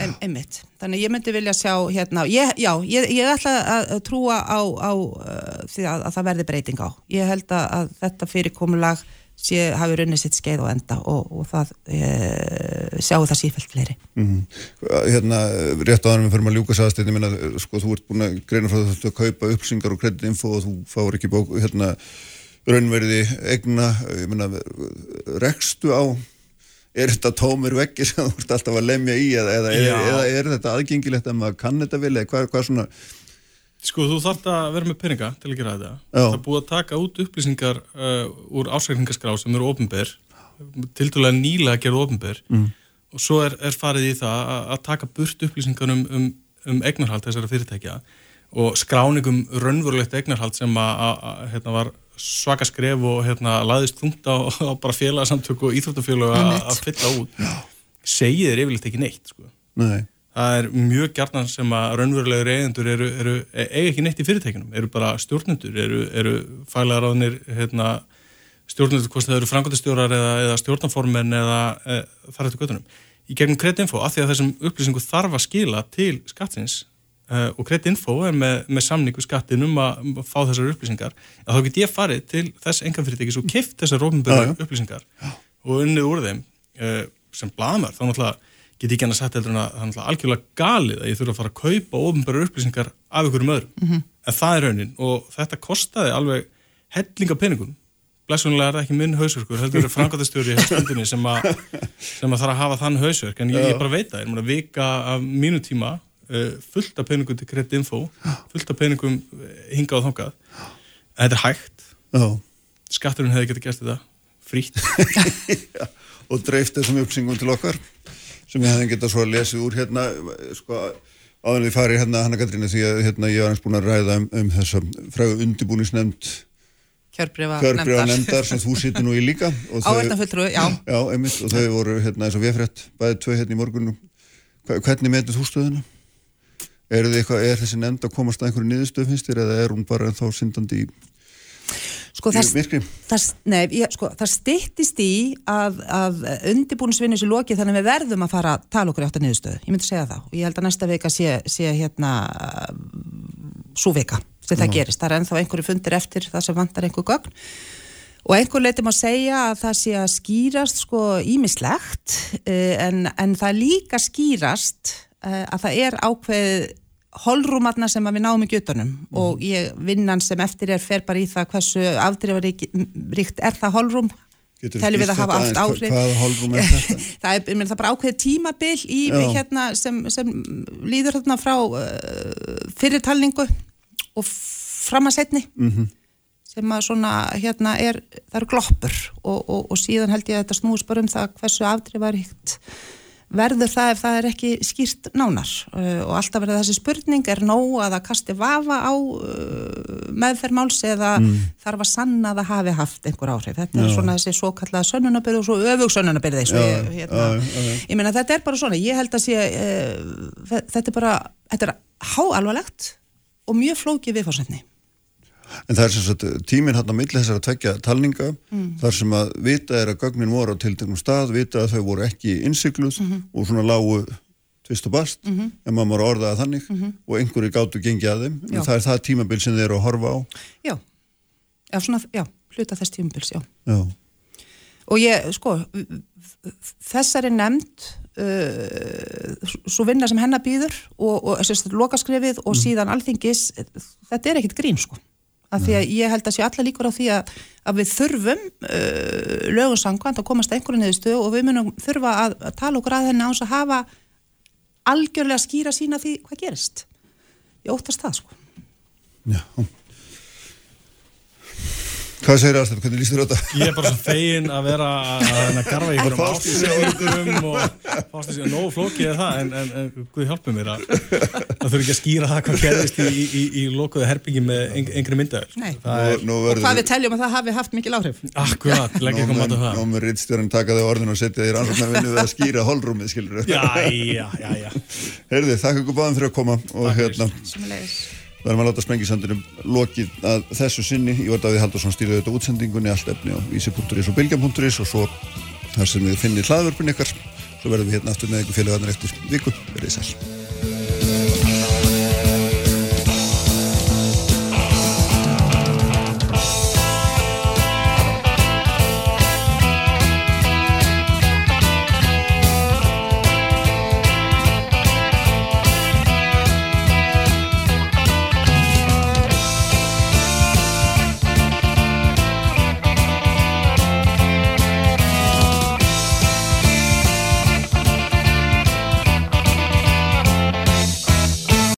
ein, einmitt. Þannig ég myndi vilja sjá hérna, ég, já, ég, ég ætla að trúa á, á uh, því að, að það verði breyting á. Ég held að, að þetta fyrirkomulag sé, hafi runnið sitt skeið og enda og, og það e, sjáu það sífælt fleiri. mm. hérna, rétt þannig við fyrir að ljúka sagðast ég meina, sko, þú ert búin að greina frá þetta að kaupa upplýsingar og kreditinfo og þú fáur ekki bók, hérna, raunverði egna, ég meina rekstu á er þetta tómur veggi sem þú ert alltaf að lemja í eða, eða, eða, er þetta aðgengilegt að maður kann þetta vel eða hvað, hvað svona Sko, þú þarft að vera með peninga til að gera þetta. Já. Það er búið að taka út upplýsingar uh, úr ásækningaskrá sem eru ofnber, tildulega nýlega að gera ofnber Mm. og svo er, er farið í það að, að taka burt upplýsingar um, um, um eignarhald þessara fyrirtækja og skráningum raunverulegt eignarhald sem að, að, að hérna, var svaka skref og hérna, laðist þungt á, [laughs] á bara félagsamtök og íþróttafélag að- fylla út. segið er yfirleitt ekki neitt sko. Nei. það er mjög gjarnan sem að raunverulegur eigendur eru, eru, eiga ekki neitt í fyrirtækinum, eru bara stjórnendur, eru, eru fælega ráðnir hérna, stjórnendur, hvort það eru frangandastjórar eða, eða stjórnaformen eða e, þar eftir göttunum. Í gegnum Kretinfo, af því að þessum upplýsingu þarf að skila til skattsins e, og Kretinfo er með, með samningu skattin um að, um að fá þessar upplýsingar, að þá get ég farið til þess enganfyrirtækis og kift þessar rófnböru upplýsingar og unnið úr þeim e, sem blamar, þá náttúrulega get ekki hann að setja heldur en að það er náttúrulega algjörlega galið að ég þurfa að fara að kaupa ofnbæra upplýsingar af einhverjum öðrum. Mhm. En það er raunin. Og þetta kostaði alveg hellinga peningum. Blessunlega er það ekki minn hausverkur, heldur er frangatastjóri í stundinni sem, a, sem að þarf að hafa þann hausverk, en ég, ég bara veit það, ég er að vika af mínu tíma fullt af peningum til Credit Info, fullt af peningum eh, hingað og þangað. En þetta er hægt. Já. Skatturinn hefði getið gert þetta frítt. [laughs] og dreift þessum uppsingum til okkar sem ég hefði getað svo að lesið úr hérna sko áður en við farið hérna Hanna Katrínu því að hérna ég var eins búin að ræða um, um þessa frægu undibúnisnefnd Kjörbrefa kjörbrefa nefndar sem þú sittir nú í líka [laughs] Áverðnafulltrú, já Já, einmitt og þau voru hérna eins og viðfrétt bæðið tvö hérna í morgunum hvernig meðið þú stöðuna? Er, eitthvað, er þessi nefnd að komast að einhverju niðurstöð finnst þér eða er hún bara þá syndandi í Sko, Í það, myrkri? það, nei, ég, sko, það styttist í að, að undirbúinisvinni sér lokið þannig að við verðum að fara að tala okkur átt að niðurstöðu. Ég myndi segja það og ég held að næsta vika sé, sé hérna svo vika sem það gerist. Það er ennþá einhverju fundir eftir það sem vantar einhver gögn og einhver leitum að segja að það sé að skýrast sko ímislegt en, en það líka skýrast eh, að það er ákveð holrúmarna sem við náum í gjötunum og ég vinnan sem eftir er fer bara í það hversu afdreifaríkt er það holrúm. Teljum við að hafa allt áhrif? er [laughs] það, er, meina, það er bara ákveð tímabil í, hérna, sem, sem líður þarna frá uh, fyrirtalningu og fram að setni Mhm. sem að svona hérna er, það eru gloppur og, og, og síðan held ég að þetta snúist bara um það hversu afdreifaríkt verður það ef það er ekki skýrt nánar uh, og alltaf verður þessi spurning er nóg að það kasti vafa á uh, meðferðmáls eða Mm. þarf að sanna að það hafi haft einhver áhrif. Þetta er Já. svona þessi svo kallaða sönnunabyrð og svo öfug sönnunabyrði Já, hérna. ég meina þetta er bara svona ég held að sé uh, þetta er bara, þetta er háalvarlegt og mjög flókið viðfársendni En það er sem sagt tíminn hann á milli þessara tveggja talninga Mm. þar sem að vita er að gögnin voru á tilteknum stað, vita að þau voru ekki innsikluð Mhm. og svona lágu tvist og bast, Mhm. en maður voru orðað þannig Mhm. og einhverju gátu gengið að þeim, Já. en það er það tímabil sem þeir eru að horfa á. já, já, svona, já hluta þess tímubils, já Já. og ég, sko þessari nefnd uh, svo vinna sem hennar býður og, og sérst, lokaskrefið og síðan alþingis, þetta er ekkit grín sko, af því að ég held að sé alla líkur á því að, að við þurfum uh, lögum sangkvæmt að komast að einhverju niðurstöðu og við munum þurfa að, að tala okkur að henni á þess að hafa algjörlega skýra sína því hvað gerist. Ég óttast það sko Hvað segir aðstæð, hvernig líst þér á þetta? Ég er bara svo fegin að vera að, að, að garfa í sig. ástöðum og sig, nógu flókið er það en, en, en Guð hjálpi mér að það þurfi ekki að skýra það hvað gerðist í, í, í, í lokuðu herbyggi með ein, engri myndaður Nei. Það er, Nú og verður hvað við teljum að það hafi haft mikil áhrif. Akkurat, leggja eitthvað mat á það. Nú mun rittstjórn taka þau orðin og setja þér ansvarnarvinnu við að skýra holrúmið, skilur Jæja, jæja Heyrði, þakka ykkur fyrir að láta sprengisandunum lokið að þessu sinni. Var Davíð Haldursson stýrði þetta útsendingunni allt efni á vísi.is og bylgja.is og svo þar sem við finnir hlaðvörpun ykkar svo verðum við hérna aftur með ykkur félagarnir eftir viku. Verið sæl